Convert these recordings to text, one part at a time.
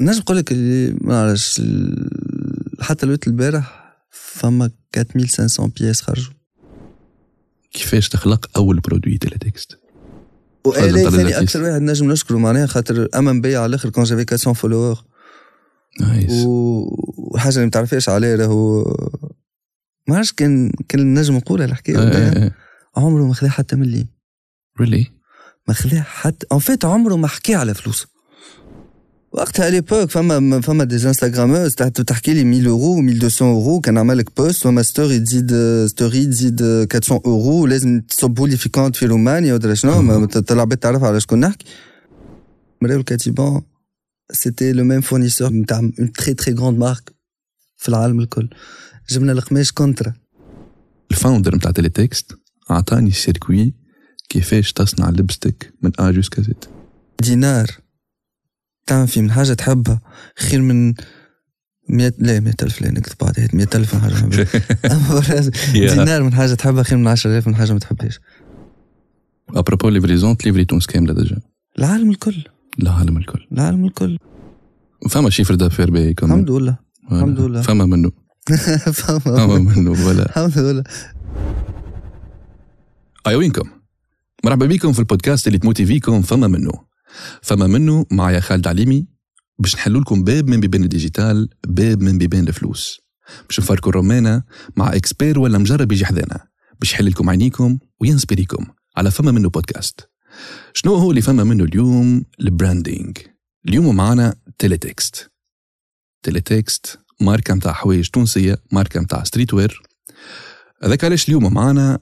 نجم نقول لك اللي ما نعرفش حتى الوقت البارح فما 4500 بياس خرجوا. كيفاش تخلق أول برودوي تيلي تكست وإلي ثاني أكثر واحد نجم نشكره معناها خاطر اما مبيع على الآخر كون جافي 400 فولور. نايس. وحاجة اللي ما تعرفهاش عليه راهو ما عرفتش كان كان نجم نقولها الحكاية آه، عمره ما خذا حتى مليم ريلي ما خذا حتى ان فيت عمره ما حكى على فلوس وقتها ليبوك فما فما دي انستغراموز تحكي لي 1000 اورو 1200 اورو كان عمل لك بوست وما ستوري تزيد ستوري تزيد 400 اورو لازم تصبوا لي في كونت في رومانيا ودرا شنو طلع بيت تعرف على شكون نحكي مريم الكاتبان سيتي لو ميم فورنيسور نتاع اون تري تري غروند مارك في العالم الكل جبنا القماش كونترا ال founder نتاع Teletext اعطاني سيركوي كيفاش تصنع لبستك من A jusqu'à Z دينار تعمل فيه من حاجة تحبها. خير من مئة لا مئة ألف لا نكذب بعد مئة ألف من حاجة ما دينار من حاجة تحبها خير من عشرة آلاف من حاجة ما تحبهاش. à propos livraison تليفري تونس كاملة déjà. العالم الكل. العالم الكل. العالم الكل. فما chiffre d'affaires باهي كمان الحمد لله. الحمد لله. فما منه فما منه ولا. الحمد لله. أيوة وينكم مرحبا بكم في البودكاست اللي تموتي فيكم فما منه فما منه معايا خالد عليمي باش نحلوا لكم باب من بيبان ال digital باب من بيبان الفلوس. باش نفاركوا الرومانة مع expert ولا مجرب يجي حذانا باش يحل لكم عينيكم وينسبريكم على فما منه بودكاست. شنو هو اللي فما منه اليوم؟ ال branding اليوم معنا Teletext. Teletext ماركة متاع حوايج تونسية ماركة متاع streetwear هذاك علاش اليوم معنا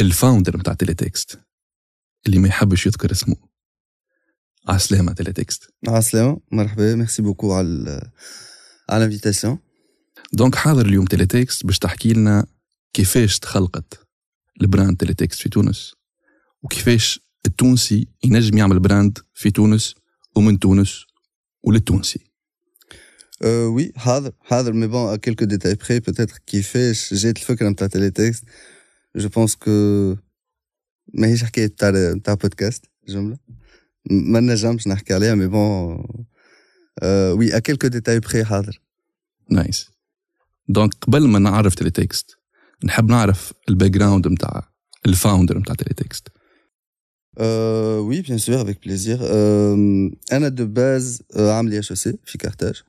ال founder متاع Teletext اللي ما يحبش يذكر اسمه. عسلامة Teletext عسلامة مرحبا merci beaucoup على على ال invitation donc حاضر اليوم Teletext باش تحكي لنا كيفاش تخلقت ال brand Teletext في تونس وكيفاش التونسي ينجم يعمل brand في تونس ومن تونس وللتونسي. أه oui حاضر حاضر mais bon quelques détails près peut-être كيفاش جات الفكرة نتاع Teletext je pense que ماهيش حكاية تاع تاع بودكاست جملة. ما نجمش نحكي عليها mais bon oui à quelques détails près حاضر nice donc قبل ما نعرف Teletext نحب نعرف ال background نتاع ال founder نتاع Teletext Euh, oui, bien sûr, avec plaisir. Euh, أنا de base عامل IHEC في Carthage.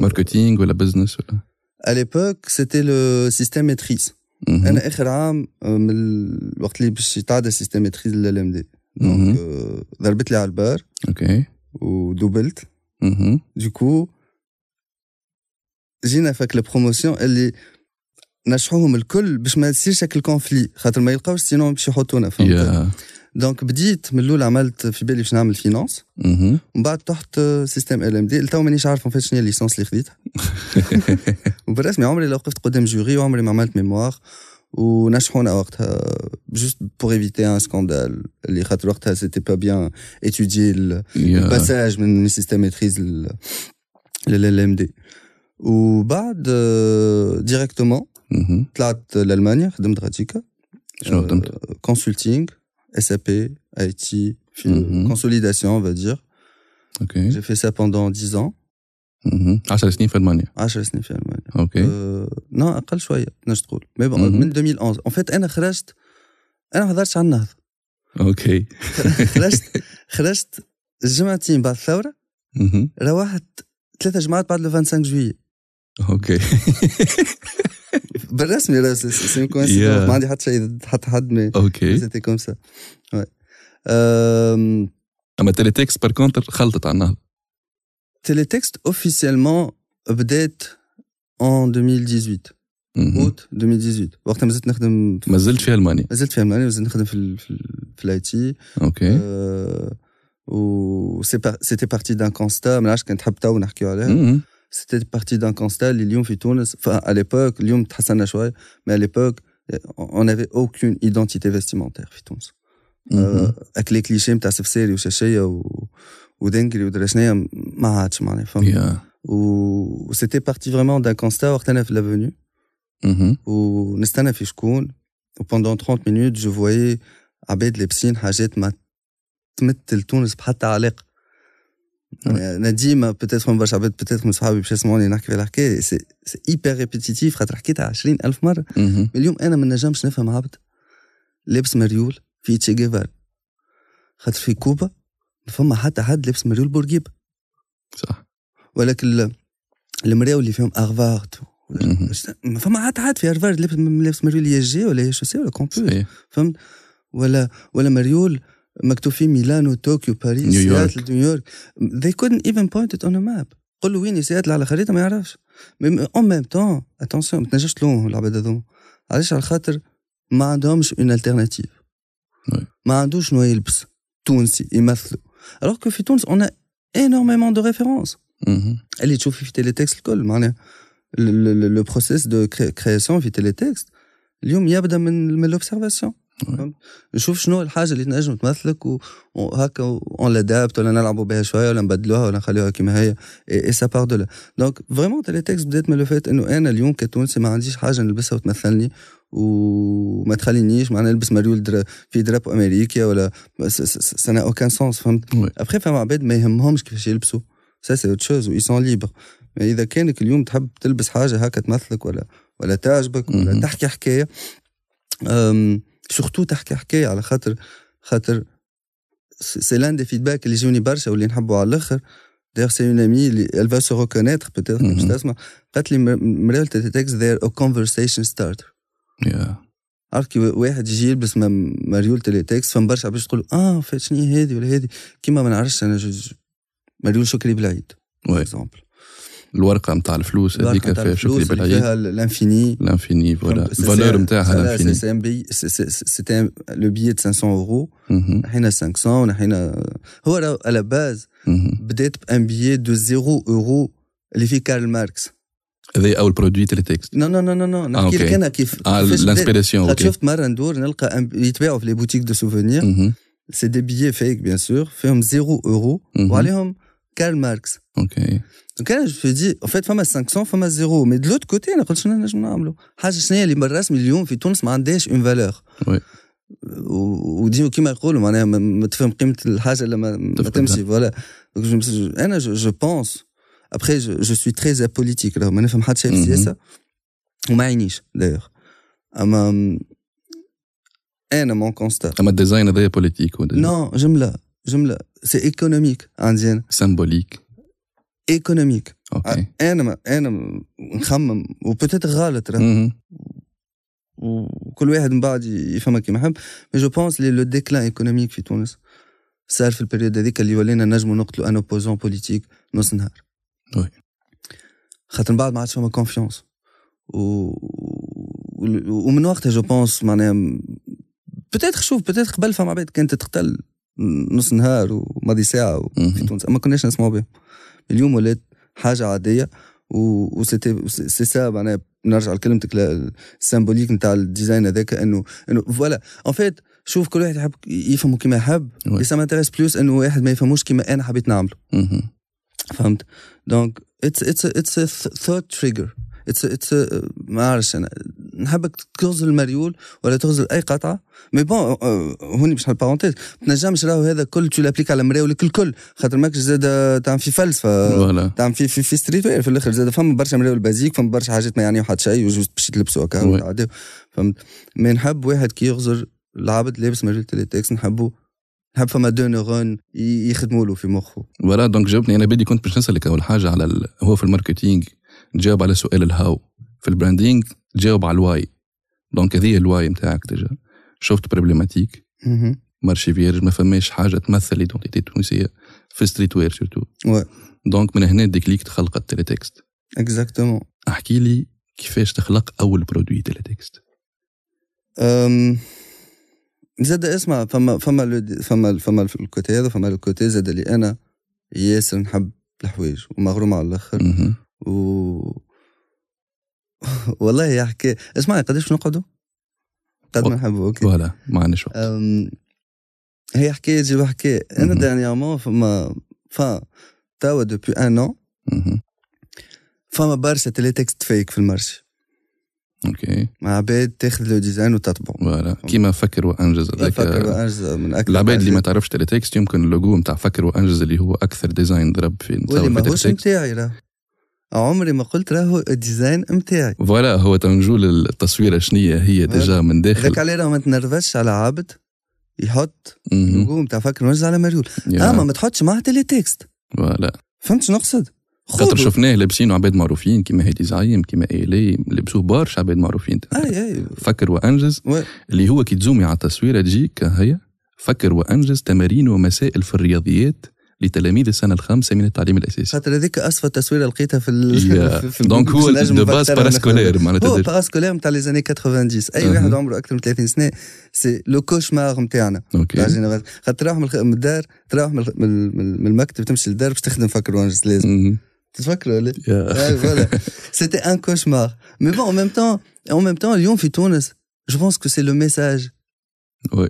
marketing ولا business ولا À l'époque, c'était le système maîtrise. مهم. أنا آخر عام آه، من الوقت اللي باش يتعدى لل LMD. donc ضربت لي على البار أوكي ودوبلت. du coup جينا فاك ال promotion اللي نشحوهم الكل باش ما يصيرش هاك ال conflit خاطر ما يلقاوش sinon باش يحطونا فهمت؟ donc بديت من الأول عملت في بالي باش نعمل finance مهم. ومن بعد تحت système LMD tout مانيش عارف فاش شنو هي ال licence اللي خديتها. وبالرسمي عمري لو وقفت قدام jury وعمري ما عملت mémoire ونشحونا وقتها juste pour éviter un scandale اللي خاطر وقتها c'était pas bien étudiais il y a le passage من système maîtrise لل LMD وبعد directement مهم. طلعت لالمانيا خدمت غاتيكا شنو خدمت؟ consulting SAP IT Mhm. consolidation on va dire أوكي j'ai fait ça pendant 10 ans مهم. 10 سنين في ألمانيا. 10 سنين في ألمانيا. أوكي. أه non أقل شوية نجم تقول. mais bon. من 2011 en fait أنا خرجت أنا ما حضرتش على النهضة. أوكي. خرجت خرجت جمعتين بعد الثورة. روحت ثلاثة جمعات بعد le 25 جويي أوكي. بالرسمي là c'est. ما عندي حتى شيء حتى حد mais أوكي. c'était comme ça أما تيليتكست par contre خلطت على النهضة. تيليتكست officiellement بدات en 2018 مهم. اوت 2018 وقتها مازلت نخدم ما زلت في المانيا مازلت في المانيا مازلت نخدم في ال في, ال في ال IT أوكي و c'était parti d'un constat ما نعرفش كان تحب تو نحكيو عليها مهم. c'était parti d'un constat اللي اليوم في تونس à l'époque اليوم تحسنا شوية mais à l'époque on avait aucune identité vestimentaire في تونس مهم. اك les clichés نتاع سفساري وشاشيه و ودنجري ودرا ما عادش معناها فهمت و c'était parti vraiment d'un constat وقت أنا في l'avenue. ونستنى في شكون و pendant 30 minutes je voyais عباد لابسين حاجات ما تمثل تونس بحتى علاقه أنا ديما peut-être من برشا عباد peut-être من صحابي باش يسمعوني نحكي في الحكاية c'est hyper répétitif خاطر حكيتها 20000 مره. اليوم أنا ما نجمش نفهم عبد لابس مريول في تشي جيفار خاطر في كوبا فما حتى حد لابس مريول بورقيبه صح. ولكن ال- المراو اللي فيهم مهم. ما فما حتى حد في هارفارد لابس مريول يا جي ولا يا شو ولا صحيح. فهمت؟ ولا ولا مريول مكتوب فيه ميلانو طوكيو باريس نيويورك. نيويورك they couldn't even point it on a map. قول له وين سياتل؟ على خريطة ما يعرفش. en même temps attention ما تنجمش تلومهم العباد هذوما علاش؟ على خاطر ما عندهمش une alternative. ما عندوش شنو يلبس تونسي يمثلوا. Alors que في تونس on a énormément de références مهم. اللي تشوفي في تيليتكست الكل معناها le process de création في تيليتكست اليوم يبدا من من l'observation Ouais. نشوف شنو الحاجة اللي تنجم تمثلك وهكا on l'adapte ولا نلعبوا بها شوية ولا نبدلوها ولا نخليوها كيما هي. et ça part de là donc vraiment تيليتكست بدات من le fait إنه أنا اليوم كتونسي ما عنديش حاجة نلبسها وتمثلني وما تخلينيش معناها نلبس مريول در في drapeau أمريكا ولا ça n'a aucun sens فهمت؟ وي. ابخي فما عباد ما يهمهمش كيفاش يلبسوا. ça c'est autre chose و sont libres إذا كانك اليوم تحب تلبس حاجة هكا تمثلك ولا ولا تعجبك ولا. تحكي حكاية أم، surtout تحكي حكاية على خاطر خاطر سي لأن des feedbacks اللي يجوني برشا واللي نحبوا على الآخر. d'ailleurs c'est une amie اللي elle va se reconnaître peut-être باش. تسمع قالت لي مريول Teletext they're a conversation starter. عرفت كي واحد يجي يلبس مريول تيليتكست فما برشا باش تقول آه wait شنو هذه ولا هذه. كيما ما نعرفش أنا مريول شكري بالعيد. وي. اكزومبل الورقة نتاع الفلوس هذيك فيها شكري بالعيد. فيها ال infini. l'infini voilà. ال valeur نتاعها l'infini c'était le billet 500 اورو مهم. نحينا 500 ونحينا هو راه على base مهم. بدأت ب un billet de 0 اورو اللي فيه كارل ماركس هذا أول produit تيليتكست non non non non non نحكي أوكي. لك أنا كيف آه كيفاش بدأت. ال inspiration خاطر أوكي شفت مرة ندور نلقى un- يتباعوا في les boutiques de souvenirs مهم. c'est des billets fake bien sûr فيهم 0 اورو مهم. وعليهم كارل ماركس أوكي donc أنا je dis en fait فما 500 فما 0 mais de l'autre côté أنا قلت شنو نجم نعملوا حاجة شنو هي اللي بالرسمي اليوم في تونس ما عندهاش une valeur oui. وديما كيما يقولوا معناها ما- ما تفهم قيمه الحاجة لما ما تفقدها. تمشي voilà donc je mes- أنا je pense après je suis très apolitique راه ما نفهم حتى شيء في مهم. السياسة وما عينيش دايوغ اما أنا mon constat اما ال design هذايا politique non جمله جمله c'est économique عندي أنا symbolique économique أوكي أنا أنا نخمم و peut-être غلط راه. وكل واحد من بعد يفهمها كيما يحب mais je pense لي le déclin économique في تونس صار في ال période هذيك اللي ولينا نجموا نقتلوا un opposant politique نص نهار oui. خاطر من بعد ما عادش فما confiance و... و- ومن وقتها je pense معناها peut-être شوف peut-être قبل فما عباد كانت تقتل نص نهار وماضي ساعة في. تونس. ما كناش نسمعوا بهم اليوم ولات حاجة عادية و و c'était c'est ça معناها نرجع لكلمتك ال symbolique نتاع ال design هذاك إنه إنه voilà en fait شوف كل واحد يحب يفهمه كيما يحب. بس m'intéresse plus إنه واحد ما يفهموش كيما أنا حبيت نعمله. فهمت؟ donc it's it's it's thought trigger it's it's ما عرفش أنا. نحبك تغزل المريول ولا تغزل أي قطعة. mais bon آه، هوني باش parenthèse ما تنجمش راهو هذا كل tu l'appliques على مراولك الكل. خاطر ماكش زاد تعمل في فلسفه تعمل في في, في streetwear في الآخر زاد فما برشا مراول basiques فما برشا حاجات ما يعنيو حتى شيء و juste باش تلبسوا هكا. فهمت؟ mais نحب واحد كي يغزر العبد لابس مريول تيليتكس نحبو نحب فما دو نيرون يخدموا له في مخه. voilà donc جاوبني أنا بدي كنت باش نسألك أول حاجة على ال... هو في marketing ال تجاوب على سؤال how ال. في branding ال تجاوب على why ال. donc هذه why ال نتاعك déjà. شفت problématique marché vierge ما فماش حاجة تمثل identité التونسية في streetwear surtout donc من هنا déclic تخلق Teletext ال exactement. احكي لي كيفاش تخلق أول produit Teletext أم، زاد اسمع فما فما فما فما côté ال هذا فما côté ال زاد اللي أنا ياسر نحب الحوايج ومغروم على الآخر. و والله يا حكايه اسمعي قداش نقعدوا؟ قد ما نحبوا OK. voilà ما عندناش وقت هي حكايه تجيب حكايه أنا. dignement فما فا توا depuis un an مهم. فما برشا Teletext فيك في المارشي OK. مع عباد تاخذ le design وتطبعه. voilà كيما فكر وأنجز هذاك فكر وأنجز من أكثر العباد اللي ما. تعرفش Teletext يمكن اللوجو نتاع فكر وأنجز اللي هو أكثر design ضرب في واللي ماهوش نتاعي عمري ما قلت راهو design ال نتاعي voilà هو تنجو التصويره شنية هي déjà من داخل عليه راه ما تنرفزش على عبد يحط. اللوجو نتاع فكر وانجز على مريول. اما ما تحطش معاه Teletext voilà فهمت شنو نقصد؟ خاطر. شفناه لابسينه عباد معروفين كيما هادي زعيم كيما ايلي لبسوه برشا عباد معروفين اي اي فكر وأنجز oui. اللي هو كي تـ zoomي على التصويره تجيك هي فكر وأنجز تمارين ومسائل في الرياضيات لتلاميذ السنة الخامسة من التعليم الأساسي. خاطر هذيك اسفل تصويره لقيتها في ال... في- donc هو de base parascolaire هو معناتها parascolaire نتاع les années 90 أي. واحد عمره أكثر من 30 سنة c'est le cauchemar نتاعنا تاع OK خاطر تروح من الدار تروح من المكتب تمشي للدار باش تخدم فكر وانجز لازم. مهم. تتفكروا ولا؟ voilà. c'était un cauchemar mais bon en même temps en même temps اليوم في تونس je pense que c'est le message oui.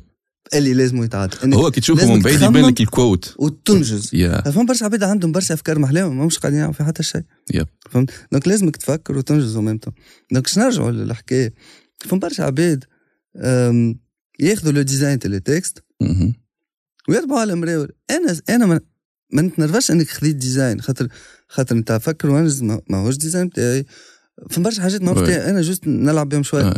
اللي لازم يتعاد. هو كي تشوفه من بعيد يبان لك الكوت وتنجز. يا فهم برشا عباد عندهم برشا أفكار محلاهم ما مش قاعدين يعملوا في حتى شيء. yep. فهمت؟ donc لازمك تفكر وتنجز même temps donc باش نرجعوا للحكاية؟ فهم برشا عباد ياخذوا le design تاع Teletext مهم. ويطبعوا على مراول أنا أنا ما, ما نتنرفزش إنك خذيت design خاطر خاطر انت فكر وانجز ما ماهوش design بتاعي. فهم برشا حاجات. بتاعي أنا juste نلعب بهم شوية.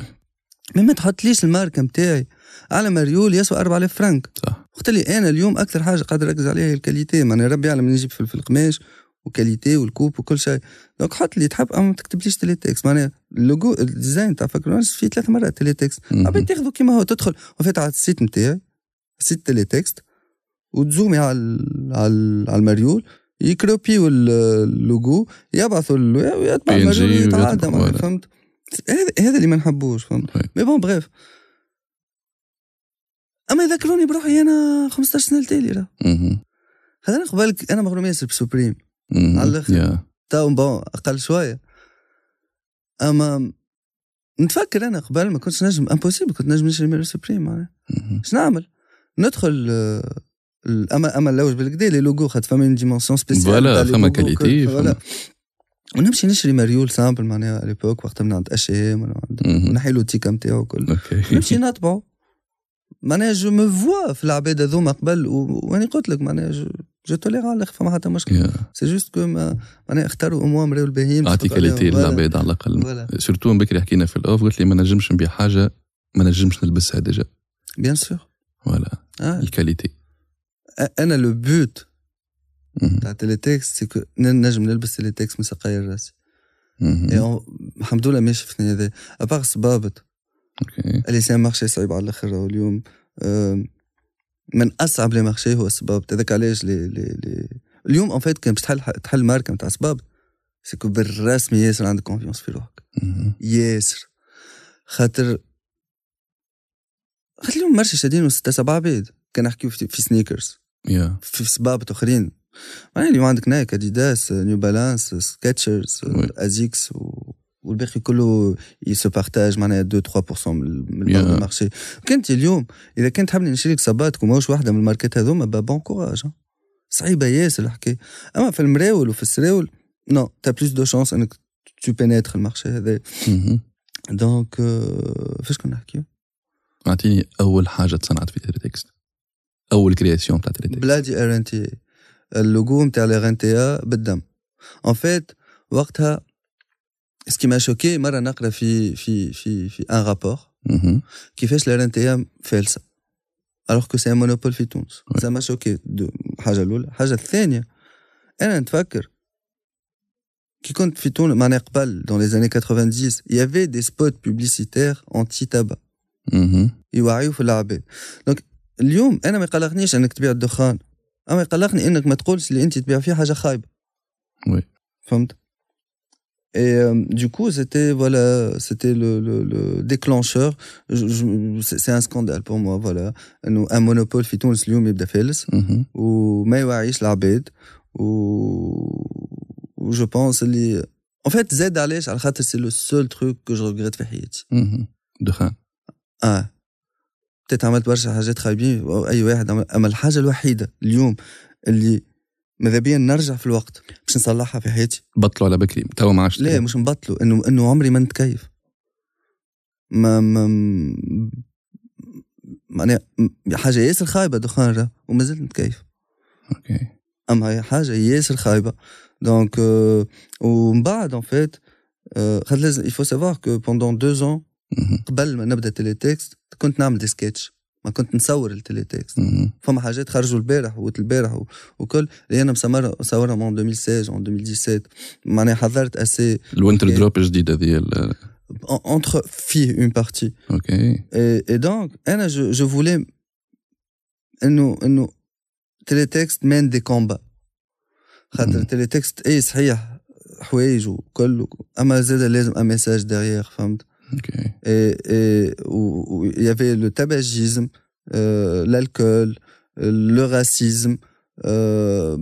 ما تحطليش الماركة نتاعي على مريول يسوى 4000 فرنك. صح. وقت اللي أنا اليوم أكثر حاجة قادر نركز عليها هي qualité ال. معناها ربي يعلم نجيب في في القماش و qualité وال coupe وكل شيء. donc حط اللي تحب أما ما تكتبليش Teletext معناها logo ال design ال تاع فكر وانجز فيه ثلاث مرات Teletext مهم. عباد تاخذه كيما هو تدخل. وفات على site ال نتاعي site Teletext وت zoomي على ال- على ال- على المريول. يـ cropيو ال- اللوجو يبعثوا ويتبع المريول voilà. فهمت؟ هذا هذا اللي ما نحبوش فهمت. mais bon bref أما يذكروني بروحي أنا 15 سنة التالي راه. هذا أنا أنا مغروم ياسر ب Supreme. على الآخر. bon أقل شوية أما نتفكر أنا قبل ما كنتش نجم impossible كنت نجم نشري من Supreme معناها. اش نعمل؟ ندخل آه، اما أما نلوج بالكدا les logos خاطر فما une dimension spéciale voilà، فما qualité،. ونمشي نشري مريول simple معناها على l'époque وقتها من عند H&M مهم. ونحي له التيكات نتاعو وكل OK نمشي نطبعه معناها je me vois في العباد هذوما قبل و- واني قلت لك معناها je, je tolère على الآخر فما حتى مشكل. c'est juste que معناها اختاروا اموا مريول باهيين أعطي. qualité. للعباد على الأقل surtout من بكري حكينا في off ال قلت لي ما نجمش نبيع حاجة ما نجمش نلبسها déjà bien sûr voilà. qualité ال أنا le but. تاع Teletext c'est que نجم نلبس Teletext من سقايا راسي. Et on- الحمد لله ماشي في هذا. à part صبابط OK. اللي c'est marché صعيب على الآخر اليوم. من أصعب les marchés هو الصبابط هذاك علاش؟ les les les اليوم en fait كان باش تحل تحل ماركة نتاع صبابط c'est que بالرسمي ياسر عندك confiance في روحك. ياسر. خاطر خاطر اليوم marché شادين ستة سبعة عباد. كان نحكيو في, في sneakers yeah. في صبابط أخرين. يعني اليوم عندك Nike Adidas New Balance Skechers. Asics و... والباقي كله ils se partagent معناها 2 3% من. بعض marché ال كنت اليوم اذا كنت حابني نشري لك صباطك وماهوش واحدة من الماركات هذوما bon courage. صعيبه ياسر الحكاية اما في المراول وفي السراول non t'as plus de chance انك tu pénètres marché ال هذا. donc فاش كنا نحكيو اعطيني اول حاجة تصنعت في Teletext اول création تاع Teletext بلادي RNT اللوجو نتاع l'RNT بالدم. en fait وقتها ce qui m'a choqué مرة نقرأ في في في في un rapport. كيفاش l'RNT فالسة. alors que c'est un monopole في تونس. ça m'a choqué الحاجة الأولى. الحاجة الثانية أنا نتفكر كي كنت في تونس معناها قبل dans les années 90 y avait des spots publicitaires anti-tabac مهم. يوعيوا في العباد donc اليوم أنا ما يقلقنيش أنك تبيع الدخان. أما يقلقني إنك ما تقولش اللي أنت تبيع فيه حاجة خايبة oui. فهمت Et euh, du coup, c'était voilà, c'était le, le, le déclencheur. Je- je- C'est c'est un scandale pour moi, voilà. انه un monopole في تونس اليوم يبدا فالس مهم. وما يوعيش العباد و je pense اللي en fait زاد علاش على خاطر c'est le seul truc que je regrette في حياتي مهم. دخان آه peut-être عملت برشا حاجات خايبين أي واحد عمل أما الحاجة الوحيدة اليوم اللي ماذا بيا نرجع في الوقت باش نصلحها في حياتي؟ بطلوا على بكري توا ما عادش لا مش نبطلوا انه إنه عمري ما نتكيف. ما ما معناها حاجة ياسر خايبة دخان وما زلت نتكيف. OK. أما هي حاجة ياسر خايبة donc ومن بعد en fait خاطر لازم il faut savoir que pendant deux ans قبل ما نبدأ Teletext كنت نعمل des sketchs ما كنت نصور ال Teletext فما حاجات خرجوا البارح وقت البارح وكل. اللي أنا مصورها مصورها من 2016 و 2017 معناها حضرت assez. ال winter drop الجديد هذه entre filles une partie. Ok. Et, et donc أنا je, je voulais انه إنه Teletext mène des combats. خاطر Teletext اي صحيح حوايج وكل أما زاد لازم un message derrière فهمت؟ اوكي et et où il y avait le tabagisme euh, l'alcool le racisme euh,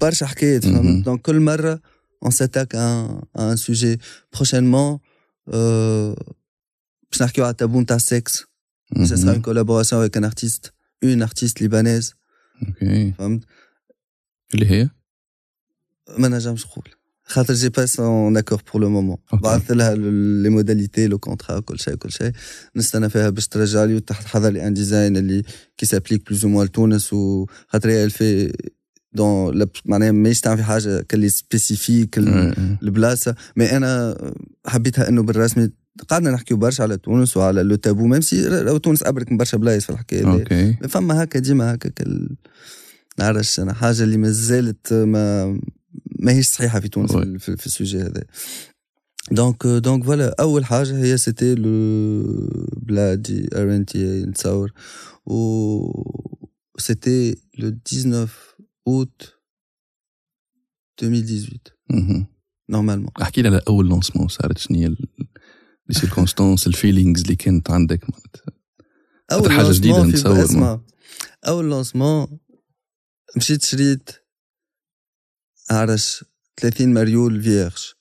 برشا حكايات فهمت دونك كل مره on s'attaque à un, à un sujet prochainement باش نحكيو على التابو نتاع السكس ça sera une collaboration avec un artiste une artiste libanaise اوكي فهمت اللي هي ما نجمش نقول خاطر j'ai pas son accord pour le moment بعثت لها les modalités le contrat كل شيء كل شيء. نستنى فيها باش ترجع لي وتحت حضر لي un design اللي qui s'applique plus ou moins لتونس وخاطر هي في دون معناها ماهيش تعمل في حاجة كلي spécifique البلاصة. mais أنا حبيتها إنه بالرسمي قعدنا نحكيو برشا على تونس وعلى لو تابو ميم سي تونس أبرك من برشا بلايص في الحكاية أوكي فما هكا ديما هكا كل نعرفش أنا حاجة اللي مازالت ما ماهيش صحيحة في تونس في, في, السوجي هذا. دونك دونك فوالا أول حاجة هي سيتي لو بلادي ار ان تي نتصور و سيتي لو 19 اوت 2018 normalement أحكي على اول lancement صارت شنو هي les circonstances ال feelings اللي كانت عندك؟ أول حاجة جديدة نتصور اسمع أول lancement مشيت شريت عرش 30 مريول vierge.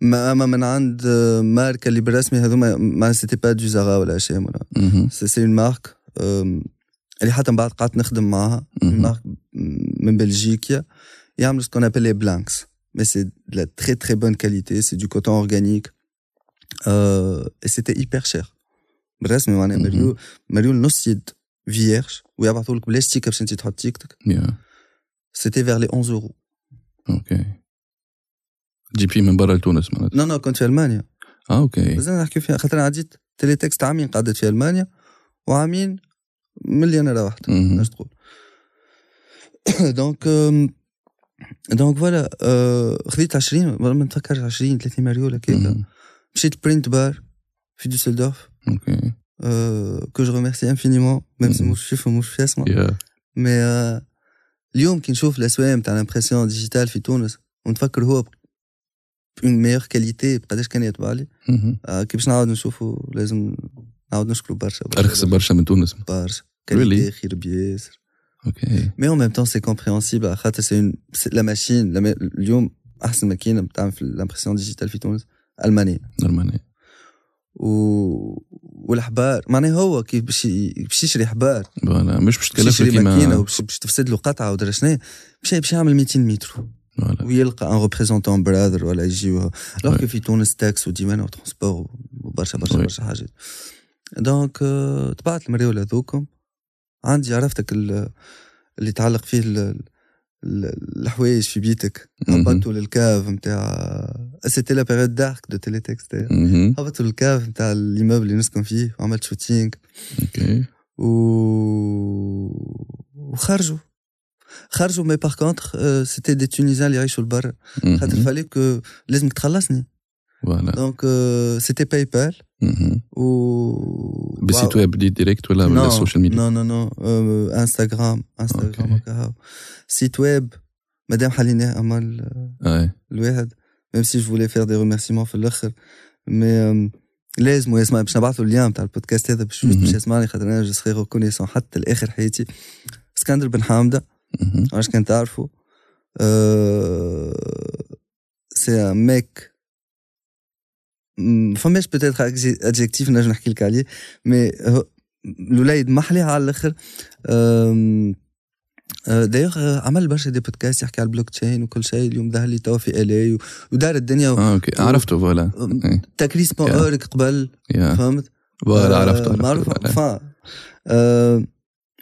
ما أما من عند ماركة اللي بالرسمي هذوما ما c'était pas de Zara ولا شيء ولا c'est une marque اللي حتى من بعد قعدت نخدم معاها. marque من بلجيكا يعملوا ce qu'on appelle les blanks mais c'est de la très très bonne qualité, c'est du coton organique. Euh, et c'était hyper cher. بالرسمي معناها مريول مريول نص يد vierge. ويبعثوا لك بلا sticker باش انت تحط تيكتك. c'était vers les 11 euros. OK. جايبه من برا لتونس معناتها؟ non non كنت في ألمانيا. آه OK. أنا نحكي فيها خاطر عديت Teletext عامين قعدت في ألمانيا وعامين ملي أنا روحت اش تقول. donc donc voilà خذيت 20 ما نتفكرش 20 30 مريول هكاك مشيت print bar في دوسلدورف OK que je remercie infiniment même si مش شوفه مش في اسمه mais اليوم كي نشوف الاسواق نتاع ال impression digitale في تونس ونتفكر هو en meilleure qualité بقداش كان يطبع لي. كي باش نعاود نشوفو لازم نعاود نشكرو برشا. أرخص برشا من تونس. برشا. qualité خير بياسر. OK mais en même temps c'est compréhensible خاطر c'est la machine اليوم أحسن ماكينة بتعمل في ال impression digitale في تونس. ألمانية. ألمانية. و... والحبار معناها هو كيف باش باش يشري حبار voilà. مش باش تكلف يشري ماكينة وباش باش تفسد له قطعة ودرا شنو باش باش يعمل 200 متر. ويلقى un représentant Brother ولا يجي alors في تونس taxes و douane و transport وبرشا برشا برشا حاجات. donc طبعت المريول هذوكم. عندي عرفتك اللي يتعلق فيه الحوايج في بيتك. هبطوا للكاف نتاع c'était la période dark de Teletext هبطوا للكاف نتاع l'immeuble اللي نسكن فيه وعملت shooting OK و وخرجوا. خرجوا mais par contre c'était des Tunisiens اللي يعيشوا لبرا خاطر fallait que لازمك تخلصني. voilà donc c'était PayPal و بال site web de direct ولا ولا ال social media؟ نو non non Instagram Instagram site web مادام حليناه اما الواحد même si je vais faire des remerciements في الآخر. mais لازم يسمع باش نبعث له ال lien تاع البودكاست هذا باش باش يسمعني. خاطر أنا je serai reconnaissant حتى لآخر حياتي. اسكندر بن حامدة. علاش كان تعرفوا سي un mec فماش peut-être adjectif نجم نحكي لك عليه mais الولايد محلي على الأخر. آه، دايوغ آه، عمل برشا des podcasts يحكي على البلوك تشين وكل شيء اليوم ظهر لي توا في الي ودار الدنيا آه OK. عرفته voilà. إيه. تكريس بون اورك قبل فهمت؟ voilà آه، عرفته معروف. euh,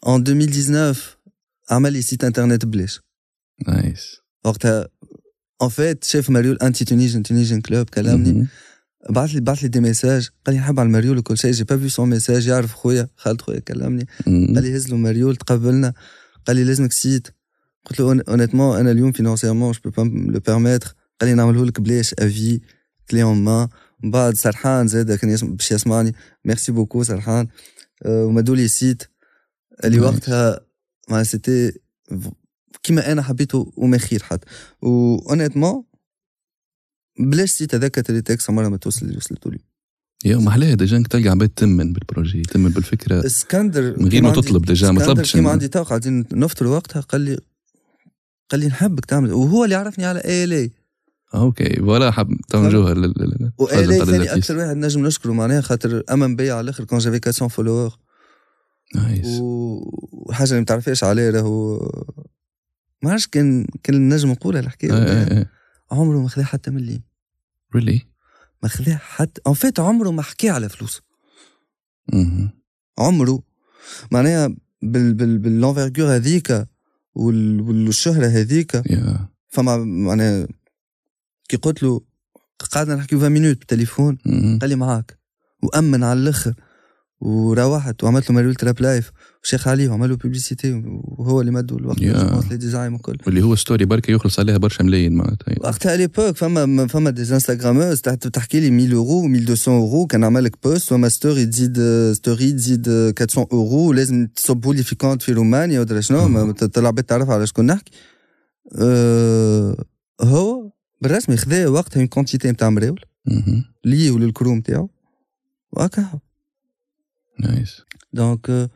en 2019 عمل لي site internet بلاش nice. وقتها en fait شاف مريول Anti Tunisian Tunisian Club كلمني مهم. بعث لي بعث لي des messages. قال لي نحب على المريول وكل شيء. j'ai pas vu son message يعرف خويا. خالد خويا كلمني. قال لي هز له مريول. تقابلنا قال لي لازمك site. قلت له honnêtement أنا اليوم financièrement je peux pas le permettre قال لي نعمله لك بلاش أفي. كلي اون مان من بعد سرحان زاد كان باش يسمعني. merci beaucoup سرحان. أه، ومدوا لي site. اللي. وقتها ما سيتي كيما أنا حبيته وما خير حتى. و honnêtement بلاش site هذاك Teletext عمرها ما توصل اللي وصلتوا لي يا ما حلاها déjà انك تلقى عباد تمن بال projet تمن بالفكرة. اسكندر من غير ما تطلب déjà ما طلبتش كيما عندي تو قاعدين نفطروا وقتها قال لي قال لي نحبك تعمل وهو اللي عرفني على A.L.A آه، OK. voilà حب لل- واي ال ثاني. أكثر واحد نجم نشكره معناها خاطر أمن بيا على الآخر quand j'avais 400 followers nice. وحاجة اللي ما تعرفهاش عليه راهو ما عرفتش كان كان نجم نقولها الحكاية آه، آه، عمره ما خذا حتى مليم really ما خذا حتى en fait عمره ما حكى على فلوس. عمره. معناها بال بال بال l'envergure هذيك وال- والشهرة هذيك. فما معناها كي قلت له قعدنا نحكي 20 minutes بالتليفون. قال لي معاك. وأمن على الأخر. وروحت وعملت له مريول trap life وشيخ عليه وعمل له publicité وهو اللي مدوا الوقت بونس les designs وكل. واللي هو story بركة يخلص عليها برشا ملايين معناتها وقتها à l'époque فما فما des instagrameuses تحكي لي 1000 اورو 1200 اورو كان عمل لك post وما story تزيد story تزيد 400 اورو ولازم تصبوا لي في compte في رومانيا ودرا شنو بيت تعرف على شكون نحكي. أه هو بالرسمي خذا وقتها une quantité نتاع مراول. ليه ولل crew نتاعو وهكا. nice donc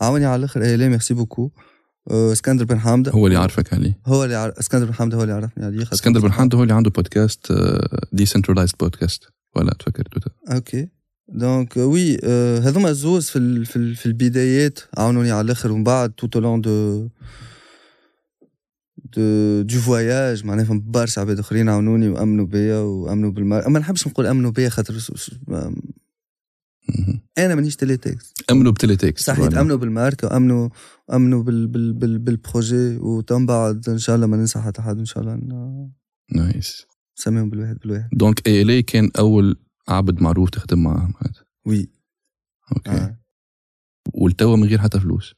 عاوني على الآخر. ليه؟ merci beaucoup. آه، اسكندر بن حامده هو اللي عارفك عليه هو اللي عر... اسكندر بن حامده هو اللي عرفني عليه خاطر اسكندر بن حمد هو اللي عنده بودكاست decentralized podcast ولا تفكرت OK. donc ouais آه، هذوما الزوز في ال... في, ال... في البدايات عاونوني على الآخر. ومن بعد tout le long du du du voyage معناها فهم برشا عباد آخرين عاونوني وأمنوا بيا وأمنوا بالمار أما نحبش نقول أمنوا بيا خاطر ما- أنا مانيش Teletext أمنوا ب Teletext صحيح أمنوا بالماركة وامنوا أمنوا بال بال بال بال projet وتم بعد إن شاء الله ما ننسى حتى حد إن شاء الله نايس. نسميهم بالواحد بالواحد. دونك اي ال كان أول عبد معروف تخدم معاه معناتها وي. أوكي. آه. والتوا من غير حتى فلوس.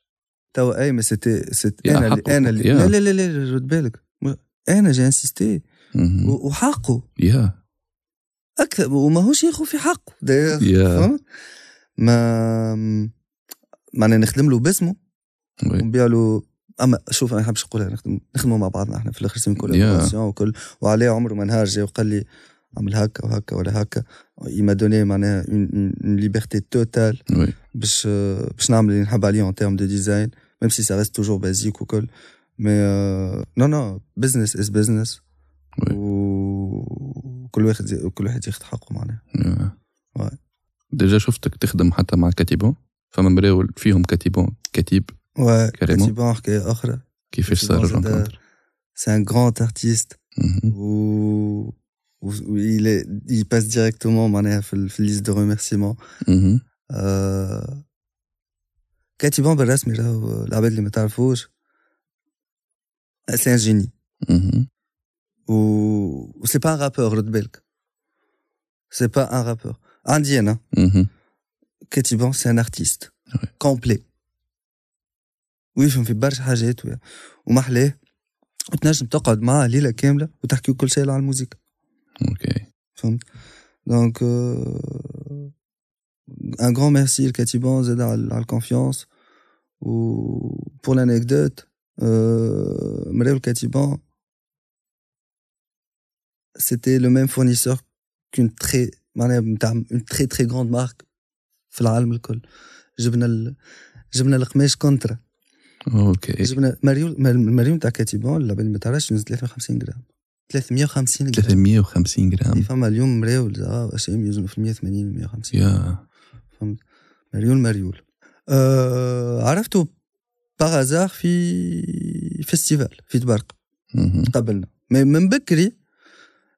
توا اي مي سيتي سيت يا أنا اللي. أنا اللي. لا لا لا رد بالك. أنا جي انسيستي وحقه. يا. أكثر وماهوش ياخذ في حقه. فهمت؟ ما معناها نخدم له باسمه. ونبيع له أما شوف أنا نحبش نقولها نخدم نخدموا مع بعضنا إحنا في الآخر c'est une collaboration وكل وعليه عمره ما نهار جا وقال لي اعمل هكا وهكا ولا هكا. il m'a donné معناها une liberté totale باش باش نعمل اللي نحب عليه en termes de design même si ça reste toujours basique وكل. Non non business is business. وي. وكل واحد كل واحد ياخذ حقه معناها. yeah. déjà شفتك تخدم حتى مع كاتيبون فما مراول فيهم كاتيبون كاتيب. كاتيبان حكايه أخرى كيفاش صار كاتيبون ال rencontre grand artiste مهم. où, où il, est, il passe directement معناها في, في liste de remerciements. كاتيبان بالرسمي راهو العباد اللي ما تعرفوش un génie. مهم. ou c'est pas un rappeur رد بالك c'est pas un rappeur. عندي أنا مهم. كاتيبان c'est un artiste. Ouais. complet. ويفهم في برشا حاجات ويا- ومحلاه وتنجم تقعد معاه ليله كامله وتحكي كل شيء على الموسيقى OK فهمت donc euh, un grand merci الكاتيبان زاد على على ال confiance و pour l'anecdote euh, مراو الكاتيبان c'était le même fournisseur qu'une très معناها une très très grande marque في العالم الكل. جبنا ال... جبنا القماش كونترا. OK. جبنا مريول المريول تاع كاتيبان اللعبه اللي ما تعرفش يوزن 350 جرام 350 جرام 350 في جرام فما اليوم مراول H&M يوزنوا في 180 و 150 yeah. مريول مريول آه عرفته باغ في festival في تبرق. قبلنا. من بكري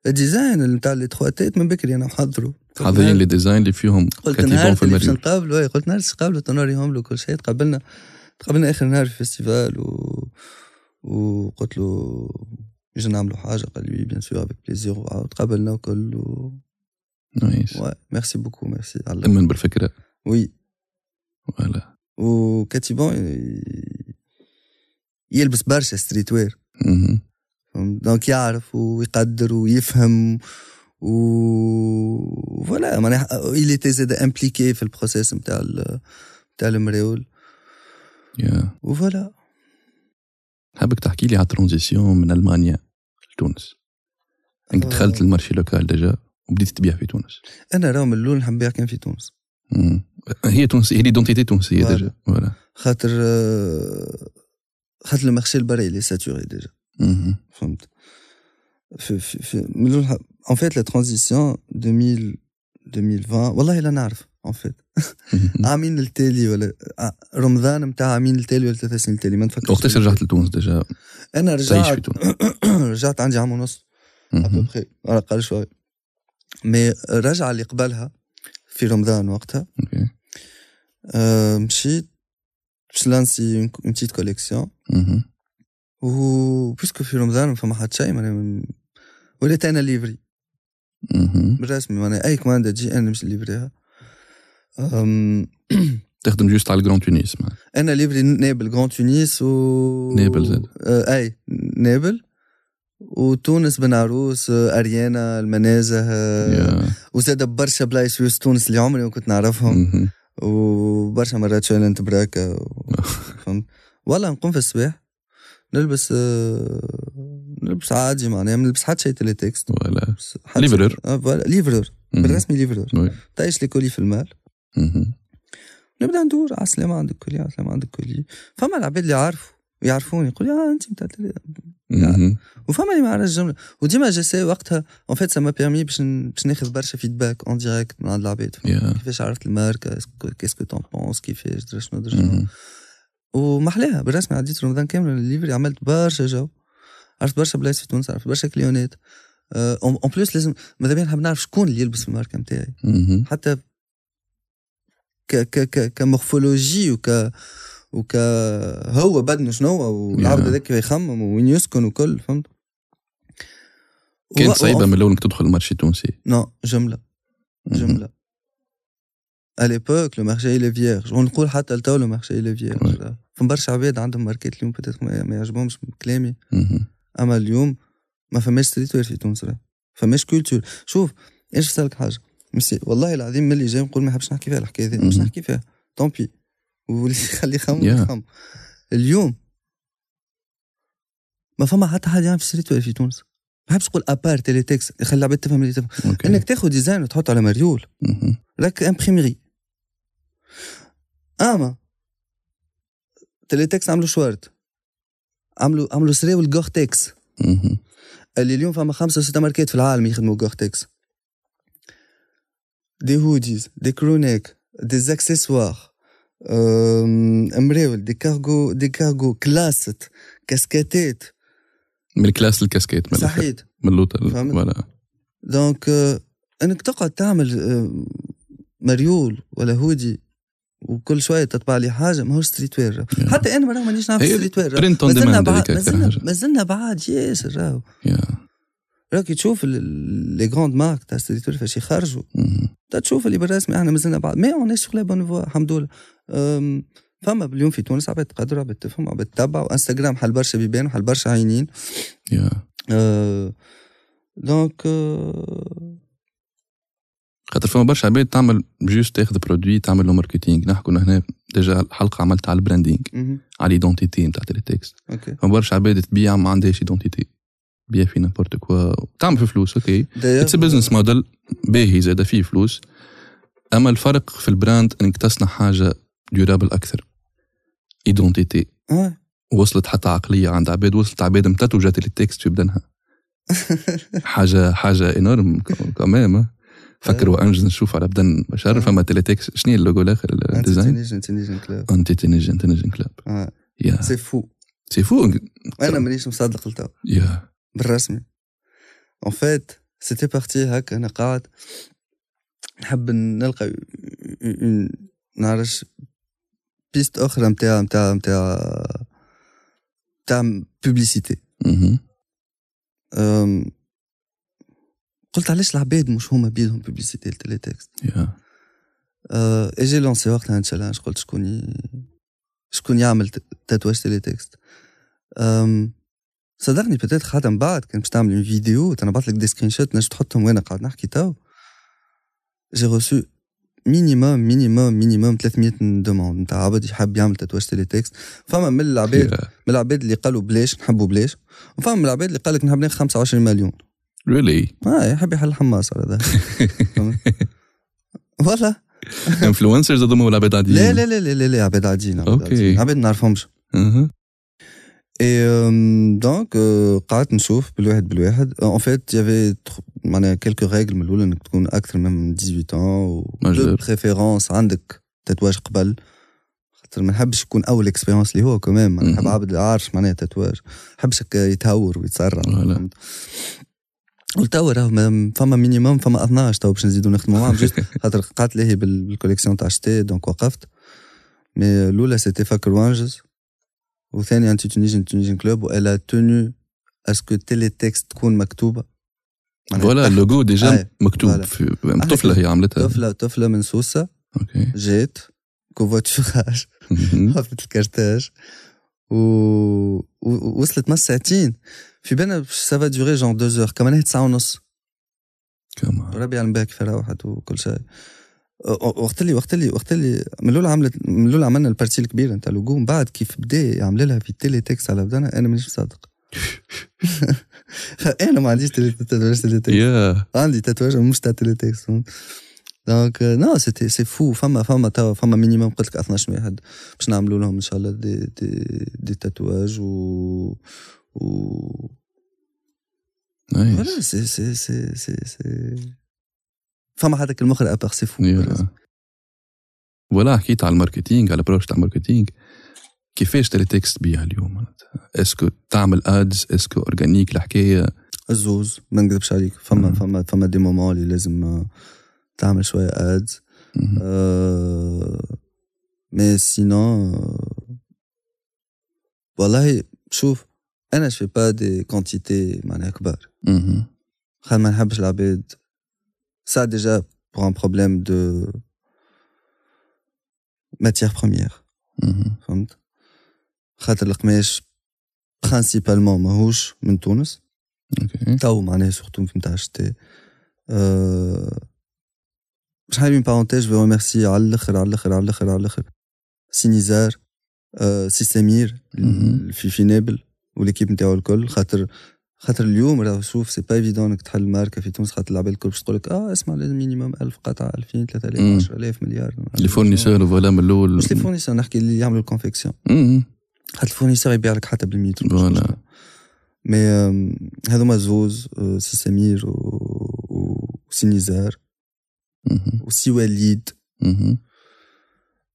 ال design نتاع les trois têtes من بكري أنا محضره حاضرين les designs اللي فيهم قلت نهار في باش نقابلوا قلت نهار باش نقابلوا تنوريهم له كل شيء. تقابلنا تقابلنا آخر نهار في ال festival و وقلت له يجي نعملوا حاجة قال لي bien sûr avec plaisir وتقابلنا وكل و... nice. Ouais, merci beaucoup merci علي آمن بالفكرة. oui voilà. وكاتيبون يلبس برشا streetwear؟ donc يعرف ويقدر ويفهم و voilà معناها il était زاد impliqué في ال process نتاع نتاع المريول. yeah و voilà. حابك تحكي لي على ال transition من ألمانيا لتونس. أنك آه. دخلت ال marché local déjà وبديت تبيع في تونس. أنا راهو من الأول نحب نبيع كان في تونس. مم. هي تونس هي l'identité تونسية. déjà. voilà. خاطر خاطر ال marché البري اللي saturé déjà. مهم. فهمت في في في من الأول نحب en fait la transition 2000 2020 والله لا نعرف en fait مهم. عامين التالي ولا آه، رمضان نتاع عامين التالي ولا ثلاث سنين التالي ما نفكرش وقتاش رجعت لتونس déjà أنا تعيش في رجعت تونس رجعت عندي عام ونص مهم. ابوبخي على الاقل شوي mais الرجعه اللي قبلها في رمضان وقتها okay آه، مشيت باش lancer une petite collection مهم. و puisque في رمضان ما فما حد شيء معناها من- وليت أنا livrer. بالرسمي معناها أي commande تجي أنا نمشي livrer ها أم، تخدم juste على ال grand تونس ما. أنا livrer نابل grand تونس و نابل زاد. آه أي نابل وتونس بن عروس آه، أريانا المنازه آه، yeah. وزاد برشا بلايص في تونس اللي عمري ما كنت نعرفهم مهم. وبرشا مرات شايلنت براكا و- فهمت والله نقوم في الصباح نلبس آه، نلبس عادي معناها ما نلبس حتى شيء تيلي تكست شيء- livreur. آه، livreur. بالرسمي livreur. تعيش les colis في ال malle. نبدأ ندور على السلامة عندك colis على السلامة عندك colis فما العباد اللي يعرفوا يعرفوني يقول آه أنت التلي- مهم. وفما اللي ما يعرفش الجمله وديما j'essaie وقتها en fait ça permet باش باش ناخذ برشا feedback en direct من عند العباد. كيفاش عرفت الماركة qu'est-ce que t'en penses كيفاش درا شنو درا شنو. ومحلاها بالرسمي عديت رمضان كامل ن livrer عملت برشا جو. عرفت برشا بلايص في تونس عرفت برشا كليونات. en plus لازم ماذا بيا نحب نعرف شكون اللي يلبس الماركة نتاعي. حتى ك ك ك ك morphologie وك وك هو بدنه شنو هو والعبد Yeah. هذاك كيف يخمم وين يسكن وكل فهمت؟ كانت صعيبة من الأول إنك تدخل المارشي التونسي. non جملة. جملة. À l'époque le marché il est vierge. ونقول حتى لتو le marché il est vierge. فما برشا عباد عندهم ماركات اليوم peut-être ما يعجبهمش كلامي. أما اليوم ما فماش streetwear في تونس راه. فماش culture شوف إيش نسالك حاجة؟ ميسي والله العظيم ملي جاي نقول ما نحبش نحكي فيها الحكاية هذه مش. نحكي فيها. طومبي واللي يخلي يخمم. يخمم اليوم ما فما حتى حد يعرف ستريت وير في تونس. ما نحبش نقول ابار تيلي تكس يخلي العباد تفهم اللي تفهم. إنك تاخذ ديزاين وتحط على مريول. راك امبريميري أما. تيلي عملوا شوارت. عملوا عملوا سريو الجورتكس. اللي اليوم فما خمسة ستة ماركات في العالم يخدموا جورتكس. des hoodies des crewnecks des accessoires امريول des cargos des cargos كلاست كاسكاتات من الكلاس للكاسكيت من. صحيت. من اللوطه؟ voilà donc آه، إنك تقعد تعمل آه، مريول ولا هودي وكل شوية تطبع لي حاجة ماهوش streetwear حتى أنا مرة مانيش نعرف streetwear print on demand بعاد مازلنا بعاد ياسر راهو yeah. راكي تشوف les grandes marques تاع streetwear فاش يخرجوا. تشوف اللي بالرسمي إحنا مازلنا بعد. mais on est sur la bonne voie الحمد لله. فما اليوم في تونس عباد تقدر عباد تفهم عباد تتبع. وإنستغرام حل برشا بيبان وحل برشا عينين. yeah. أه، donc أه، خاطر فما برشا عباد تعمل juste تاخذ produit تعمل له marketing. نحكوا هنا déjà الحلقة عملت على ال branding. على ال identité نتاع okay. فما برشا عباد تبيع ما عندهاش identité تبيع في n'importe quoi تعمل في فلوس okay. it's business model باهي زاد فيه فلوس. أما الفرق في ال brand إنك تصنع حاجة durable أكثر. identité آه. وصلت حتى عقلية عند عباد. وصلت عباد إمتى وجات التكست في بدنها؟ حاجة حاجة énorme quand même فكروا أنجز نشوف على بدن بشر. فما تيليتكس. شنو اللوجو الآخر؟ انت الديزاين؟ تنجن كلاب انتي تنجن تنجن كلاب سي فو سي فو أنا مانيش مصدق لتو. يا. بالرسمي. اون فيت سيتي بارتي هكا أنا قاعد نحب نلقى نعرفش بيست أخرى نتاع نتاع نتاع نتاع بوبليسيتي قلت علاش العباد مش هما بيدهم publicité ال Teletext يا أه، et j'ai lancé وقتها un challenge قلت شكون. شكون يعمل tatouage Teletext صدقني peut-être خاطر من بعد كان باش تعمل فيديو تنبعث لك des screenshots نجم تحطهم وأنا قاعد نحكي تو. j'ai reçu minimum minimum minimum 300 demandes نتاع عبد يحب يعمل tatouage Teletext فما من العباد من العباد اللي قالوا بلاش نحبوا بلاش وفما من العباد اللي قال لك نحب ناخذ 25 مليون. really آه يحب يحل حماس على هذا والله influencers هذوما ولا عباد عاديين لا لا لا لا لا, لا عباد عاديين. عاديين عباد ما نعرفهمش. et donc قعدت نشوف بالواحد بالواحد. en fait il y avait معناها quelques règles من الأول إنك تكون أكثر من 18 و مجبور. de préférence عندك tatouage قبل. خاطر ما نحبش يكون أول expérience اللي هو كمان ما نحب. عبد عارف معناها tatouage ما نحبش يتهور ويتسرع. راهو ما- فما مينيموم فما 12 تو باش نزيدو نخدموا معاهم جوست خاطر قعدت لاهي بال- بالكوليكسيون تاع شتي دونك وقفت. مي الاولى سيتي فاكر وانجز وثاني انتي تونيجن تونيجن كلوب وألا تونو اسكو تيلي تكست تكون مكتوبة؟ فوالا اللوجو ديجا مكتوب. في طفلة هي عملتها. طفله طفلة من سوسة. أوكي جات مهم. حفلة الكارتاج. و... وصلت ما ساعتين في بالنا سافا ديوري جون دو زور كمان هي تسعة ونص. كمان. ربي يعلم بها كيف روحت وكل شيء. وقت اللي وقت اللي وقت اللي من الأول عملت من الأول عملنا البارتي الكبيرة نتاع لوجو من بعد كيف بدا يعمل لها في تيلي تكست على بدانا أنا مانيش مصدق أنا ما عنديش تيلي تاتواج تيلي تكست يا عندي تاتواج مش تاع تيلي تكست donc non c'était c'est fou فما فما توا فما minimum قلت لك 12 واحد باش نعملوا لهم إن شاء الله دي دي, دي تاتواج و voilà c'est فما هذاك المخرج après c'est fou. ولا حكيت على ال marketing على ال approche تاع ال marketing كيفاش Teletext بيها اليوم est-ce que تعمل ads est-ce que organique الحكاية الزوز ما نكذبش عليك فما مم. فما فما des moments اللي لازم تعمل شوية ads. آه، mais sinon والله شوف أنا j'ai pas des quantités معناها كبار. مهم. خاطر ما نحبش العباد ça déjà pour un problème de matière première مهم. فهمت؟ خاطر القماش principalement ماهوش من تونس. okay. تو معناها surtout في نتاع الشتاء أه باش نحب entre parenthèses je remercie على الأخر على الأخر على الأخر على الأخر. سي نزار أه سي سمير مهم. في في نابل و l'équipe نتاعو الكل خاطر خاطر اليوم راه شوف c'est pas évident إنك تحل ماركة في تونس خاطر العباد الكل باش تقول لك آه اسمع لازم minimum 1000 قطعة 2000 3000 مم. 10000 مليار les fournisseurs voilà من الأول مش لي fournisseurs نحكي اللي يعملوا ال confection. خاطر ال fournisseur يبيع لك حتى بالميتر voilà. mais هذوما زوز آه، سي سمير وسي نزار. وسي وليد.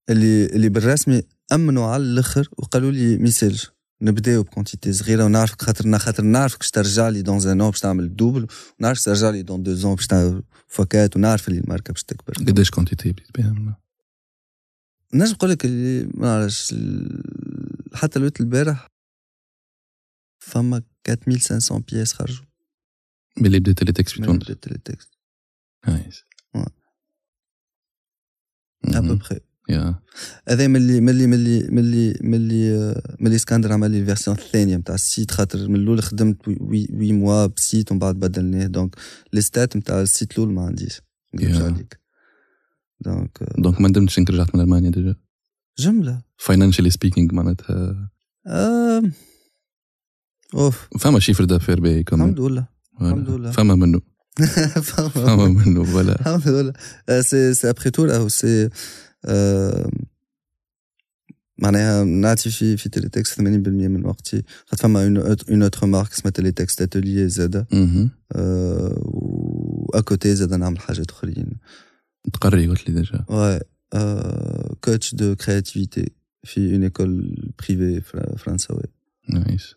اللي اللي بالرسمي أمنوا على الآخر وقالوا لي ما يسالش نبداو ب quantité صغيرة ونعرفك خاطر خاطر نعرفك باش ترجع لي dans un an باش تعمل double ونعرفك ترجع لي دون دو زون باش تعمل فكات ونعرف اللي الماركة باش تكبر. قداش كونتيتي بديت بها؟ نجم نقول لك اللي ما نعرفش ال- حتى الوقت البارح فما 4500 بياس خرجوا. ملي بديت تيلي تكست في من تونس. بدات التكست. نايس. Ouais. مهم. ابوبخي يا هذا ملي ملي ملي ملي ملي ملي اسكندر عمل لي الفيرسيون الثانية نتاع السيت خاطر من الأول خدمت وي, وي موا بسيت ومن بعد بدلناه donc les stats نتاع ال site الأول ما عنديش. ما. عليك. donc donc ما ندمتش انك رجعت من ألمانيا déjà جملة. financially speaking معناتها. أوف. فما chiffre d'affaires باهي كمان الحمد لله. الحمد لله. فما منه. فما منه. voilà الحمد لله. c'est c'est après tout c'est معناها نعطي في في Teletext 80% من وقتي. خاطر فما une autre marque اسمها Teletext Atelier زادا. مهم. آه، و à côté زاد نعمل حاجات أخرين. تقري قلت لي déjà. Euh, coach de créativité في une école privée فرنساوي nice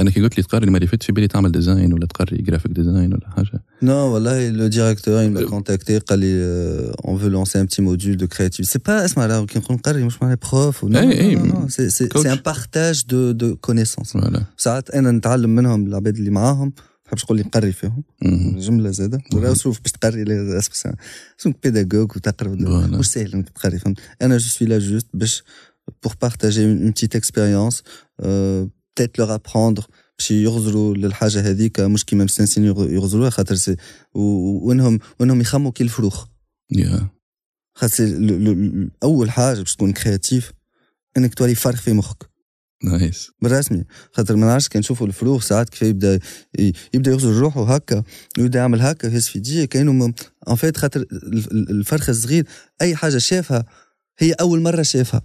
أنا كي قلت لي تقري ما ريفت في بالي تعمل design ولا تقري graphic design ولا حاجة Non, والله le directeur il m'a contacté قال لي on veut lancer un petit module de créativité. C'est pas اسمع لا كي نقول نقري مش معناها prof ou non, إيه، non, إيه، non, non, c'est c'est coach. c'est un partage de de connaissances. voilà ساعات أنا نتعلم منهم العباد اللي معاهم ما تحبش تقول لي نقري فيهم مهم. جملة زادة ولا شوف باش تقري لا- اسمك اسمك pédagogue وتقرا Voilà. مش سهل إنك تقري فهمت أنا je suis là juste باش pour partager une, une petite expérience euh, peut-être leur apprendre باش يغزروا للحاجة هذيك مش كيما مستنسين يغ- يغزروها خاطر وإنهم وإنهم يخموا كي الفروخ. يا خاطر أول حاجة باش تكون créatif إنك تولي فرخ في مخك. nice بالرسمي. خاطر ما نعرفش كان نشوفوا الفروخ ساعات كيف يبدا يبدا يغزر روحه هكا ويبدا يعمل هكا يهز في يديه كأنه en fait خاطر ال- ال- الفرخ الصغير أي حاجة شافها هي أول مرة شافها.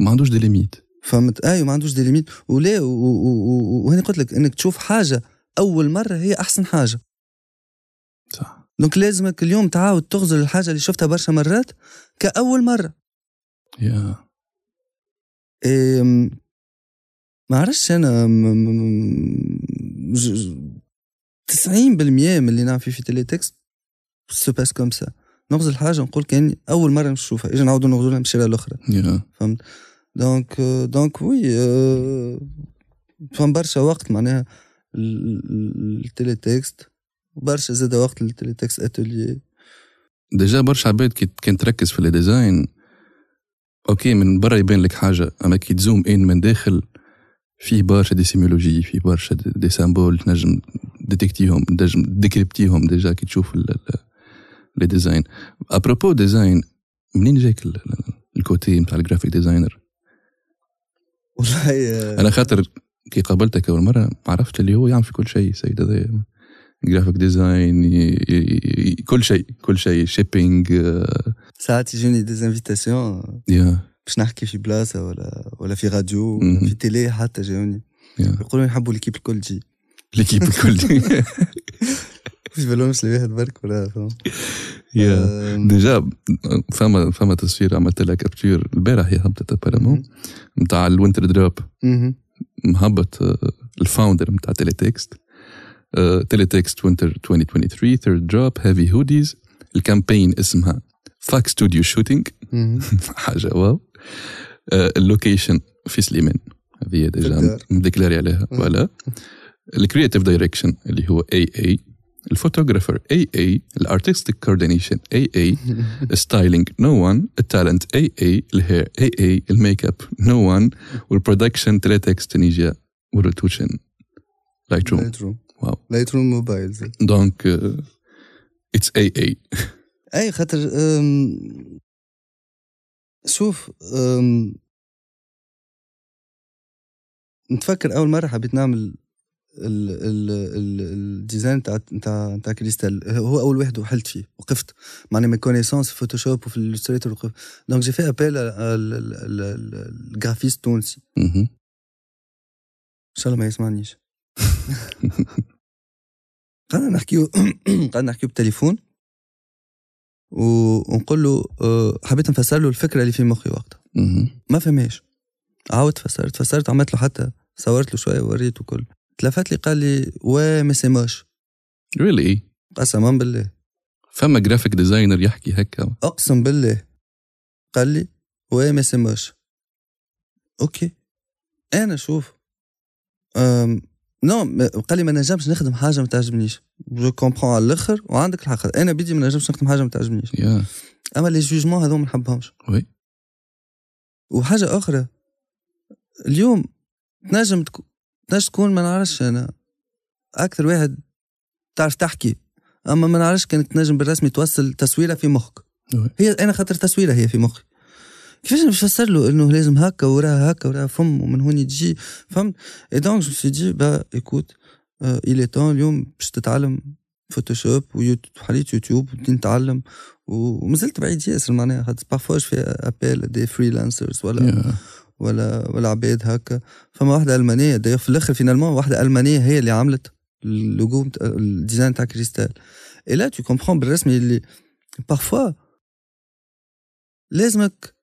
ما عندوش des limites فهمت؟ أيوه ما عندوش des limites. ولا و- و- و- وهاني قلت لك إنك تشوف حاجة أول مرة هي أحسن حاجة. صح. donc لازمك اليوم تعاود تغزر الحاجة اللي شفتها برشا مرات كأول مرة. Yeah. إيه ما عرفتش أنا ج- 90% من اللي نعرف فيه في Teletext ça passe comme ça. نغزر حاجة نقول كأني أول مرة نشوفها. أجي نعاودوا نغزرها من الشارع الأخرى. Yeah. فهمت؟ donc donc oui فهم برشا وقت معناها ال- ال- ال Teletext برشا زاد وقت لل Teletext atelier déjà برشا عباد كي كان تركز في ال design Okay من برا يبان لك حاجة اما كي تزوم ان من داخل فيه برشا des sémiologies فيه برشا des, symboles تنجم détecter هم تنجم décrypter هم déjà كي تشوف les designs à propos design منين جاك ال- ال- ال côté نتاع ال graphic designer والله أنا خاطر كي قابلتك أول مرة ما عرفت اللي هو يعمل في كل شيء سيد هذا graphic design كل شيء كل شيء shipping ساعات يجوني des invitations يا باش نحكي في بلاصة ولا ولا في راديو. ولا في télé حتى جاوني. يقولوا نحبوا l'équipe الكل تجي l'équipe الكل. في بالهمش الواحد برك ولا فهم Yeah déjà فما فما تصوير عملت لها capture البارح هي هبطت apparemment نتاع ال winter drop. مهبط ال founder نتاع Teletext Teletext winter 2023 third drop heavy hoodies ال campaign اسمها fuck studio shooting. حاجة wow. آه، ال location في سليمان. هذه déjà. مديكلاري عليها. voilà ال creative direction اللي هو AI ال photographer AI ال artistic coordination AI styling no one ال talent AI ال hair AI ال makeup no one وال production Teletext Tunisia وال retouching. Lightroom Lightroom wow Lightroom mobile. donc it's AI إي خاطر شوف نتفكر أول مرة حبيت نعمل ال design تاع تاع تاع كريستال. هو أول واحد وحلت فيه وقفت. معني mes connaissances في Photoshop وفي Illustrator وقفت donc j'ai fait appel ال graphiste التونسي ان شاء الله ما يسمعنيش. قعدنا نحكيو قعدنا نحكيو بالتليفون. ونقول له أه، حبيت نفسر له الفكرة اللي في مخي وقتها. ما فهمهاش. عاودت فسرت فسرت عملت له حتى صورت له شوية ووريته كل. تلفت لي قال لي ouais mais c'est موش really قسما بالله. فما graphic designer يحكي هكا؟ أقسم بالله. قال لي ouais mais c'est موش okay. أنا شوف um no قال لي ما نجمش نخدم حاجة ما تعجبنيش. je comprends على الآخر وعندك الحق. أنا بدي ما نجمش نخدم حاجة ما تعجبنيش. يا أما les jugements هذو ما نحبهمش. oui وحاجة أخرى اليوم تنجم تكون تنجم تكون ما نعرفش أنا. أكثر واحد تعرف تحكي. أما ما نعرفش كانك تنجم بالرسمي توصل تصويره في مخك. Oui. هي أنا خاطر تصويره هي في مخي. كيفاش نفسر له إنه لازم هكا وراها هكا وراها فم ومن هون تجي فهمت اي donc je suis dit bah écoute الي تون اليوم باش تتعلم Photoshop وحاليت يوتيوب وبدي نتعلم. ومازلت بعيد ياسر معناها. خاطر parfois fait appel des freelancers ولا يا ولا ولا عباد هكا. فما واحدة ألمانية d'ailleurs في الآخر finalement واحدة ألمانية هي اللي عملت ال logo ال design تاع كريستال. et là tu comprends بالرسمي اللي parfois لازمك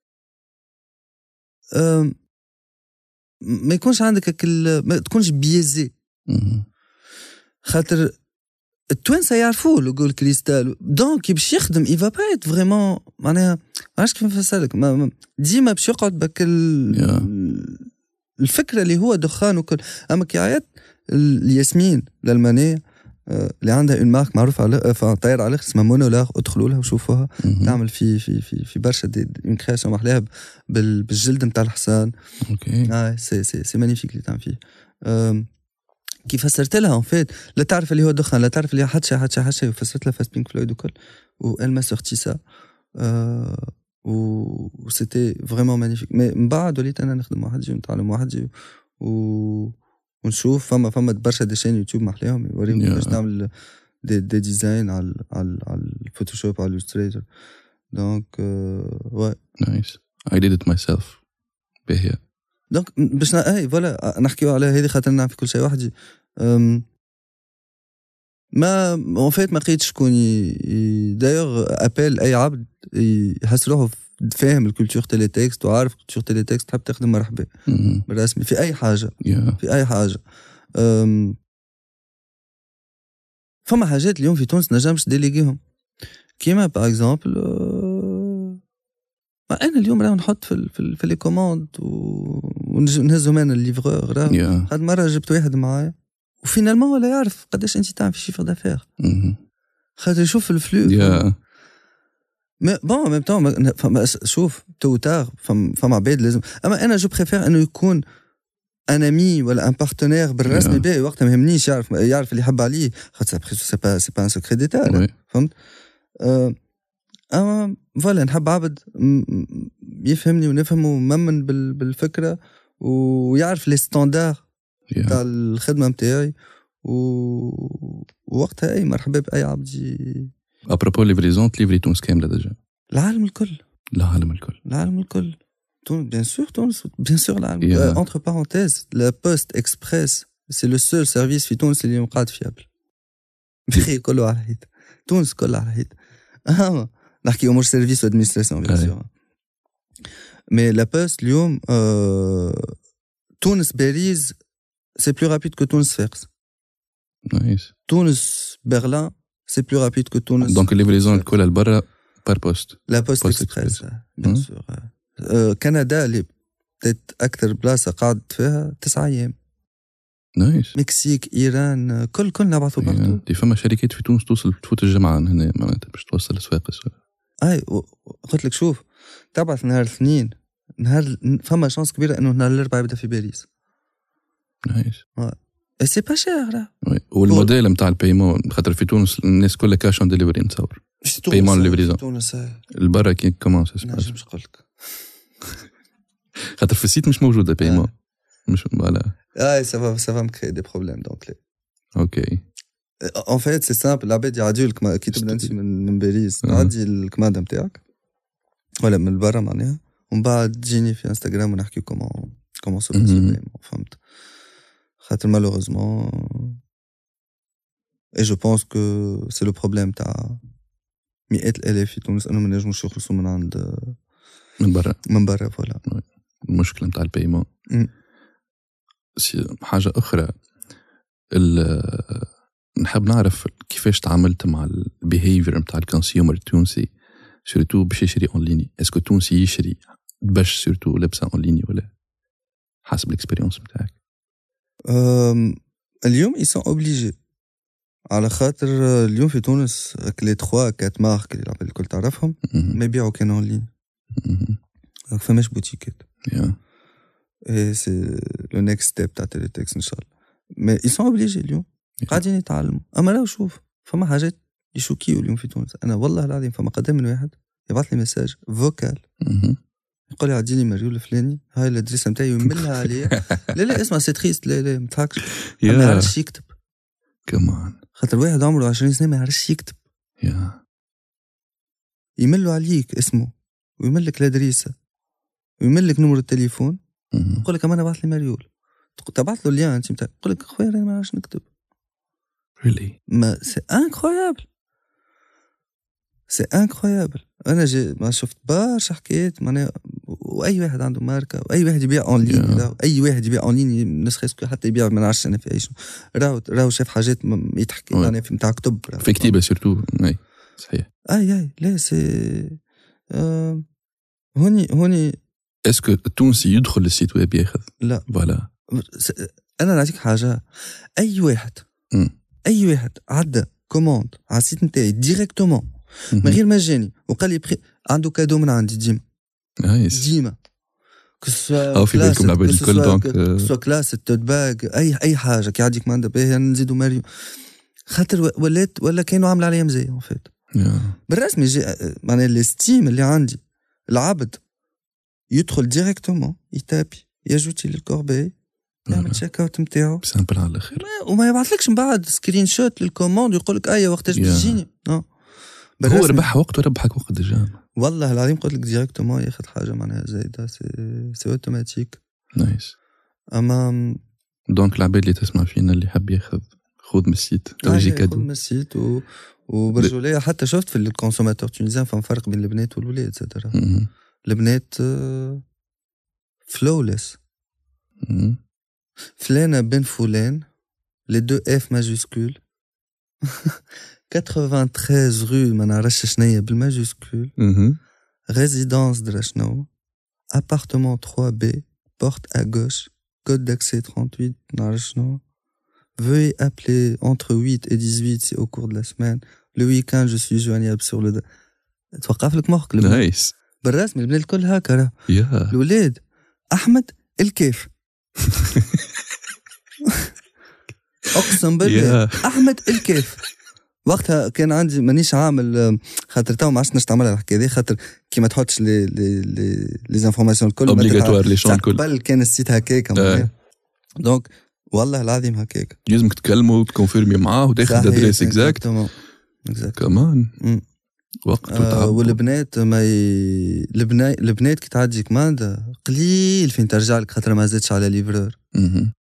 ما يكونش عندك ما تكونش busy. خاطر التوانسه يعرفوه لو جول كريستال donc كي باش يخدم اي با ايت vraiment معناها ما عرفتش كيف نفسرلك ما- ما- ديما باش يقعد بك ال- الفكرة اللي هو دخان وكل اما كي عيط ال- الياسمين الالمانيه آه، اللي عندها اون مارك معروفه على طاير على اسمها مونولاغ ادخلوا لها وشوفوها. تعمل في في في في برشا دي اون كرياسيون محلاها بال- بالجلد نتاع الحصان أوكي آه سي سي سي مانيفيك اللي تعمل فيه أم، كي فسرت لها اون فيت لا تعرف اللي هو دخان لا تعرف اللي هو حتى حتى حتى وفسرت لها فاست بينك فلويد وكل. و elle m'a sorti ça. أه، و c'était vraiment magnifique mais من بعد وليت أنا نخدم وحدي ونتعلم وحدي و ونشوف. فما فما برشا des chaînes YouTube محلاهم يوريهم Yeah. كيفاش تعمل دي, دي ديزاين على على على ال Photoshop على Illustrator donc ouais. Nice I did it myself. باهية donc باش اي voilà نحكيو على هذه خاطر نعرف كل شيء. وحدي mais en fait ما لقيتش شكون d'ailleurs appel أي عبد يحس روحه فاهم ال culture Teletext وعارف culture Teletext تحب تخدم مرحبا. بالرسمي في أي حاجة. في أي حاجة. فما حاجات اليوم في تونس نجمش déléguer هم. كيما par exemple mais أنا اليوم راه نحط في في, في les commandes ونهزهم أنا ال livreur راه يا هاد مرة جبت واحد معايا و finalement ولا يعرف قداش أنت تعمل في chiffre d'affaires. خاطر يشوف ال flux. يا mais bon même temps فما شوف tôt ou tard فما عباد لازم. أما أنا je préfère إنه يكون un ami ولا un partenaire بالرسمي Yeah. باهي وقتها ما يهمنيش يعرف يعرف اللي يحب عليه. خاطر c'est pas c'est pas un secret d'État oui أه، أما voilà نحب عبد يفهمني ونفهمه وممن بال- بالفكرة ويعرف les standards تاع الخدمة نتاعي و... ووقتها أي مرحبا بأي عبد à propos livraison ت livrer تونس كاملة déjà. العالم الكل. العالم الكل. العالم الكل. تونس bien sûr تونس bien sûr العالم Yeah. entre parenthèses la poste express c'est le seul service في تونس اللي قاعد fiable après كله على الحيط تونس كلها على الحيط أها نحكي امور service و administration bien أي. sûr mais la poste اليوم آه، تونس باريس c'est plus rapide que تونس صفاقس nice تونس برلين c'est plus rapide que تونس donc ال livraison الكل لبرا par poste la poste Post express Express. bien مم. sûr آه، كندا اللي بدات أكثر بلاصه قعدت فيها تسعة أيام nice مكسيك ايران آه، كل كل نبعثوا يا. برضو دي فما شركات في تونس توصل تفوت الجمعة هنا معناتها باش توصل لصفاقس أي قلت لك شوف تبعث نهار الاثنين نهار فما chance كبيرة إنه نهار الأربعاء يبدأ في باريس. nice. c'est pas cher. والموديل نتاع ال paiement خاطر في تونس الناس كلها cash on delivery نتصور في Paiement تونس آه، البرا كي comment ça se passe. نجم نقول لك. خاطر في ال site مش موجودة paiement. مش voilà. اي ça va ça va me créer des problèmes donc OK en fait c'est simple العباد يعديو لك كي تبدا انت من من باريس. تعدي الكماندة نتاعك ولا من برا معناها ومن بعد تجيني في انستغرام ونحكي comment comment ça. فهمت؟ خاطر malheureusement et je pense que c'est le problème تاع مئات الآلاف في تونس انه ما نجموش يخلصوا من عند من برا. من برا voilà المشكلة نتاع ال paiement. حاجة أخرى ال- نحب نعرف كيفاش تعاملت مع ال behavior نتاع ال consumer التونسي surtout باش يشري en ligne est-ce que تونسي يشري باش surtout لبسه en ligne ولا حسب ال expérience نتاعك؟ اليوم ils sont obligés. على خاطر اليوم في تونس هاك les trois quatre marques اللي العباد الكل تعرفهم. ما يبيعوا كان en ligne مهم. donc فماش بوتيكات. اي c'est le next step تاع Teletext إن شاء الله. mais ils sont obligés اليوم. قاعدين يتعلموا. أما لو شوف فما حاجات يشوكيو اليوم في تونس. أنا والله العظيم فما قدام من واحد يبعث لي message vocal. يقول لي عدي لي مريول الفلاني. هاي ال adresse نتاعي ويملها عليا. لا لا اسمع c'est triste لا لا ما تضحكش ما يعرفش يكتب. كمان خاطر واحد عمره 20 سنة ما يعرفش يكتب. يا. يملوا عليك اسمه ويملك الأدريسة ويملك نمر التليفون. يقول لك أما أنا بعث لي مريول تبعث له اللين أنت يقول لك خويا أنا ما نعرفش نكتب. Really? mais c'est incroyable c'est incroyable أنا جي ما شفت برشا حكايات معناها وأي واحد عنده ماركة وأي واحد يبيع en ligne Yeah. أي واحد يبيع en ligne نسخ حتى يبيع ما نعرفش أنا في أي شنو راهو راهو شاف حاجات يتحكي Ouais. معناها في نتاع كتب. في كتيبه surtout اي صحيح. أي أي. لا c'est آه، هوني هوني. est-ce que التونسي يدخل لل site web ياخذ؟ لا. voilà أنا نعطيك حاجة. أي واحد مم. اي واحد عدى commande على ال site نتاعي directement من غير ما جاني وقال لي بخي عنده cadeau من عندي ديما. nice ديما كو أو في بالكم العباد الكل، دونك، آه. سوا كلاس التوت باغ اي أي حاجة. كي يعديك ماندا باهي نزيدو ماريو. خاطر ولات ولا كانوا عامل عليا مزايا اون فيت بالرسمي جي معناها الستيم اللي عندي العبد يدخل ديريكتومون يتابي يجوتي للكوربي. يعمل تشيك اوت نتاعو. سامبل على الآخر وما يبعثلكش من بعد سكرين شوت للكوموند ويقول لك أي وقتاش. بتجيني نو هو بالرسمي- ربح وقت وربحك وقت déjà. والله العظيم قلت لك directement ياخذ حاجة معناها زايدة c'est automatique nice أما donc العباد اللي تسمع فينا اللي حاب ياخذ خذ من ال site. تو يجي آه، خذ cadeau. من ال site و... وبرجولية حتى شفت في ال consommateur tunisien فهم فرق بين البنات والولاد زاد. البنات flawless مهم. فلانة بن فلان les deux F majuscules 93 rue ما نعرفش شنيا بال majuscule مهم. résidence درا شنو appartement 3B porte à gauche code d'accès 38 نعرف شنو veuillez appeler entre 8 et 18 si au cours de la semaine. Le week-end je suis joignable sur le توقف لك مخك البنات. nice بالرسمي البنات الكل هكا راه يا الولاد احمد الكيف أقسم بالله. أحمد الكيف. وقتها كان عندي مانيش عامل خاطر تو ما عادش نش تعملها الحكاية دي خاطر كي ما تحطش les les les les informations الكل obligatoires les champs الكل. قبل كان ال site هكاك آه. donc والله العظيم هكاك يلزمك تكلمه وتكونفيرمي معاه وتاخذ adresse exacte كمان. وقت آه والبنات ما ي... البنات البنات كي تعدي commande قليل وين ترجع لك خاطر ما زادش على livreur.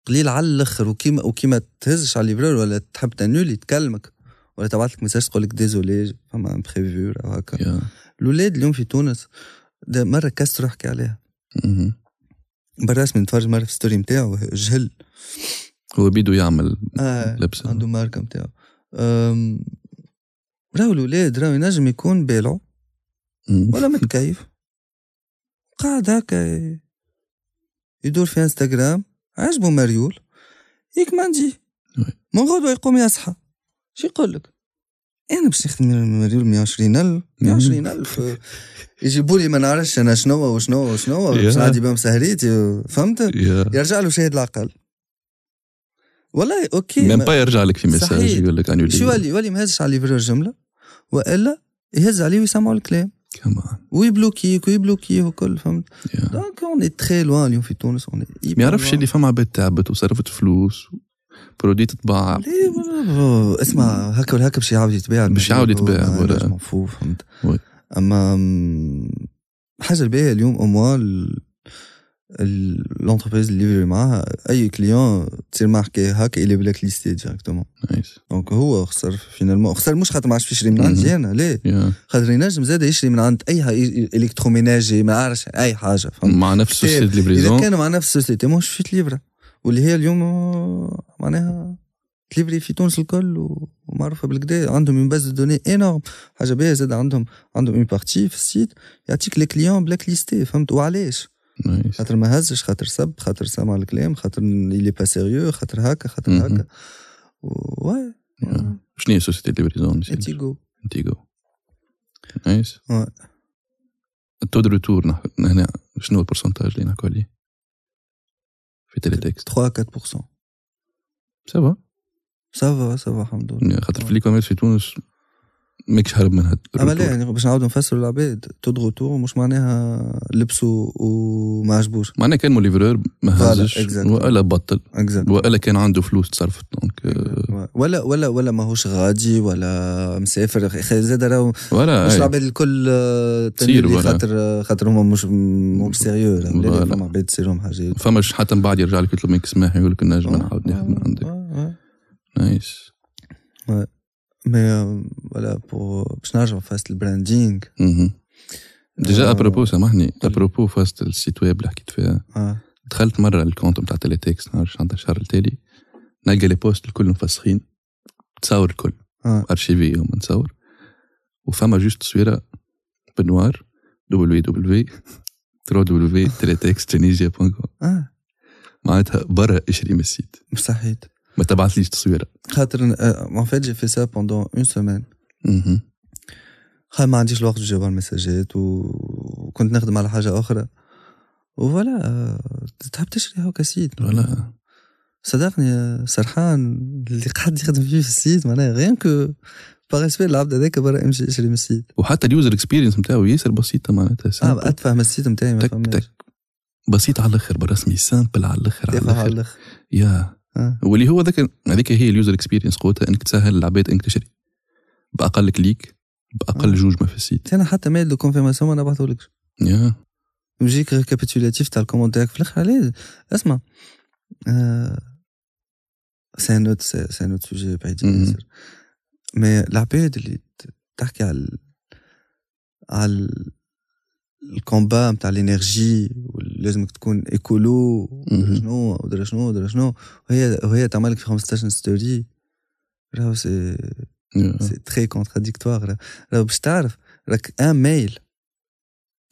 قليل على الأخر وكيما وكيما تهزش على livreur ولا تحب تنولي تكلمك. ولا تبعث لك message تقول لك désolée فما imprévu أو هكا. يا. الاولاد اليوم في تونس ده مرة كسر احكي عليها. بالرسمي نتفرج مرة في story نتاعو جهل. هو بيدو يعمل آه لبسة. عنده ماركة نتاعو راهو الاولاد راهو ينجم يكون بالعو مهم. ولا متكيف. قاعد هكا يدور في انستغرام عجبه مريول يكماندي oui. من غدوة يقوم يصحى. شو يقول لك؟ أنا باش نخدم مريول 120 ألف. 120 ألف. يجيبوا لي ما نعرفش أنا شنو وشنو وشنو. باش. نعدي بهم سهريتي فهمت؟ يرجع له شاهد العقل. والله OK même pas يرجع لك في message. يقول لك annuler شو يولي يولي ما يهزش على livreur جملة وإلا يهز عليه ويسمعوا الكلام. كمان ويبلوكيك ويبلوكيه وكل فهمت؟ يا. donc un client اليوم في تونس un ما يعرفش اللي فما عباد تعبت وصرفت فلوس برودي ليه؟ اسمع هكا ولا هكا باش يعاود يتباع باش يعاود يتباع، ولا- فهمت. أما حاجة الباهية اليوم au moins l'entreprise اللي يليفري معاها أي client تصير معاه حكايه هكا اللي blacklisté directement donc هو خسر finalement خسر مش خاطر ما عادش يشري من عندي أنا ليه يا خاطر ينجم زاد يشري من عند اي électroménager ما عارفش اي حاجة فهمت مع نفس كتاب. société اذا كانوا مع نفس ال société مش في تليفرا واللي هي اليوم معناها تليفري في تونس الكل ومعروفه بالكدا عندهم une base de données énorme حاجة باهيه زاد عندهم عندهم une partie في ال site يعطيك les clients blacklistés فهمت وعلاش خاطر ما هزش خاطر سب خاطر سمع الكلام خاطر il est pas sérieux خاطر هكا خاطر. هكا. واي يا. شنو هي société livraison Intigo Intigo. nice. Ouais. ال taux de retour هنا شنو هو ال pourcentage اللي نحكوا عليه؟ في Teletext. 3 4% ça va ça va ça va الحمد لله. خاطر في الاي في تونس ماكش هرب منها أما لا يعني باش نعاودوا نفسروا العباد taux de retour مش معناها لبسوا وما عجبوش معناها كان مو livreur ما هزش. والا بطل exact والا كان عنده فلوس تصرفت donc آه، ولا ولا ولا ماهوش غادي ولا مسافر زاد راهو ولا مش أي. العباد الكل آه، ولا. خاطر آه، خاطر هما مش مش sérieux. فما عباد تصيرهم حاجات فماش حتى من بعد يرجع لك يطلب منك سماح يقول لك نجم آه، نعاود ناخذ من عندك. nice mais bon باش نرجعوا فاست ال branding. déjà. à propos سامحني. à propos فاست ال site web اللي حكيت فيها دخلت مره ال compte بتاع Teletext نعرفش عندها الشهر التالي نلقى les posts الكل مفسخين تصاور الكل آه ارشيفي هم نصور وفما juste تصويره بالنوار دبليو دبليو www.teletext.tunisia.com آه معناتها برا اشري من ال site مستحيل ما تبعثليش تصويره خاطر en fait j'ai fait ça pendant une semaine مهم. خا ما عنديش الوقت نجاوب على المساجات وكنت نخدم على حاجة أخرى. و voilà آه، تحب تشري هكا site voilà صدقني آه، سرحان. اللي قاعد يخدم فيه في ال site معناها rien que par العبد هذاك برا امشي اشري من ال site وحتى ال user experience نتاعو ياسر بسيطة معناتها آه. اتفهم ال site نتاعي ما تك تك. بسيط على الأخر بالرسمي simple على الأخر على الأخر؟ يا. آه. واللي هو ذاك هذيك هي ال user experience قوتها إنك تسهل العباد إنك تشري. بأقل clic بأقل آه. جوج ما في ال site. أنا حتى mail de confirmation ما نبعثهولكش يا. يجيك récapitulatif تاع ال commentaire في الآخر. عليه اسمع. c'est un autre c'est un autre sujet بعيد. ياسر. mais العباد اللي تحكي على على ال combat نتاع ال énergie ولازمك تكون écolo ودرا مهم. شنو ودرا شنو ودرا شنو وهي وهي تعمل لك في 15 story راهو c'est يا. c'est très contradictoire راهو باش تعرف راك un mail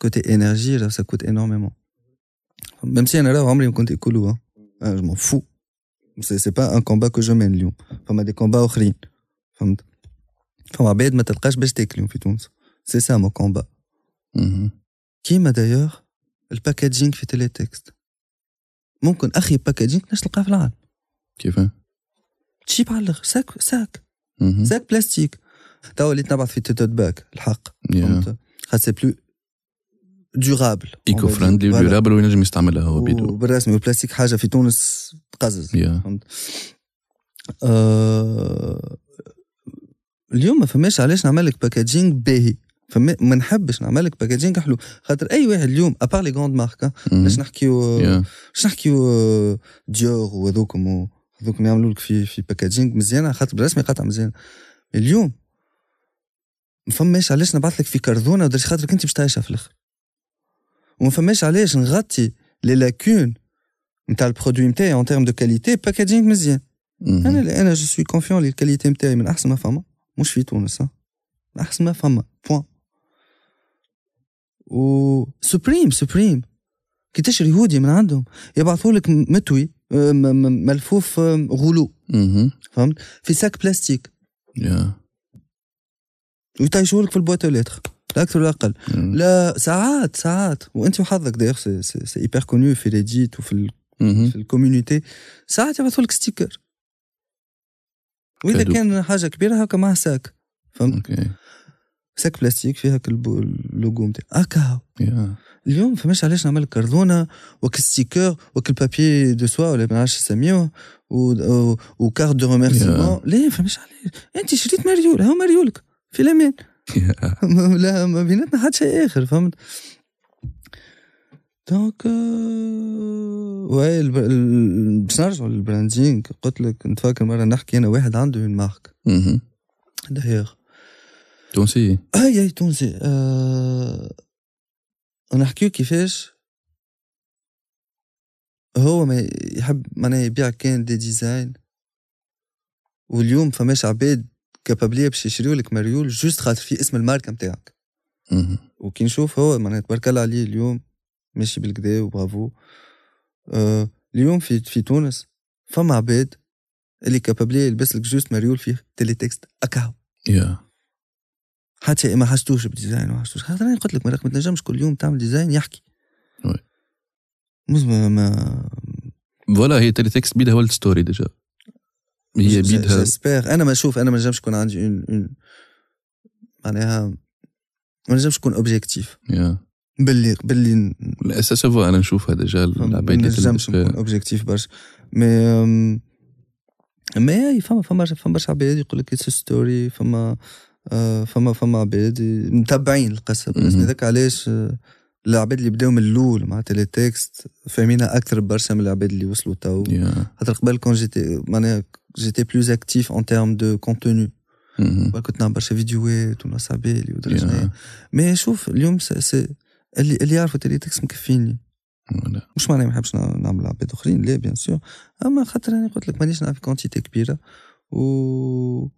côté énergie راهو ça coûte énormément même si أنا راهو عمري ما كنت écolo أنا je m'en fous c'est c'est pas un combat que je mène اليوم فما des combats اخرين فهمت فما عباد ما تلقاش باش تاكلهم في تونس c'est ça mon combat مهم. كيما دايوغ ال packaging في Teletext ممكن أخيب packaging ناش تلقاه في العالم. كيف؟ cheap على الآخر sac sac. sac بلاستيك. توا وليت نبعث في tote bag الحق. خاطر c'est plus durable eco friendly و durable وينجم يستعملها هو بيدو وبالرسمي والبلاستيك حاجة في تونس تقزز. فهمت؟ آه اليوم ما فماش علاش نعمل لك packaging باهي. فما ما نحبش نعمل لك packaging حلو. خاطر أي واحد اليوم à part les grandes marques مهم. باش نحكيو. باش نحكيو d'ailleurs وهذوكم هذوكم يعملوا لك في في packaging مزيانه خاطر بالرسمي قطعه مزيانه اليوم ما فماش علاش نبعث لك في كرذونة ودرا شنوة خاطرك أنت باش تعيشها في الآخر. وما فماش علاش نغطي les lacunes نتاع ال produit نتاعي en termes de qualité packaging مزيان. مهم. أنا أنا je suis convaincu اللي ال qualité نتاعي من أحسن ما فما. مش في تونس أحسن ما فما. بوان و سوبريم سوبريم كي تشري هودي من عندهم؟ يبعثوا لك متوي آه، ملفوف آه، غلو. فهمت؟ في ساك بلاستيك. يا. ويطيشوا لك في البواتة لتر لا أكثر ولا أقل. لا ساعات ساعات. وأنت وحظك دايوغ سي ايبر كونيو في ريديت وفي ال-. في الكوميونيتي ساعات يبعثوا لك sticker. وإذا. كان حاجة كبيرة هكا معها sac. فهمت؟ sac plastique فيها هكا البو- اللوجو نتاع هكا. اليوم فماش علاش نعمل كرذونه وال papier de soie ولا ما نعرفش نسميوه و carte de remerciement لا فماش علاش. انت شريت مريول هاو مريولك في الأمان. لا ما بيناتنا حتى شيء آخر فهمت؟ donc آه، ouais باش نرجعوا لل branding قلت لك نتفكر مرة نحكي أنا واحد عنده une marque. d'ailleurs تونسي؟ اي اي تونسي. آه نحكيو كيفاش هو ما يحب معناها يبيع كان des designs واليوم فماش عباد capables باش يشريو لك مريول juste خاطر في اسم الماركة نتاعك. وكي نشوف هو معناها تبارك الله عليه اليوم ماشي بالكدا وبرافو. آه اليوم في في تونس فما عباد اللي كابابلية يلبس لك جوست مريول فيه تيلي تكست اكاو يا. حتى ما حسيتوش بديزاين ما حسيتوش خاطر أنا قلت لك ما تنجمش كل يوم تعمل ديزاين يحكي. ما, ما فوالا هي تيلي تكست بيدها ولد ستوري ديجا. هي بيدها. جيسبيغ أنا ما نشوف أنا ما نجمش يكون عندي اون اون معناها ما نجمش يكون objectif. باللي باللي الاساس هو أنا نشوفها déjà ما العباد تلبس نجمش نكون. objectif برشا. mais mais فما فما فما برشا عباد يقول لك it's story فما فما فما عباد متبعين القصة بالنسبة. ذاك علاش آه، العباد اللي بداو من الأول مع Teletext فاهمينها أكثر برشا من العباد اللي وصلوا تو. خاطر قبل quand j'étais معناها j'étais plus active en termes de contenu. كنت نعمل برشا فيديوهات ونص عبالي. شنيا mais شوف اليوم c'est اللي اللي يعرفوا Teletext مكفيني ولا. مش معناها ما نحبش نع- نعمل عباد آخرين لا bien sûr أما خاطر أنا قلت لك مانيش نعرف quantité كبيرة و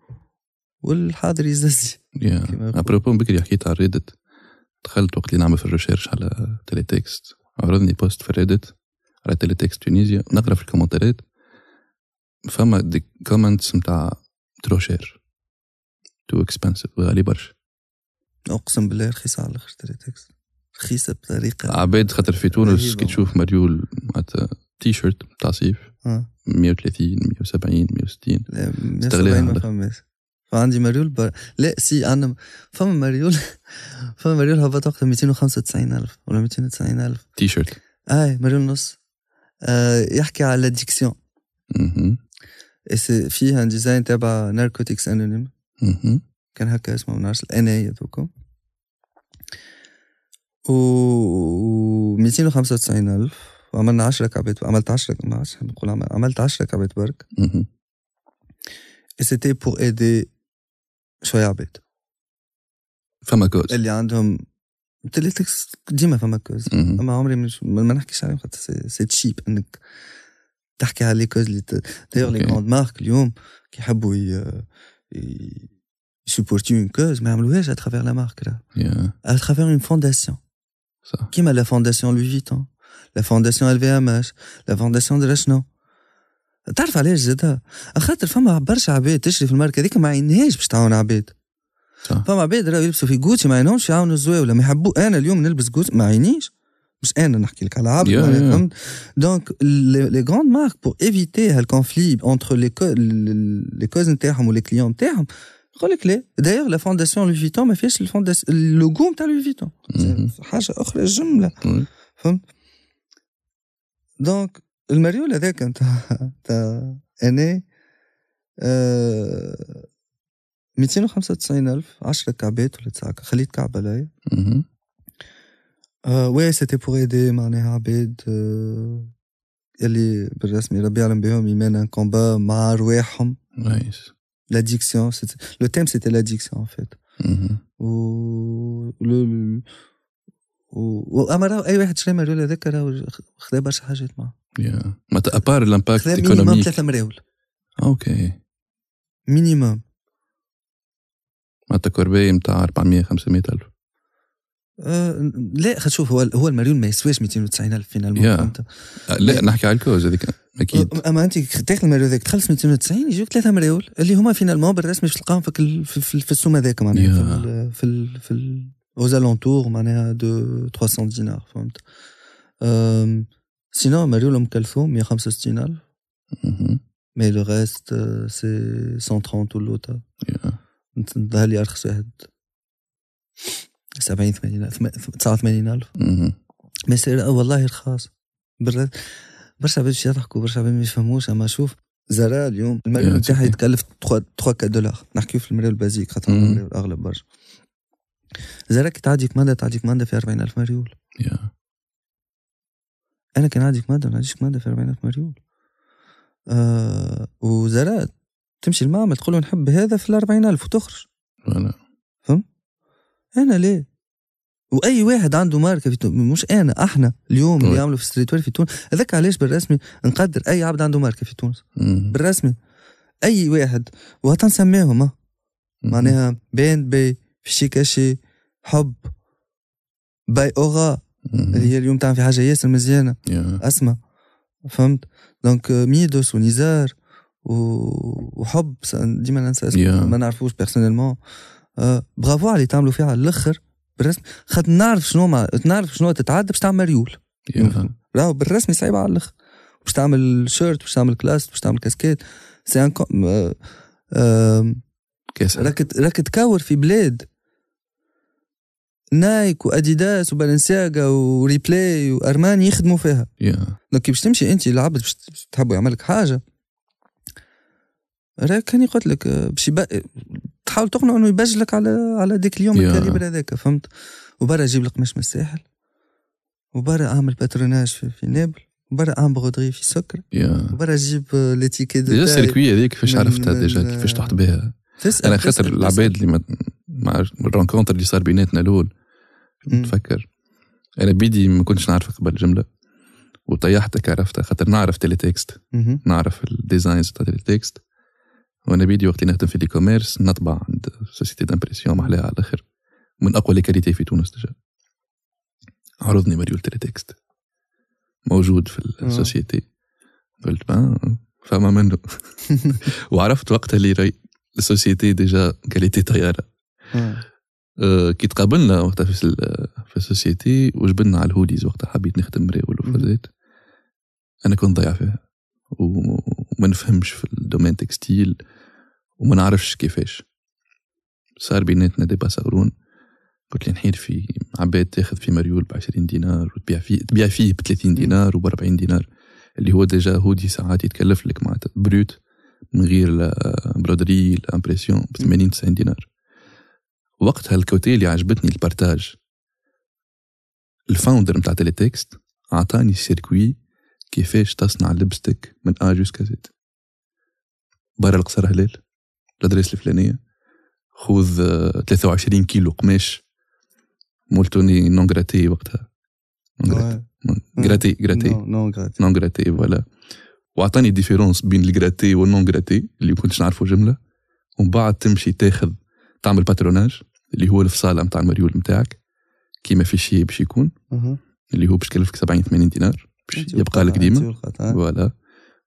والحاضر يقول. à propos بكري حكيت على Reddit دخلت وقت اللي نعمل في ال recherche على Teletext عرضني post في Reddit على Teletext Tunisia. نقرأ في ال commentات. فما des comments نتاع trop cher too expensive غالي برشا. أقسم بالله رخيصة على الأخر Teletext رخيصة بطريقة عباد خاطر في تونس. كي تشوف مريول معناتها تي شيرت تاع صيف آه. 130 170 160 لا استغلال 170 ما هذا. فماش فعندي مريول بر... لا si عندنا فما مريول فما مريول هبط وقتها 295 ألف ولا 290 ألف تي شيرت اي مريول نص آه يحكي على ال addiction مهم. فيها design تبع Narcotiques Anonymes. كان هكا اسمه ما نعرفش الان اي هذوكم و 295 ألف وعملنا 10 كعبات عملت 10 ما عادش نقول عمل- عملت 10 كعبات برك مهم. et c'était pour aider شوية عباد فما cause اللي عندهم Teletext ديما فما cause مهم. أما عمري مش ما ما نحكيش عليهم خاطر c'est- c'est cheap إنك تحكي على les causes اللي d'ailleurs les okay. grandes marques اليوم كي يحبوا يسوبورتيو une cause ما يعملوهاش à travers la marque راه يا à travers une fondation صح كيما la fondation Louis Vuitton la fondation LVMH la fondation درا شنو تعرف علاش زادها خاطر فما برشا عباد تشري في الماركة هذيك ما عينهاش باش تعاون عباد. فما عباد راهو يلبسوا في جوتشي ما عينهمش يعاونوا الزواوله ما يحبوا. أنا اليوم نلبس جوتشي ما عينيش. مش أنا نحكي لك على عبد. فهمت donc les grandes marques pour éviter هال conflit entre les causes نتاعهم و les clients نتاعهم يقول لك لا. d'ailleurs la fondation Louis Vuitton ما فيهاش اللوغو نتاع Louis Vuitton. حاجة أخرى جمله. فهمت؟ donc المريول هذاك نتاع تاع أنا آه 295 ألف 10 كعبات ولا تسعة خليت كعبة لي مهم. آه oui c'était pour aider معناها عباد آه اللي بالرسمي ربي يعلم بهم en combat مع رواحهم nice. Le thème c'était l'addiction en fait. مهم. و و واما راهو أي واحد شري مريول هذاك راهو خذا برشا حاجات معاه. معناتها à part ال impact خذا minimum économique ثلاثة مراول أوكي مينيموم معناتها corbeille نتاع 400 500 الف آه لا خد شوف هو هو المريول ما يسواش 290 الف finalement آه، لا نحكي على ال cause هذيك أكيد اما انت تاخذ المريول هذاك تخلص 290 يجوك ثلاثة مراول اللي هما finalement بالرسمي باش تلقاهم في في, السوم هذاك معناها. في ال في ال alentours معناها de 300 دينار فهمت sinon مريول ام كلثوم 165 الف مهم. mais le reste c'est 130 واللوطا يا. ظهر لي ارخص واحد 70 80 الف 89 ألف مهم. mais c'est والله رخاص برشا عباد باش يضحكوا برشا عباد ما يفهموش أما شوف Zara اليوم المريول نتاعها. يتكلف 3 3 4 دولار نحكيو في المريول ال basique خاطر مم. المريول أغلب برشا Zara كي تعدي commande تعدي commande في 40 ألف مريول يا أنا كان عندي commande ما عنديش commande في 40 الف مريول آه و Zara تمشي المعمل تقول له نحب هذا في ال 40 الف وتخرج voilà أنا ليه؟ وأي واحد عنده ماركة في تونس مش أنا إحنا اليوم اللي oui. يعملوا في streetwear في تونس. هذاك علاش بالرسمي نقدر أي عبد عنده ماركة في تونس. بالرسمي. أي واحد. وهتنسميهم ها. مهم. معناها بين بي في كاشي حب باي مهم. اللي هي اليوم تعمل في حاجة ياسر مزيانة. يا أسمع. فهمت؟ دونك ميدوس ونزار و- وحب ديما ننسى اسمه Yeah. ما نعرفوش بيرسونيلمون آه برافو على اللي تعملوا فيها على الآخر بالرسم خاطر نعرف شنو مع... نعرف شنو تتعدى باش تعمل مريول يا. راهو بالرسمي صعيبه على الآخر. باش تعمل shirt باش تعمل كلاس باش تعمل casquette c'est un cau- كاس راك راك تكور في بلاد نايك وأديداس وبالنسياغا وريبلاي وأرماني يخدموا فيها. يا. donc كي باش تمشي أنت العبد باش تحبوا يعمل لك حاجة. راك كان قلت لك باش تحاول تقنعه إنه يبجلك على على ديك اليوم يا. ال calibre هذاك فهمت؟ وبرا جيب لك قماش من الساحل وبرا أعمل patronage في, في نابل. وبرا أعمل broderie في سكر. يا. وبرا جيب l'étiquette de déjà ال circuit هذيك كيفاش عرفتها déjà؟ كيفاش تحط بها؟ أنا خاطر. العباد اللي ما مع ال rencontre اللي صار بيناتنا الأول مم. نتفكر أنا بيدي ما كنتش نعرف قبل جملة. وطيحتك عرفتها خاطر نعرف Teletext مهم. نعرف ال designs تاع ال text وأنا بيدي وقت اللي نخدم في ال e-commerce نطبع عند société d'impression محلاها على الآخر. من أقوى les qualités في تونس déjà. عرضني مريول Teletext موجود في ال société قلت ما فما منه. وعرفت وقتها اللي راي ال société déjà qualité طيارة. آه. كي تقابلنا وقتها في في ال société وجبنا على ال hoodies وقتها حبيت نخدم مراول وفازات أنا كنت ضيع فيها. وما نفهمش في ال domaine textile وما نعرفش كيفاش. صار بيناتنا débat صغرون قلت لي نحير في عباد تاخذ في مريول ب 20 دينار وتبيع فيه تبيع فيه ب 30 دينار وب 40 دينار. اللي هو déjà hoodie ساعات يتكلف لك معناتها brut من غير la broderie l'impression ب 80 90 دينار. وقتها ال côté اللي عجبتني ال partage. ال founder نتاع Teletext اعطاني circuit كيفاش تصنع لبستك من A jusqu'à Z برا القصر هلال الادريس الفلانية خذ آه، 23 كيلو قماش molleton non gratté وقتها. Non, non gratté. non gratté voilà واعطاني différence بين ال gratté وال non gratté اللي كنتش نعرفه جملة. ومن بعد تمشي تاخذ تعمل patronage اللي هو الفصاله نتاع المريول نتاعك. كيما في شيء باش يكون. اللي هو باش يكلفك 70 80 دينار. باش يبقى لك ديما. voilà.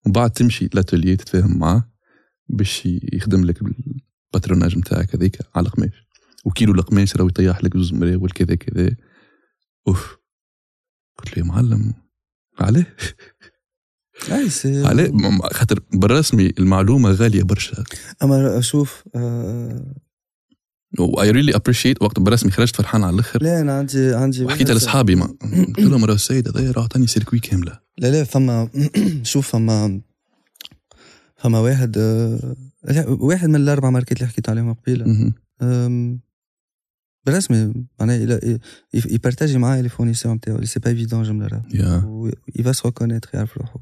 ومن بعد تمشي l'atelier تتفاهم معاه باش يخدم لك ال patronage نتاعك هذيك على القماش. وكيلو القماش راهو يطيح لك زوز مراول كذا كذا. أوف. قلت له يا معلم م- م- خاطر بالرسمي المعلومة غالية برشا. أما شوف آه، و I really appreciate وقت بالرسمي خرجت فرحان على الأخر. لا أنا عندي عندي وحكيت لأصحابي قلت لهم راه السيد هذا راه عطاني circuit كاملة. لا لا فما شوف فما فما واحد آه، واحد من الأربع ماركات اللي حكيت عليهم قبيلة. بالرسمي معناها ي partager معايا les fournisseurs نتاعو اللي c'est pas évident جمله راه يا و il va se reconnaître يعرف روحه.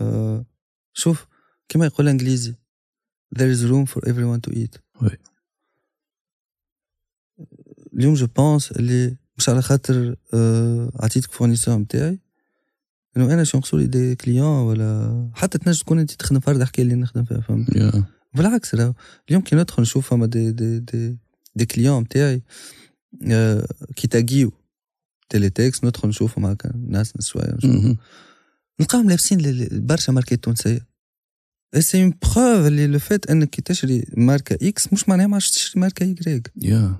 آه، شوف كما يقول الإنجليزي there is room for everyone to eat. oui. اليوم je pense اللي مش على خاطر آه، عطيتك fournisseur نتاعي إنه أنا شو نقصوا لي des clients ولا حتى تنجم تكون أنت تخدم فرد حكايه اللي نخدم فيها فهمت؟ يا. بالعكس راهو. اليوم كي ندخل نشوف فما دي دي دي دي كليون نتاعي آه، كي taguiw Teletext ندخل نشوفهم هكا ناس شوية نشوف. مهم. نلقاهم لابسين برشا ماركات تونسية. c'est une preuve اللي le fait إنك كي تشري ماركة X مش معناها ما عادش تشري ماركة Y يا.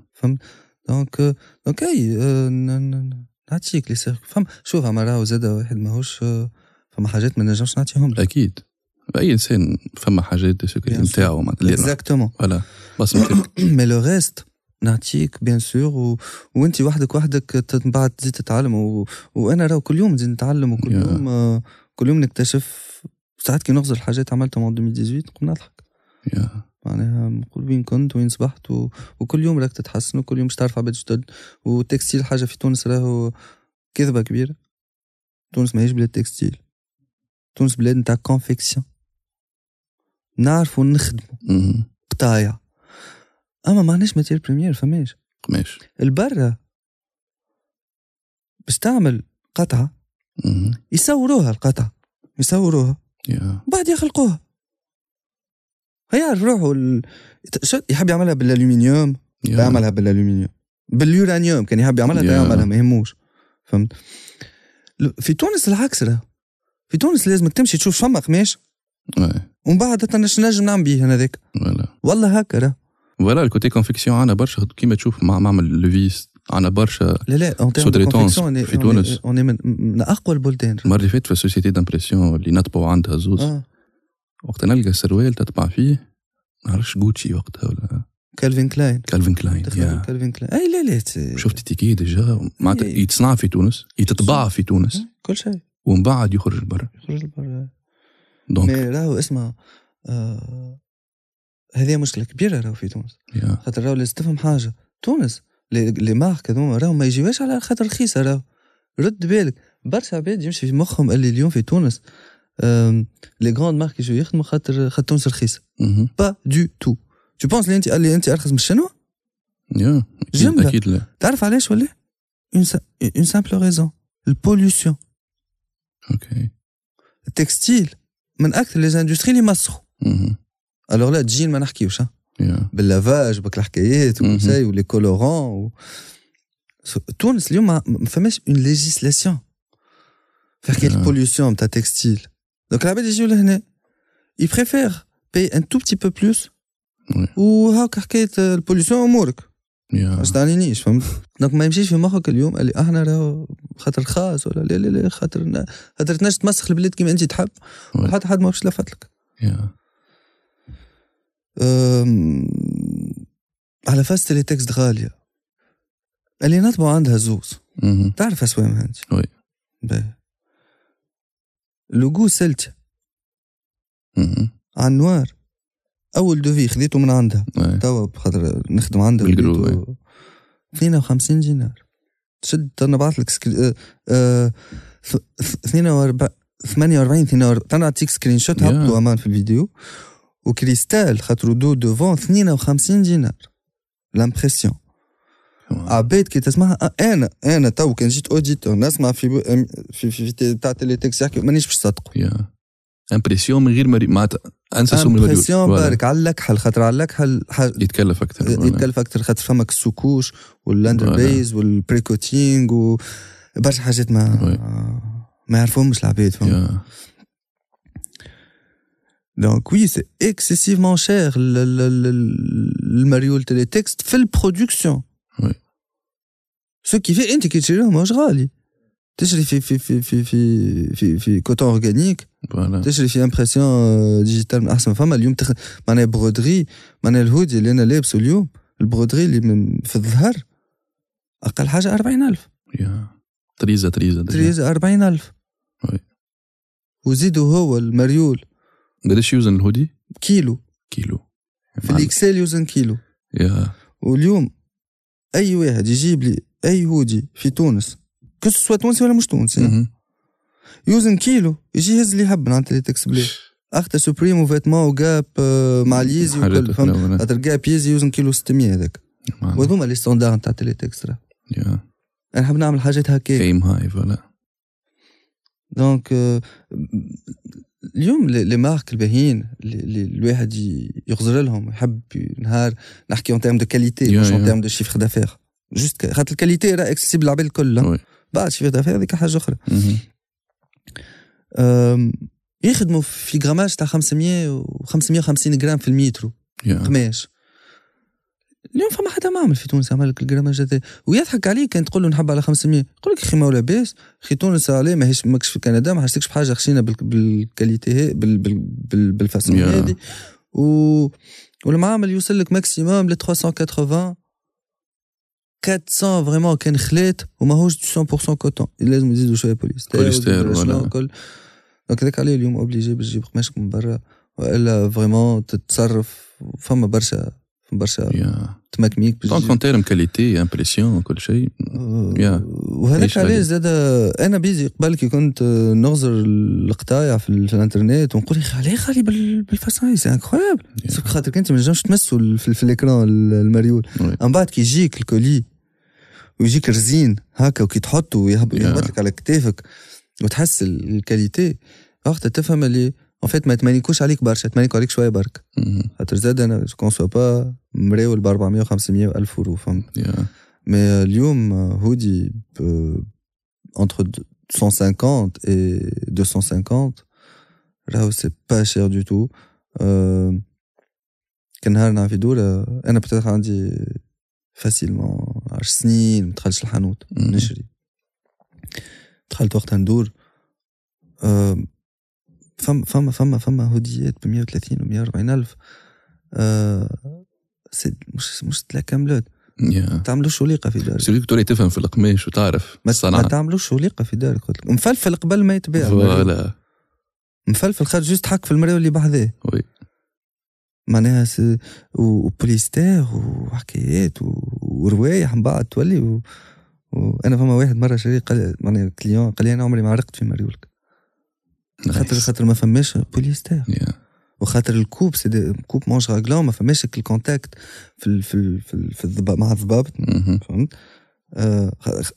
donc donc إي نعطيك لي سيرك فهم شوف اما راهو زاد واحد ماهوش آه، فما حاجات ما نجمش نعطيهم لك. أكيد. اي انسان فما حاجات. نتاعو exactement voilà بصمتك mais le reste نعطيك bien sûr و... وانت وحدك وحدك من بعد تزيد تتعلم و... وأنا راهو كل يوم نزيد نتعلم وكل Yeah. يوم آه، كل يوم نكتشف. ساعات كي نغزر الحاجات عملتهم من 2018 نقوم نضحك. معناها نقول وين كنت وين صبحت و... وكل يوم راك تتحسن وكل يوم باش تعرف عباد جدد. وال textile حاجة في تونس راهو كذبة كبيرة. تونس ماهيش بلاد textile. تونس بلاد نتاع confection نعرفوا نخدموا. قطايع. أما ما عندناش matière première فماش. قماش البرة باش تعمل قطعة مهم. يصوروها القطعة. يصوروها يا. بعد يخلقوها. هيعرف روحه ال... يحب يعملها بالألومنيوم؟ يعملها بالألومنيوم. باليورانيوم كان يحب يعملها. يعملها ما يهموش. فهمت؟ في تونس العكس راه في تونس لازمك تمشي تشوف فما قماش oui. ومن بعد شنو نجم نعمل بيه أنا ذاك والله هكا راه voilà ال côté confection عنا برشا كيما تشوف مع معمل لوفيس عنا برشا. لا لا في تونس. un من, من أقوى البلدان. المرة اللي فاتت في ال société d'impression اللي نطبعوا عندها زوز. آه. وقت نلقى سروال تطبع فيه نعرفش جوتشي وقتها ولا كالفين كلاين. كالفين كلاين. كالفين كلاين. أي لا لا شفت تيكي déjà معناتها إيه. يتصنع في تونس يتطبع في تونس. كل شيء. ومن بعد يخرج برا يخرج لبرا. donc. mais راهو اسمع آه هذه مشكلة كبيرة راهو في تونس. خاطر راهو لازم تفهم حاجة تونس les marques هذوما راهو ما يجيوش على خاطر رخيصة راهو. رد بالك برشا عباد يمشي في مخهم اللي اليوم في تونس. آم، les grandes marques يجوا يخدموا خاطر خاطر تونس رخيصه مهم. pas du tout تو بونس اللي انت قال لي انت ارخص من الشنوا يا أكيد جملة. أكيد لا. تعرف علاش ولا؟ une simple raison ال pollution أوكي ال textile من أكثر les industries اللي مسخوا مهم. الوغ لا تجين ما نحكيوش ها يا باللافاج بك الحكايات مهم. وكل ولي كولورون و... س- تونس اليوم ما ما فماش اون ليجيسلاسيون في حكايه آه. البوليوسيون نتاع التكستيل دونك العباد يجيو لهنا يبريفير باي ان تو بتي بو بلوس. وهاك حكايه البوليوسيون امورك ما تعنينيش فهمت دونك ما يمشيش في مخك اليوم اللي إحنا راهو خاطر خاص ولا لا لا لا خاطر خاطر تنجم تمسخ البلاد كيما انت تحب. وي. وحتى حد ما باش لفت لك على فاست لي تكست غالية. اللي نطبع عندها زوز. تعرف اسوامها انت وي. لوغو مهم. على النوار أول دوفي خذيته من عندها وي. توا بخاطر نخدم عندها بالجرو، خذيته. 52 دينار. تشد أنا بعث لك سكري... آه... آه... 42 48 42 أنا نعطيك سكرين شوت. هبطوا أمان في الفيديو. وكريستال خاطر دو دوفون 52 دينار. لامبرسيون عباد كي تسمعها آه، أنا أنا تو كان جيت اوديتور نسمع في في في, في تاع تيلي تكس يحكي مانيش باش يا امبرسيون من غير معناتها انسى سوم المريول امبرسيون. بارك على الكحل خاطر على الكحل يتكلف أكثر. يتكلف أكثر خاطر فمك السكوش والاندر. بيز والبريكوتينغ و برشا حاجات ما. ما يعرفهمش العباد فهمت دونك وي سي اكسيسيفمون شير المريول تيلي تكست في البرودكسيون. سو كي في انت كي تشريهم ماهوش غالي تشري في في في في في في, في كوتون اورجانيك تشري في امبرسيون ديجيتال من احسن فما اليوم تخ... معناها broderie معناها الهودي اللي أنا لابسه اليوم ال broderie اللي من في الظهر أقل حاجة 40000 يا تريزا تريزا. تريزا 40000 oui. وزيدوا هو المريول قداش يوزن الهودي؟ كيلو كيلو في ال XL يوزن كيلو يا واليوم اي واحد يجيب لي اي هودي في تونس que ce soit تونسي ولا مش تونسي. يوزن كيلو يجي يهز لي حب عند Teletext بلي اختا سوبريم وفيتمون وجاب مع اليزي حاجات وكل فهمت. خاطر جاب يزي يوزن كيلو 600 هذاك. وهذوما لي ستاندار نتاع تيلي تكس راه. يا أنا نحب نعمل حاجات هكاك ايم هاي فوالا دونك اليوم لي لي مارك الباهيين اللي الواحد يغزر لهم يحب نهار نحكي اون تيرم دو كاليتي مش اون. تيرم دو شيفر دافير جوست خاطر الكاليتي راه اكسيسيبل للعباد الكل. بعد شيفر دافير هذيك حاجة أخرى. يخدموا في grammage تاع 500 و 550 جرام في المترو. يا. قماش اليوم فما حدا ما عمل في تونس عمل لك ال grammage هذا. ويضحك عليك كان تقول له نحب على 500 يقول لك أخي ما هو لاباس. أخي تونس عليه ماهيش ماكش في كندا ما حاجتكش بحاجة خشينا بال- بال qualité بال بال بال بال façon. هذه. و والمعامل يوصل لك maximum ل 380 400 vraiment كان خلات وماهوش 100% coton لازم يزيدوا شوية polyester polyester، ويزيدوا شنو ولا. وكل donc هذاك عليه اليوم obligé باش تجيب قماشك من برا والا vraiment تتصرف فما برشا برشا يا تمكميك باش donc تجيب. en termes qualité impression كل شيء يا. وهذاك عيش علاش لذيذ. زاد أنا bizarre قبل كي كنت نغزر القطايع في, ال- في الانترنت ونقول يا أخي عليه غالي بال- بال façon c'est incroyable يا. خاطر انت ما تنجمش تمسوا ال- في, في ال écran ال- المريول oui. من بعد كي يجيك ال colis ويجيك رزين هكا وكي تحطه ويهب- يا. يهبط لك على كتافك وتحس ال- ال qualité وقتها تفهم اللي en fait ما يتمانيكوش عليك برشا يتمانيكو عليك شوية برك. خاطر زاد أنا je conçois با مراول ب 400 و 500 و 1000 اورو فهمت mais اليوم hoodie entre 150 et 250 راهو c'est pas cher du tout كان نهار نعرف يدور آه، أنا بتاعت عندي facilement 10 سنين ما دخلتش الحانوت. نشري. دخلت وقتها ندور فما فما فما فما هوديات ب 130 و 140 ألف آه، مش مش تلا كاملات يا. تعملوش وليقه في دارك. سيري تولي تفهم في القماش وتعرف ما, ما تعملوش وليقه في دارك. قلت لك مفلفل قبل ما يتباع فوالا. مفلفل خارج جوست حك في المرايه اللي بحذاه وي. معناها وبوليستير وحكايات وروايح من بعد تولي و... وأنا فما واحد مرة شري قال معناها كليون قال لي أنا عمري ما عرقت في مريولك خاطر. خاطر ما فماش بوليستير يا وخاطر الكوب سي كوب مونج راغلون ما فماش الكونتاكت في ال في ال في, ال في الضباب مع الضبابط مهم. فهمت آه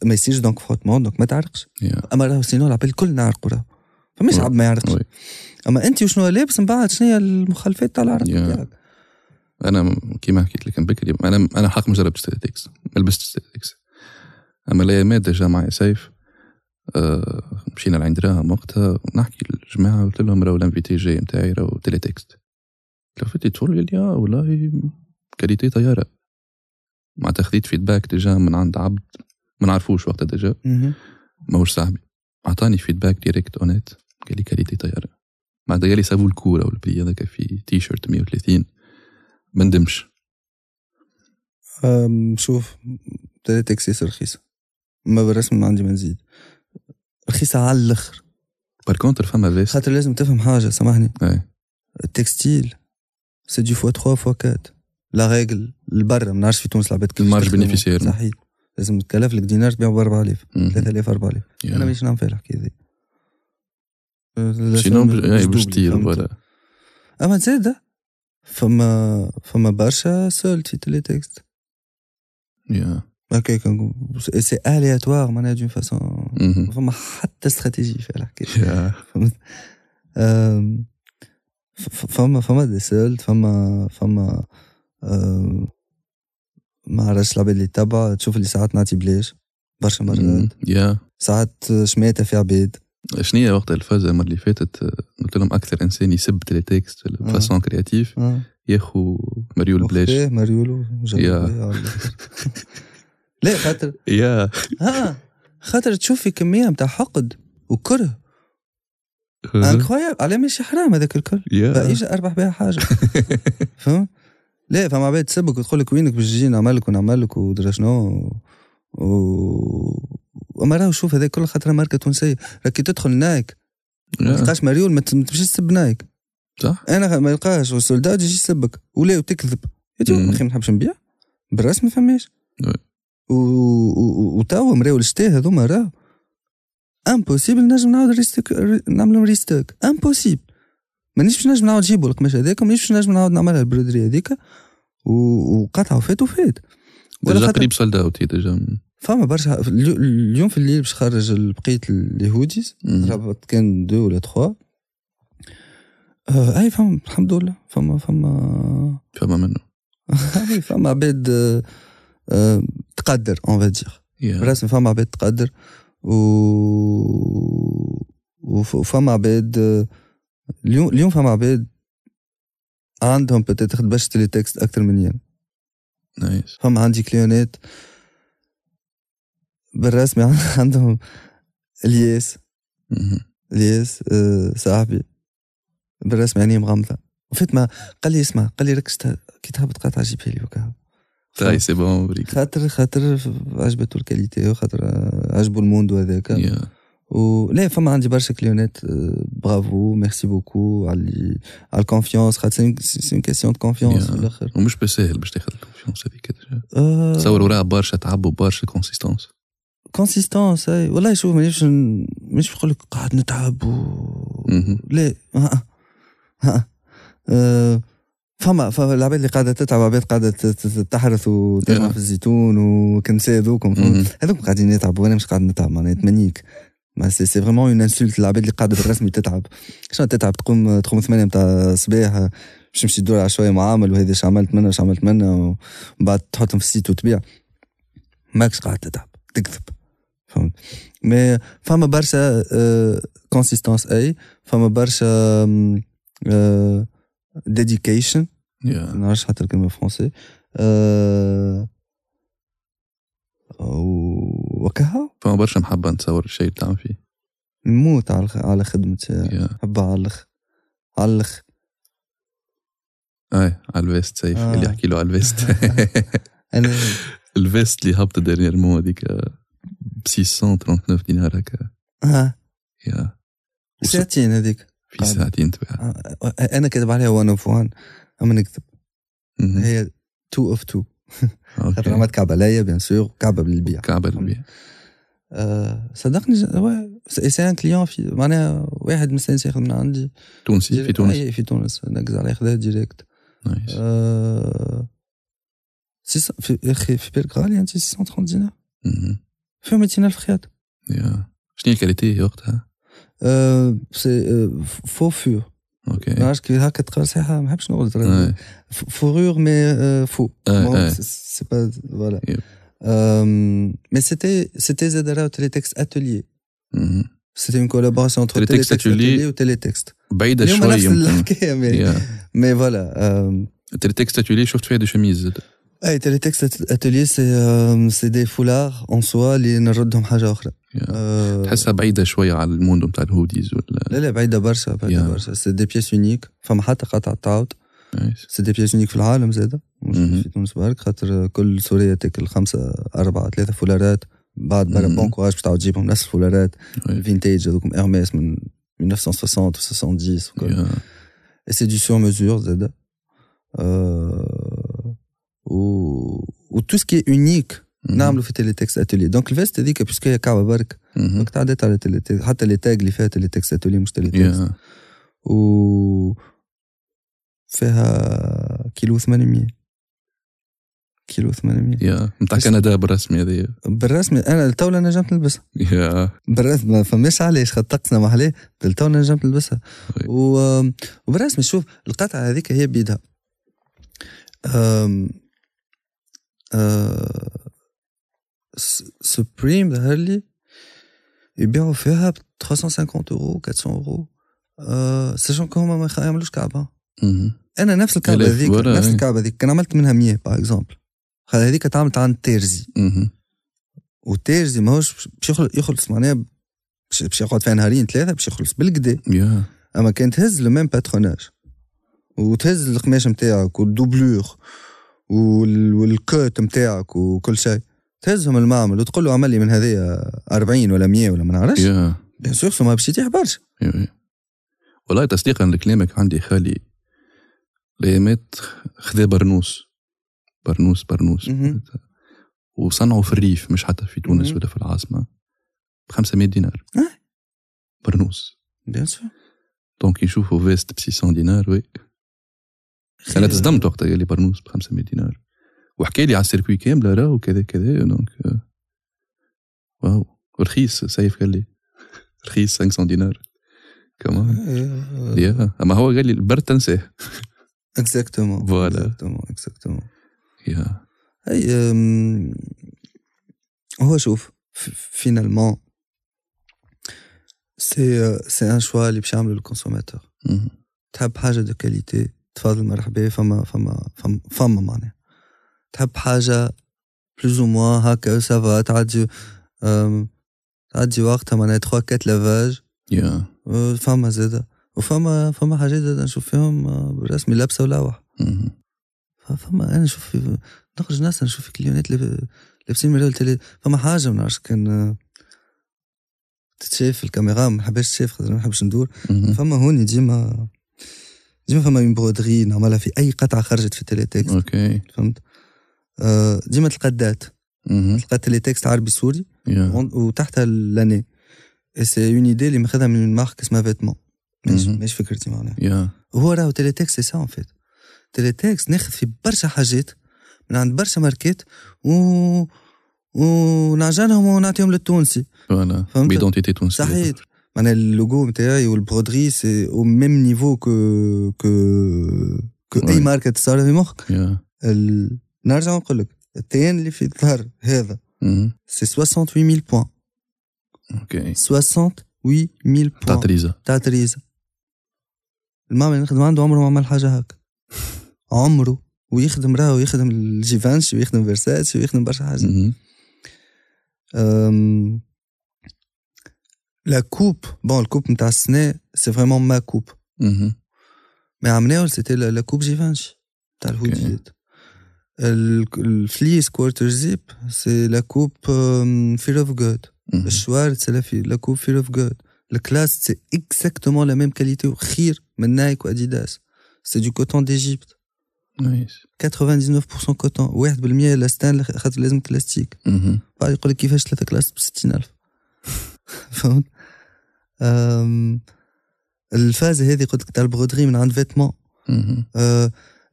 ما يصيرش دونك فروتمون دونك ما تعرقش يا. أما راهو سينو العباد الكل نعرقوا راهو فماش وي. عبد ما يعرقش. أما أنت وشنو لابس من بعد؟ شنو هي المخالفات تاع العرق يا. تاعك؟ أنا كيما حكيت لك بكري أنا أنا حق ما جربت ستاتيكس ما لبست ستاتيكس أما الايامات ديجا معي سيف. آه مشينا لعند دراهم وقتها نحكي للجماعة قلت لهم راهو الانفيتي جاي نتاعي راهو تيليتكست لفتي تقول لي يا والله كاليتي طيارة. معناتها خذيت فيدباك ديجا من عند عبد ما نعرفوش وقتها ديجا. ماهوش صاحبي. أعطاني فيدباك ديريكت اونيت قال لي كاليتي طيارة. معناتها قال لي سافو الكورة والبري هذاك في تي شيرت 130 ما ندمش. شوف تلاتة تاكسيس رخيصة. ما بالرسم ما عندي ما نزيد. رخيصة على الأخر. بار كونتر فما فيست خاطر لازم تفهم حاجة سامحني. أي. التكستيل سي دي فوا 3 فوا 4 لا ريغل البرا ما نعرفش في تونس العباد كيف المارج. بينيفيسير. صحيح. لازم تكلف لك دينار تبيعه ب 4000 مهم. 3000 4000 يا. أنا مانيش نعمل فيها الحكاية ذي سينو مش ب- اي باش اما زاد فما فما برشا سولت في تيلي تكست يا هكاك سي الياتوار معناها دون فاسون. فما حتى استراتيجي في الحكاية فما فما دي سولت فما فما ما عرفتش العباد اللي تبع تشوف اللي ساعات نعطي بلاش برشا مرات. يا ساعات شماتة في عباد شنو هي وقت الفازة المرة اللي فاتت آه، قلت لهم أكثر إنسان يسب تيليتكست بفاسون كرياتيف. ياخو مريول بلاش. جرب يا. لا خاطر يا. ها خاطر تشوف في كمية متاع حقد وكره. انكرويابل على ماشي حرام هذاك الكل. باقيش أربح بها حاجة. فهم لا فما عباد تسبك وتقول لك وينك باش تجي نعمل لك ونعمل لك ودرا شنو و... اما راهو شوف هذاك كل خاطر ماركة تونسية. راكي تدخل نايك ما. تلقاش مريول ما ت- ما تمشيش تسب نايك صح. أنا ما يلقاش وال soldes ات يجي يسبك ولا وتكذب. أخي ما نحبش نبيع. بالراس ما فماش. وتوا مراو الشتاء هذوما راهو. impossible نجم نعاود restock نعملهم restock impossible مانيش باش نجم نعاود نجيبو القماش هذاك ومانيش باش نجم نعاود نعملها ال broderie هذيك. و- وقطعه وفات. ديجا قريب سولد اوت ديجا فما برشا اليو- اليوم في الليل باش خرج بقيه اليهوديز مم. رابط كان دو ولا تخوا. آه أي فما الحمد لله فما فما. فما منه. فما عباد آه، آه، تقدر اون فادير يا رسمي فما عباد تقدر و وف- وفما عباد آه، اليوم اليوم فما عباد عندهم بتاتر باش تلي تكست أكثر مني أنا نايس فما عندي كليونات بالرسمي عندهم الياس. الياس آه، صاحبي. بالرسمي عينيه مغمضة. وفيت ما قال لي اسمع قال لي ركز كي تهبط قاطع جيبها لي وكا تاي سي بون بريك خاطر خاطر عجبته الكاليتي وخاطر عجبه الموندو هذاك. و لا فما عندي برشا client ات آه، bravo merci beaucoup على على ال confiance خاطر c'est une question de confiance. في الآخر. ومش بسهل باش تاخذ ال confiance هذيك. آه، تصور وراها برشا تعب وبرشا كونسيستونس كونسيستونس اي والله شوف مانيش مانيش نقول لك قاعد نتعب و... لا ها ها. آه، فما العباد اللي قاعدة تتعب عباد قاعدة تحرث وترمى Yeah. في الزيتون وكنساء هذوكم. هذوك قاعدين يتعبوا وأنا مش قاعد نتعب معناها تمنيك mais c'est c'est vraiment une insulte العباد اللي قاعدة بالرسمي تتعب. شنو تتعب؟ تقوم تقوم ثمانية نتاع الصباح باش تمشي تدور على شوية معامل وهذا اش عملت منه اش عملت منه ومن بعد تحطهم في ال site وتبيع. ماكش قاعد تتعب تكذب. فهمت. mais فما برشا consistance اي فما برشا dedication ما نعرفش حتى الكلمة français أه وكها؟ فما برشا محبة نتصور الشيء اللي تعمل فيه. نموت على على خدمتي يا نحبها على الاخ على الاخ أي على ال veste سيف. آه. اللي يحكي له على ال veste. ال veste اللي هبطت dernièrement هذيك ب 639 دينار هكا. ها يا. ساعتين هذيك. في ساعتين تباع آه، أنا كاتب عليها one of one أما نكذب. هي two of two خاطر. عملت كعبه ليا bien sûr كعبه للبيع كعبة للبيع آه، صدقني c'est un client في معناها واحد مستانس ياخذ من عندي. تونسي؟ في تونس؟ أي في تونس. نقز عليه ياخذها direct nice. آه، 600 في يا أخي في بالك غالي أنت 630 دينار؟ مهم. فيها 200 الف خياط يا شنو هي ال qualité وقتها؟ آه، c'est faux fur أوكي ما عرفتش كي هكا تقرا صحيحه ما نحبش نقول آه. fourrure mais euh, faux. آه، Bon, آه. c'est- c'est pas voilà. Yep. Euh, mais c'était c'était Zedara au Télétexte Atelier. مهم. C'était une collaboration entre Télétexte Télétexte Atelier. Atelier ou Télétexte. بعيدة اليوم شوي نفس يمكن الحكاية mais, يا mais voilà. Euh, التليتكست اتولي شفت فيها دي شميز زاد اي Télétexte Atelier c'est euh, c'est des foulards en soi اللي نردهم حاجة أخرى. يا. Euh, تحسها بعيدة شوية على الموندو نتاع الهوديز ولا لا لا بعيده برشا بعيده Yeah. برشا سي دي pièces uniques فما حتى قطعه تعاود nice c'est des pièces uniques في العالم زاده مش مهم. في تونس برك خاطر كل سورية تاكل خمسه اربعه ثلاثة فولارات بعد برا مهم. bon courage باش تعاود تجيبهم نفس الفولارات oui. ال vintage هذوكم Hermès من 1960 و 70 وكل يا. et c'est du sur mesure زاده euh, و و tout ce qui est unique. مهم. نعملوا في Télétexte Atelier donc ال veste هذيك parce que هي كعبه برك. donc تعديت على Télétexte حتى les tags اللي فيها Télétexte Atelier مش Télétexte يا. و فيها كيلو 800 كيلو 800 يا نتاع كندا بالرسمي هذه بالرسمي أنا لتو نجمت نلبسها يا بالرسمي ما فماش علاش خاطر طقسنا ما عليه لتو نجمت نلبسها. و... وبالرسمي شوف القطعه هذيك هي بيدها أم... س- سوبريم ظهر لي يبيعوا فيها ب 350 اورو 400 اورو. sachant que هما ما يعملوش كعبه. أنا نفس الكعبة هذيك نفس إيه. الكعبة هذيك كان عملت منها 100 par exemple هذيك اتعملت عند تيرزي مهم. والتيرزي ماهوش باش يخل- يخلص معناها باش يقعد فيها نهارين ثلاثة باش يخلص بالكدا يا أما كان تهز le même patronage وتهز القماش نتاعك وال doublure وال- وال côte نتاعك وكل شيء. تهزهم المعمل وتقول له عمل لي من هذايا 40 ولا 100 ولا ما نعرفش. يا. bien sûr so ما باش يتيح برشا. والله تصديقا لكلامك عندي خالي. ليمات خذا برنوس. برنوس برنوس. وصنعوا في الريف مش حتى في تونس. ولا في العاصمة. ب 500 دينار. آه. برنوس. bien sûr donc يشوفوا veste ب 600 دينار oui أنا تصدمت وقتها قال لي برنوس ب 500 دينار. وحكى لي على ال circuit كاملة راه وكذا كذا دونك آه، wow ورخيص سيف قال لي. رخيص 500 دينار. كمان يا أما هو قال لي البرد تنساه. exactement Voilà. exactement exactement يا أي أم، هو شوف finalement c'est c'est un choix اللي باش يعملو ال consommateur مهم. تحب حاجة de qualité تفضل مرحبا فما فما فما, فما معناها تحب حاجة plus ou moins هكا ça va تعدي تعدي وقتها معناها 3 4 lavages فما زادة. وفما فما حاجات زادة نشوف فيهم أه، بالرسمي لبسة ولوح. فما أنا نشوف نخرج ناس نشوف في كليونات لاب- لابسين مليون تلي فما حاجة ما نعرفش كان آه، تتشاف الكاميرا ما نحبش تشاف خاطر ما نحبش ندور. فما هوني ديما ديما فما une broderie نعملها في أي قطعة خرجت في Télétexte okay. فهمت؟ آه، ديما تلقى ال date. تلقى Télétexte عربي سوري وتحتها l'année. et c'est une idée اللي ماخذها من marque اسمها Vetements ماشي فكرتي معناها هو راهو Télétexte c'est ça en fait Télétexte ناخذ في برشا حاجات من عند برشا ماركات و ونعجنهم ونعطيهم للتونسي. voilà فهمت؟ ب identité تونسية. صحيح معناها اللوجو نتاعي وال broderie c'est au même niveau que que que أي. ماركه تصور في مخك. ال... نرجع نقول لك التين اللي في الظهر هذا. c'est 68000 points okay 68000 تاع points تريزا تاع تريزا المعمل اللي نخدم عنده عمره ما عمل حاجة هكا. عمره. ويخدم راهو يخدم ال Givenchy ويخدم فيرساتشي ويخدم برشا حاجات. مهم. أم... لا كوب بون الكوب نتاع السنة c'est vraiment ma coupe مهم. mais عملناو c'était la la coupe Givenchy تاع الهوديات ال- ال fleece quarter zip c'est la coupe Fear of God مهم. ال shorts c'est la في la coupe Fear of God الكلاس c'est exactement la même qualité وخير من Nike و Adidas c'est du coton d'Égypte nice 99% coton 1% élasthanne خاطر لازم بلاستيك مهم. بعد يقول لك كيفاش ثلاثة كلاس ب 60000 فهمت؟ الفازة هذه قلت لك تاع ال broderie من عند vêtements.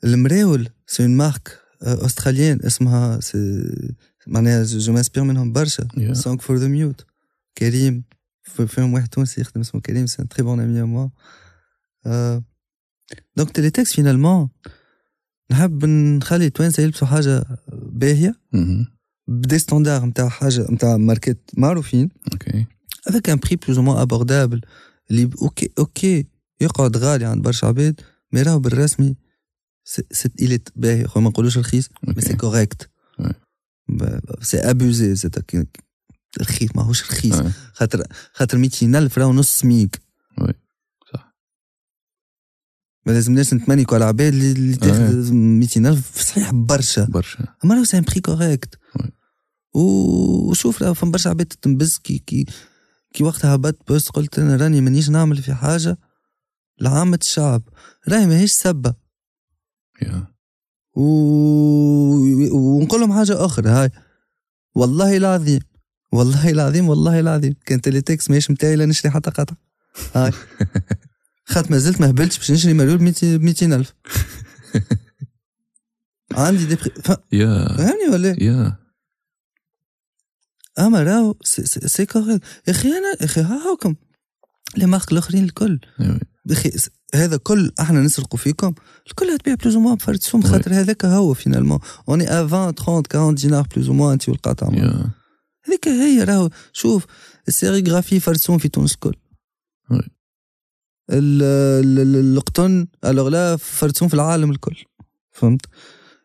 المراول c'est une marque australienne اسمها سي معناها je m'inspire منهم برشا. Song for the Mute كريم. في- فيهم واحد تونسي يخدم اسمه كريم c'est très bon ami à moi donc تيليتكس finalement نحب نخلي التوانسة يلبسوا حاجة باهية. بدي standard نتاع حاجة نتاع ماركات معروفين. OK un prix plus ou moins abordable. اللي OK OK يقعد غالي عند برشا عباد mais راهو بالرسمي سي سي إلي باهي. خو ما نقولوش رخيص mais c'est correct. c'est abusé زاد رخيص ماهوش رخيص. خاطر خاطر 200 ألف راهو نص سميك. ما لازمناش نتمنيكو على العباد اللي اللي تاخذ 200 ألف صحيح برشا. برشا. أما راهو c'est un prix correct. وشوف راهو فما برشا عباد تنبز كي كي كي وقتها هبطت post قلت أنا راني مانيش نعمل في حاجة لعامة الشعب. راهي ماهيش سبه yeah. و... ونقول لهم حاجة أخرى هاي. والله العظيم والله العظيم والله العظيم. كان تيليتكس ماهيش متاعي لا نشري حتى قطعة. هاي. خاطر ما زلت ما هبلتش باش نشري ب 200 ألف. عندي des prix... ف... yeah. فهمني ولا إيه؟ أما راهو c'est- correct يا أخي أنا يا أخي ها هاكم les marques الاخرين الكل. أيوة. أخي هذا كل أحنا نسرقوا فيكم. الكل هتبيع plus ou moins بفرد سوم Ouais. خاطر هذاك هو finalement on est à 20 30 40 دينار plus ou moins أنت والقطعه yeah هذيك هي راهو. شوف ال sérigraphie فرد سوم في تونس الكل. القطن الوغ لا فرد سوم في العالم الكل. فهمت؟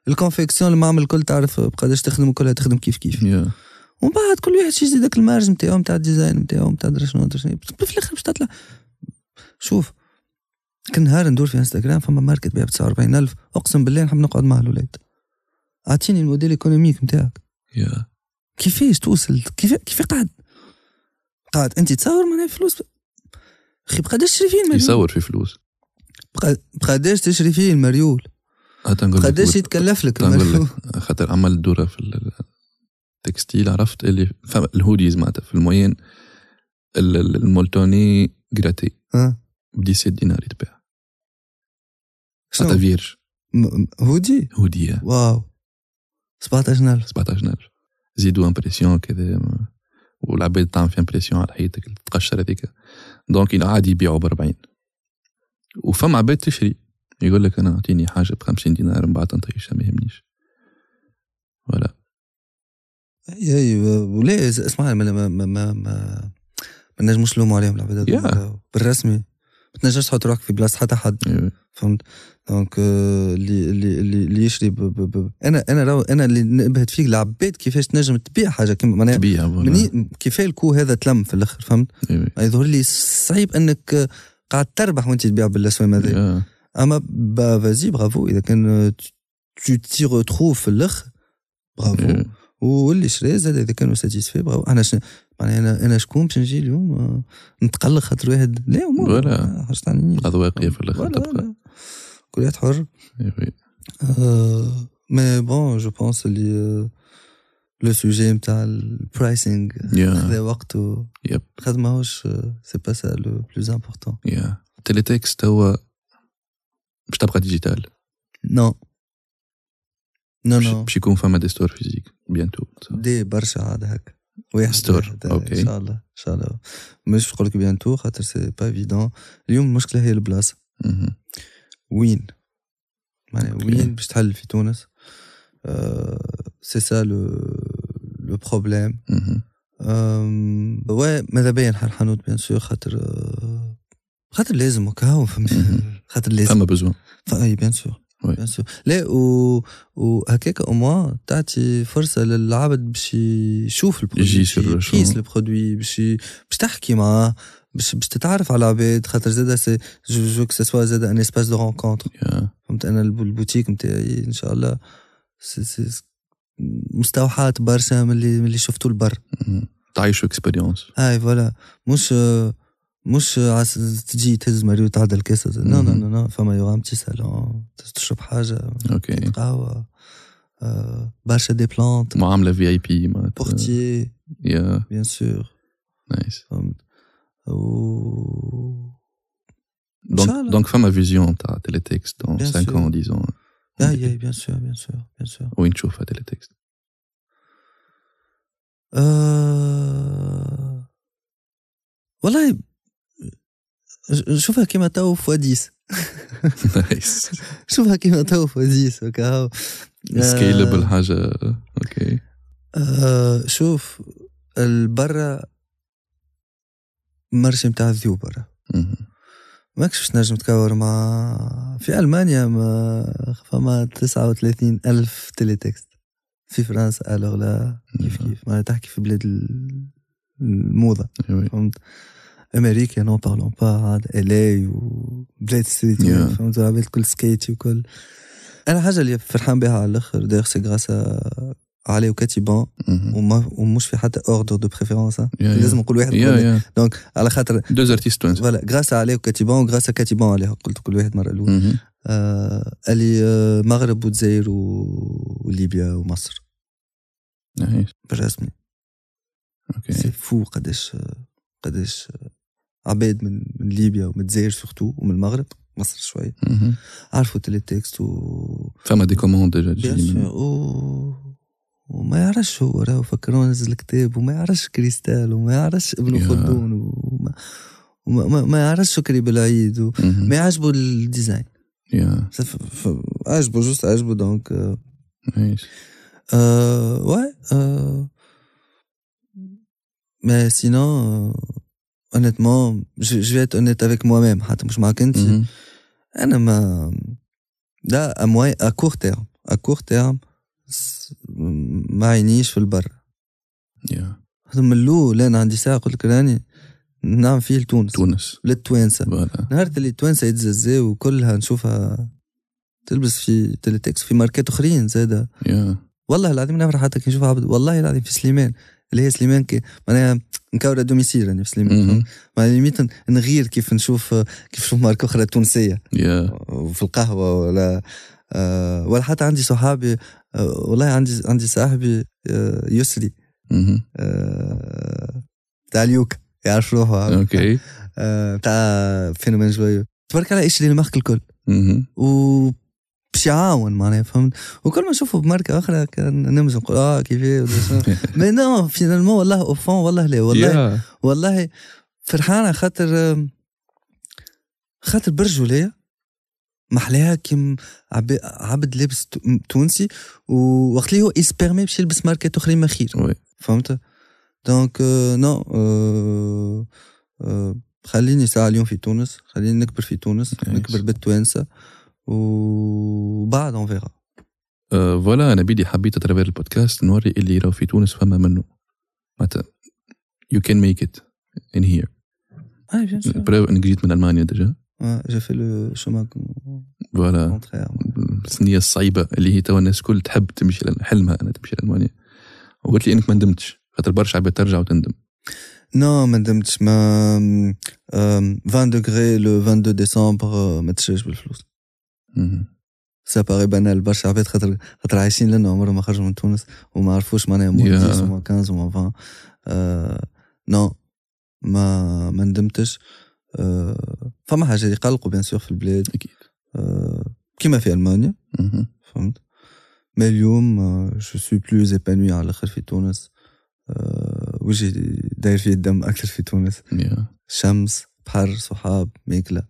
ال confection المعمل الكل تعرف بقداش تخدم كلها تخدم كيف كيف. yeah ومن بعد كل واحد شي يزيد داك ال marge نتاعو نتاع ال design نتاعو نتاع درا شنو درا شنو في الآخر باش تطلع. شوف كل نهار ندور في إنستغرام فما ماركة تبيع ب 49000 أقسم بالله نحب نقعد مع الاولاد أعطيني ال modèle économique نتاعك yeah. كيفاش توصل؟ كيف كيف قاعد؟ قاعد أنت تصور معناها فلوس؟ أخي بقداش تشري فيه المريول. يصور في فلوس. بق- بقداش تشري فيه المريول. بقداش يتكلف لك المريول. خاطر عمل دورة في ال textile عرفت؟ اللي ال hoodies معناتها في ال moyenne ال- ال- ال molletonné gratté ب 17 دينار يتباع. حتى vierge م- هودي؟ هودية wow. 17000 17000 زيدوا impression كذا والعباد تعمل في impression على حياتك تقشر هذيك. donc عادي يبيعوا ب 40 وفما عباد تشري. يقول لك أنا أعطيني حاجة ب 50 دينار من بعد نطيشها ما يهمنيش. ولا اي اي ولا اسمع ما ما ما ما, ما, ما نجموش نلوموا عليهم العباد. هذوما. بالرسمي ما تنجمش تحط روحك في بلاصة حتى حد. فهمت دونك آه، اللي اللي اللي يشري ب ب ب أنا أنا أنا اللي نبهت فيك العباد كيفاش تنجم تبيع حاجة كيما معناها تبيع ولا مني كيف الكو هذا تلم في الأخر فهمت. يظهر لي صعيب أنك آه، قاعد تربح وأنت تبيع بالاسوام هذا يا. أما فازي برافو إذا كان تو تي ريتروف في الأخر برافو. واللي شرا زاد اذا كانوا ساتيسفي برافو. أنا شن... معناها أنا أنا شكون باش نجي اليوم؟ آه، نتقلق خاطر واحد. لا امور ولا. آه، حاجة تعنيني الاذواقيه في الآخر ولا- تبقى. ولا. كل واحد حر. أيوة. آه، mais bon je pense اللي le sujet نتاع ال pricing yeah خذا وقته yep خاطر ماهوش c'est pas ça le plus important yeah تيليتكست هو باش تبقى digital non non باش non باش يكون فما des stores physiques. bientôt دي برشا عاد هكا. واحد store، OK. إن شاء الله إن شاء الله. مش نقول لك bientôt خاطر c'est pas évident اليوم المشكلة هي البلاصة. وين؟ معناها. وين باش تحل في تونس؟ c'est ça le le problème ouais ماذا بيا نحل حانوت bien sûr خاطر آه، خاطر لازم مهم. خاطر لازم. فما besoin اي bien sûr. Oui. bien sûr لا و وهكاك أو موان تعطي فرصه للعبد باش يشوف البرودوي يقيس. البرودوي باش باش تحكي معاه باش باش تتعرف على العباد خاطر زاد سي جو جو كو سوا زاد ان اسباس دو رونكونتر فهمت أنا الب- البوتيك نتاعي ان شاء الله سي سي مستوحات برشا من اللي من اللي شفتو البر. تعيشوا اكسبيريونس هاي فوالا مش مش عس تجي تهز مريو تعدل الكاسة نو نو نو نو فما يوغا بتي سالون تشرب حاجة OK. قهوة آه، برشا des plantes. معاملة VIP بورتيي yeah. bien sûr nice فهمت. و donc إن شاء الله. donc فما vision تاع تيليتكست dans Bien 5 sûr. ans 10 ans. yeah yeah bien sûr bien sûr bien sûr وين تشوفها تيليتكست آه... والله ج- شوفها كيما تو في وديس نايس شوفها كيما تو في وديس هكا هاو. scalable حاجة okay شوف البرا marché متاع الذيوب برا. ماكش باش نجم تكور مع في ألمانيا ما فما 39 ألف تيليتكست في فرنسا alors لا كيف كيف. ما تحكي في بلاد ال- الموضة. فهمت؟ أمريكا نو بارلون با عاد الي وبلاد ستريت Yeah. فهمت عباد كل سكيتي وكل أنا حاجة اللي فرحان بها على الآخر داير سي غراسا علي وكاتبان. وما ومش في حتى اوردر دو بريفيرونس لازم نقول واحد يقول يا دونك على خاطر دوز ارتيست فوالا غراسا عليه وكاتبان وغراسا كاتبان عليها قلت كل واحد مره الاولى. آه اللي مغرب والجزائر و- وليبيا ومصر بالرسمي c'est okay فو قداش قداش عباد من من ليبيا ومن الجزائر surtout ومن المغرب مصر شوي مهم. عرفوا تيليتكست و فما des commandes déjà و وما يعرفش هو راهو فكروا نزل كتاب وما يعرفش كريستال وما يعرفش ابن. خلدون وما وما ما, ما يعرفش شكري بالعيد و... مهم. ما يعجبه ال design يا ف... ف... عجبه juste عجبه donc آه... Euh, ouais. Euh... Mais sinon, euh, honnêtement, je, je vais être honnête avec moi-même. أنا ما لا à moyen à court terme. À court terme ما عينيش في البر هذا من الأول أنا عندي ساعه قلت لك راني نعمل فيه لتونس تونس للتوانسه نهار اللي التوانسه يتززاو وكلها نشوفها تلبس في تيليتكس في ماركات اخرين زاده يا والله العظيم نفرح حتى كي نشوف عبد والله العظيم في سليمان اللي هي سليمان كي معناها encore domicile راني في سليمان مهم. معناها limite نغير كيف نشوف كيف نشوف ماركه أخرى تونسيه يا. وفي القهوة ولا آه ولا حتى عندي صحابي آه والله عندي عندي صاحبي آه يسري تاع اليوكا يعرف روحه. okay. تاع فينومين جويو تبارك الله يشري الماركه الكل. و باش يعاون معناها فهمت؟ وكل ما نشوفه بماركه أخرى كان نمزح نقول آه شنو. mais non finalement والله au fond والله لا والله والله فرحانة خاطر خاطر برجوليه محلاها كيم عب- عبد لابس تو- تونسي ووقت اللي هو se permet باش يلبس ماركات أخرين ما خير فهمت؟ donc non آه، آه، خليني ساعة اليوم في تونس خليني نكبر في تونس. نكبر بالتوانسة وبعد on verra آه، voilà أنا بيدي حبيت à travers ال podcast نوري اللي راهو في تونس فما منه معناتها you can make it in here براو انك جيت من المانيا déjà je fais le chemin voilà contraire الثنية الصعيبة اللي هي توا الناس الكل تحب تمشي حلمها أنا تمشي لألمانيا. وقلت لي إنك ما ندمتش. خاطر برشا عباد ترجع وتندم. non ما ندمتش. ما آم، 20 degrés le 22 ديسمبر ما تشريش بالفلوس. ça paraît banal برشا عباد خاطر خاطر عايشين لنا. عمرهم ما خرجوا من تونس. وما عرفوش معناها مو Yeah. 10 وما 15 وما 20 آه، non ما ما ندمتش. آه، فما حاجة يقلقوا bien sûr في البلاد. أكيد. آه، كيما في ألمانيا. فهمت؟ mais اليوم je suis plus épanoui على الأخر في تونس. آه، وجهي داير فيه الدم أكثر في تونس. يا شمس بحر صحاب ماكلة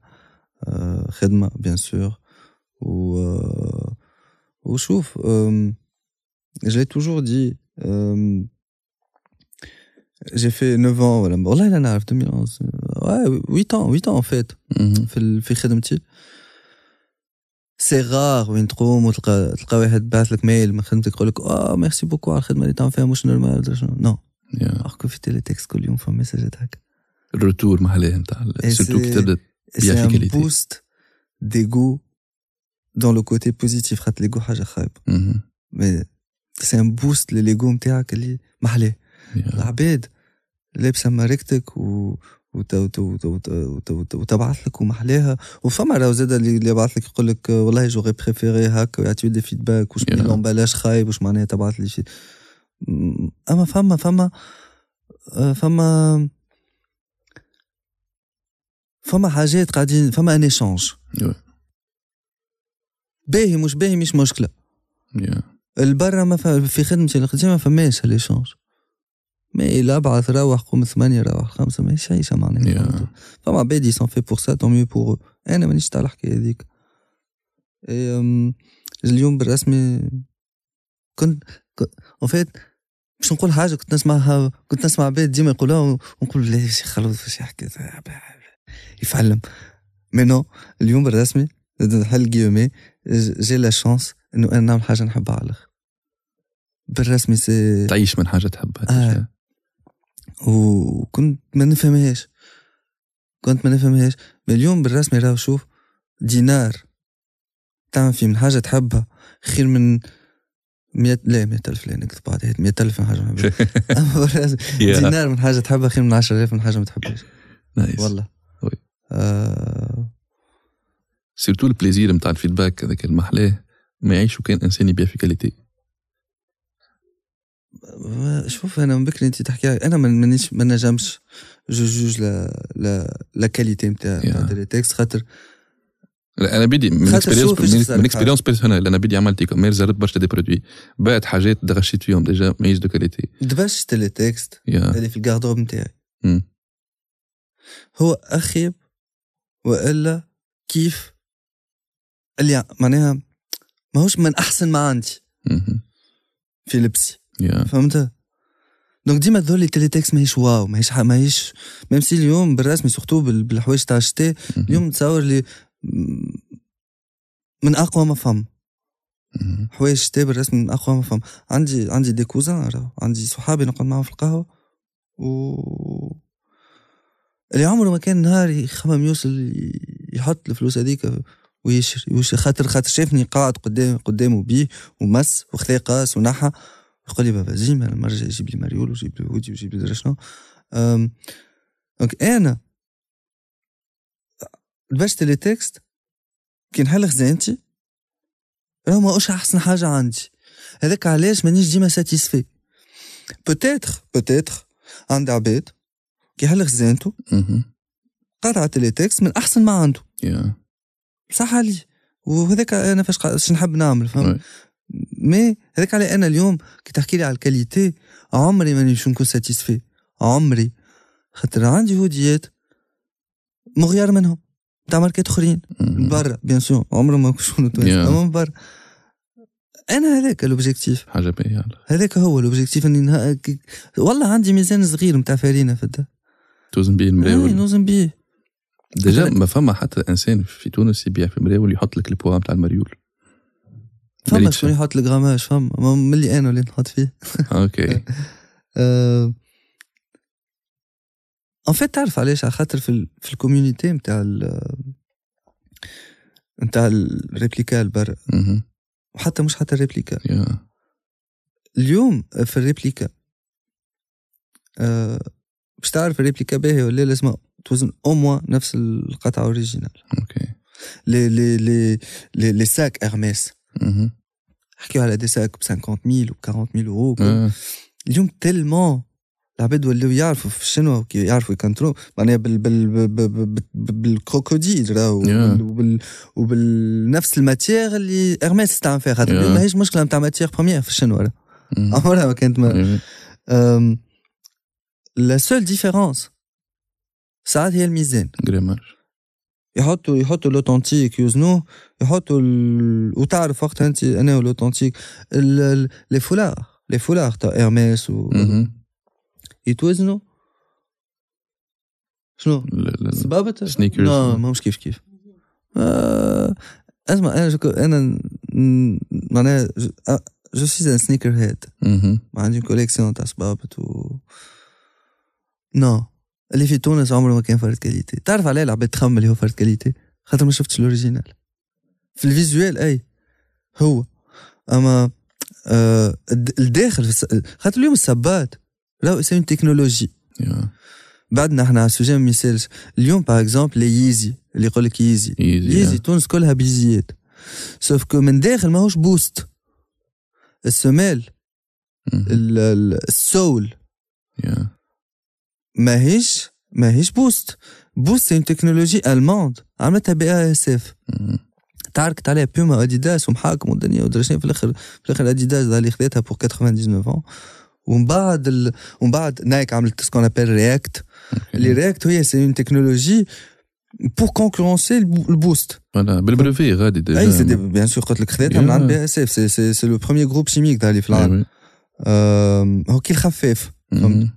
آه، خدمة bien sûr و آه، وشوف j'ai toujours dit j'ai fait 9 ans ولا والله لا نعرف 2011 ouais 8 ans 8 ans en fait. مهم. في ال- في خدمتي c'est rare وين تقوم وتلقى تلقى واحد بعث لك mail من خدمتك يقول لك آه merci beaucoup على الخدمه اللي تعمل فيها مش normal ولا شنو non يا alors que في تيليتكست كل يوم فما ميساجات هكا ال retour محلاه نتاع Et surtout que c'est- تبدا Et Bien c'est un fidélité. Dans le côté positif خاطر حاجة خايبة مهم. mais c'est un boost لليجو نتاعك اللي محلاه. العباد لابسة ماركتك و وت- وت- وت- وت- وت- وت- وتبعث لك ومحلاها وفما راهو زاد اللي يبعث لك يقول لك والله j'aurais préféré هكا ويعطيو des feedback وش Yeah. l'emballage خايب وش معناها تبعث لي شي أما فما فما فما فما حاجات قاعدين فما un échange Ouais. باهي مش باهي مش مشكلة. Yeah. البرا ما ف... في خدمتي القديمه ما فماش هال échange mais لا ابعث روح قوم ثمانية روح خمسة ماهيش عيشة معناها. Yeah. فما عباد يسون في بور سا طون ميو بور أنا مانيش تاع الحكاية هذيك. أم، اليوم بالرسمي كنت اون فيت باش نقول حاجة كنت نسمعها كنت نسمع عباد ديما يقولوها ونقول لا شي خلوص باش يحكي يفعلم. مي نو اليوم بالرسمي هل جيومي جي لا شانس انه أنا نعمل حاجة نحبها على الآخر بالرسمي سي تعيش من حاجة تحبها آه. وكنت ما نفهمهاش. كنت ما نفهمهاش. ما اليوم بالرسمي راهو شوف دينار تعمل فيه من حاجة تحبها خير من مية لا مية ألف لا نكذب عليك مية ألف من حاجة ما نحبهاش. دينار من حاجة تحبها خير من عشرة آلاف من حاجة ما تحبهاش. Nice والله. Oui. آه. surtout ال plaisir نتاع ال feedback هذاك محلاه ما يعيش وكان انسان يبيع في qualité شوف أنا من بكري انت تحكي أنا ما مانيش ما نجمش je juge la la la qualité نتاع Yeah. Teletext خاطر أنا بدي من expérience personnelle أنا بدي عملت e-commerce جربت برشا des produits بعت حاجات دغشيت فيهم déjà ماهيش de qualité دبش Teletext اللي في ال garde-robe نتاعي. هو اخيب والا كيف اللي معناها ماهوش من أحسن ما عندي. في لبسي يا فهمت donc ديما تظهر لي Teletext ماهيش wow ماهيش ماهيش même si اليوم بالرسمي surtout بال- بالحوايج تاع الشتاء. اليوم تظهر لي من أقوى ما فهم. حوايج الشتاء بالرسمي من أقوى ما فهم عندي عندي des cousins عندي صحابي نقعد معاهم في القهوة و اللي عمره ما كان نهار يخمم يوصل يحط الفلوس هذيك ويشري ويشري خاطر خاطر شافني قاعد قدام قدامه بيه ومس وخذا قاس ونحى يقول لي بابا زيم أنا المره الجايه جيب لي مريول وجيب لي هودي وجيب لي شنو. donc أنا لبست Teletext كي نحل خزانتي راه ماهوش أحسن حاجة عندي. هذاك علاش مانيش ديما satisfait peut-être peut-être عندي عباد كي يحل خزانته. قطع Teletext من أحسن ما عنده. يا صح علي. وهذاك أنا فاش قا- نحب نعمل فهمت. mais هذاك علي أنا اليوم كي تحكي لي على ال qualité عمري ماني باش نكون satisfait عمري. خاطر عندي هوديات ما خير منهم. تاع ماركات أخرين. برا bien sûr عمرهم ما Yeah. اما من برا. أنا هذاك ال objectif حاجة باهية هذاك هو ال objectif أني نها... والله عندي ميزان صغير نتاع فارينة في الدار توزن بيه اي المراول نوزن بيه. déjà ما فما حتى انسان في تونس يبيع في مراول يحط لك البوا نتاع المريول. فما شكون. يحط ال grammage فما ما ملي أنا اللي نحط فيه. OK. en fait تعرف علاش؟ على خاطر في. في ال community نتاع ال... نتاع ال replica برا مهم. وحتى مش حتى ال replica. اليوم في ال replica أه... باش تعرف ال replica باهي ولا لازم توزن au moins نفس القطعة originale OK les les les les, les sacs Hermès مهم. نحكيو على des sacs ب 50000 و 40000 اورو آه. اليوم tellement العباد ولاو يعرفوا في الشنو كي يعرفوا يكنترو معناها بال بال بال- بال- بال- بال crocodile راهو Yeah. وبال- وبال وبالنفس ال matière اللي Hermès تستعمل فيها خاطر Yeah. اليوم ماهيش مشكله نتاع matière première في الشنو راه مهم. عمرها ما كانت ما إيه. أم، la seule différence ساعات هي الميزان. grammage يحطوا يحطوا ال authentique يوزنوه يحطوا ال... وتعرف وقتها انت أنا وال authentique ال- les foulards les foulards تاع Hermès و... يتوزنوا شنو؟ لا- لا- لا. مش كيف كيف. آه... اسمع أنا je... أنا معناها je- suis un sneakerhead. ما عندي collection تاع سبابت و نو. اللي في تونس عمره ما كان فرد qualité تعرف عليه العباد تخمم اللي هو فرد qualité خاطر ما شفتش ال original. في ال visuel أي. هو. أما آه الد- الداخل. خاطر اليوم السبات. راهو يسمي technologie. Yeah. بعدنا إحنا على ال sujet ما يسالش اليوم par exemple les Yeezy اللي يقول لك Yeezy Yeezy Yeezy تونس كلها ييزيات. sauf que من داخل ماهوش Boost ال semelle ال- ال- ال sole. Yeah. ماهيش ماهيش Boost. Boost c'est technologie allemande عملتها BASF. تعركت عليها Puma Adidas ومحاكم والدنيا ودرا في الآخر في الآخر أديداس اللي خذيتها pour 99 ومن بعد ال... ومن بعد Nike عملت ce qu'on appelle React اللي React هي c'est une technologie pour concurrencer ال Boost voilà بال brevet غادي déjà أي c'est bien sûr قلت لك خذيتها من عند BASF. c'est c'est c'est le premier groupe chimique اللي في العالم. هو كي الخفاف فهمت؟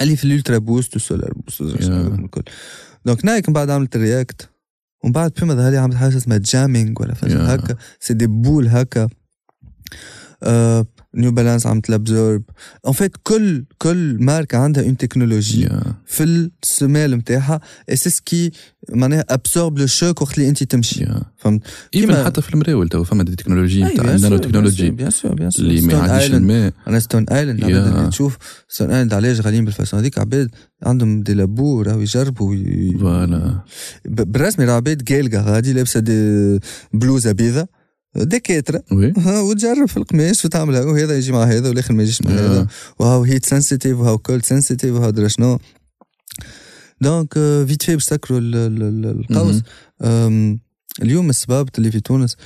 اللي في ال Ultraboost وال Solarboost الكل donc Nike من بعد عملت React ومن بعد بيما ظهر لي عملت حاجة اسمها Jamming ولا فجاه هكا c'est des boules هكا New Balance عملت Abzorb en fait كل كل ماركة عندها une technologie Yeah. في السمال نتاعها et c'est ce qui معناها absorbe le choc وقت اللي انت تمشي. Yeah. فهمت؟ كيما- حتى في المراول تو فما des technologies نتاع sûr, ال nanotechnologie. bien sûr bien sûr اللي ما يعديش ايلاند الماء. أنا Stone Island Yeah. العباد اللي تشوف. Stone Island علاش غاليين بال façon هذيك عباد عندهم des labos راهو يجربوا voilà بالرسمي راه عباد قالقة غادي لابسة بلوزة بيضة. دكاتره وي. وتجرب في القماش وتعملها وهذا يجي مع هذا والآخر ما يجيش مع هذا. وهاو هيت سنسيتيف وهاو كولد سنسيتيف وهاو درا شنو. دونك فيت في باش تسكروا ال- ال- ال- القوس. اليوم السباب اللي في تونس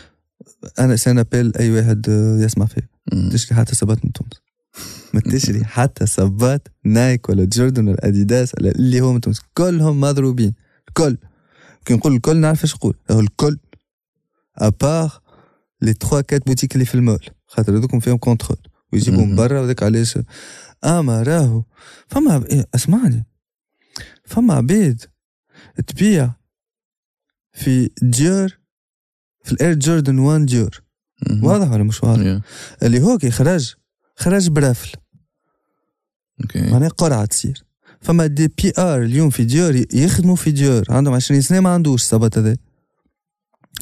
أنا سنابيل أي واحد آه، يسمع فيه. مم. تشري حتى سبات من تونس. ما تشري حتى سبات نايك ولا جوردن ولا أديداس ولا اللي هو من تونس. كلهم مضروبين. الكل كي نقول الكل نعرف إيش نقول. هو الكل. à part les 3 4 boutiques اللي في المول. خاطر هذوكم فيهم contrôle. مهم. برا وذاك علاش؟ اما راهو. فما إيه، اسمعني. فما عبيد تبيع في ديور في الإير جوردن 1 ديور. واضح ولا مش واضح؟ Yeah. اللي هو كي خرج خرج par raffle. OK معناها قرعة تصير. فما des PR اليوم في ديور يخدموا في ديور عندهم 20 سنة ما عندوش الصبات هذا.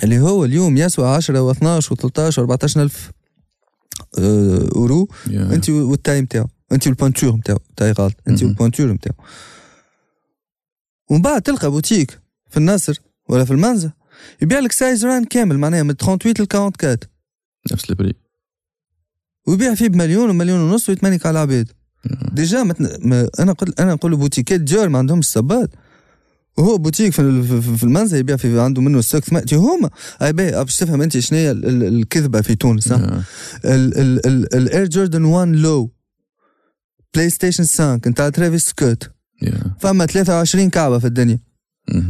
اللي هو اليوم يسوى 10 و12 و13 و14 الف أورو. أنت وال taille نتاعو أنت وال pointure نتاعو taille غلط. أنت مهم. وال pointure نتاعو ومن بعد تلقى بوتيك في النصر ولا في المنزه يبيع لك size run كامل معناها من 38 ل 44 نفس ال prix. ويبيع فيه بمليون ومليون ونص ويتمنك على العباد. déjà متن... ما أنا قلت أنا نقول boutiquet ديور ما عندهمش صبات. وهو بوتيك في, في, المنزل يبيع في عنده منه stock. ثم- تي هما أي باهي باش تفهم أنت شنو هي ال- ال- الكذبة في تونس. الاير جوردن 1 لو بلاي ستيشن 5 نتاع ترافيس سكوت. فما 23 كعبة في الدنيا.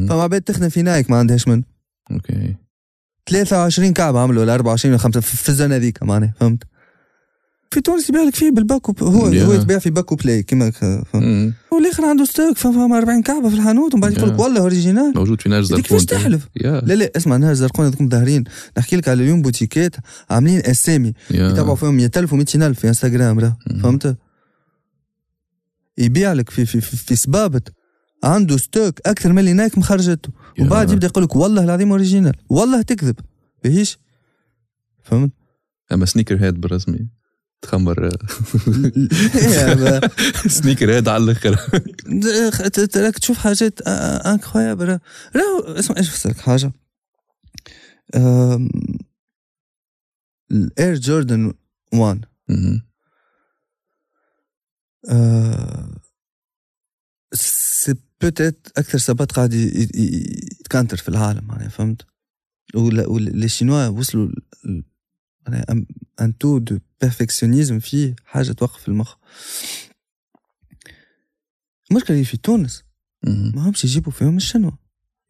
فما عباد تخدم في نايك ما عندهاش من. OK. 23 كعبة عملوا ولا 24 ولا 5 في ال zone هذيك معناها فهمت؟ في تونس يبيع لك فيه بالباكو هو. هو يتباع في باكو بلاي مم. والآخر عنده stock فما 40 كعبة في الحانوت ومن بعد يقول لك. والله original. موجود في نهج انت كيفاش زرقون تحلف. لا لا اسمع نهار زرقون هذوكم ظاهرين نحكي لك على اليوم بوتيكات عاملين أسامي. يتابعوا فيهم 100000 و200000 في إنستغرام راه. فهمت؟ يبيع لك في في في, في سبابت عنده stock أكثر من اللي نايك مخرجته يا. وبعد يبدأ يقول لك والله العظيم original. والله تكذب. بهيش فهمت؟ أما sneakerhead بالرسمي تخمر. sneakerhead على الآخر. راك تشوف حاجات incroyables راهو اسمع إيش بفسرك حاجة. الاير جوردن 1 مهم. سي بوتيت أكثر سبات قاعد يتكانتر في العالم معناها فهمت؟ ولي شينوا وصلوا معناها ان- تو دو بيرفكسيونيزم فيه حاجة توقف المخ. المشكلة اللي في تونس. ما همش يجيبوا فيهم الشنوا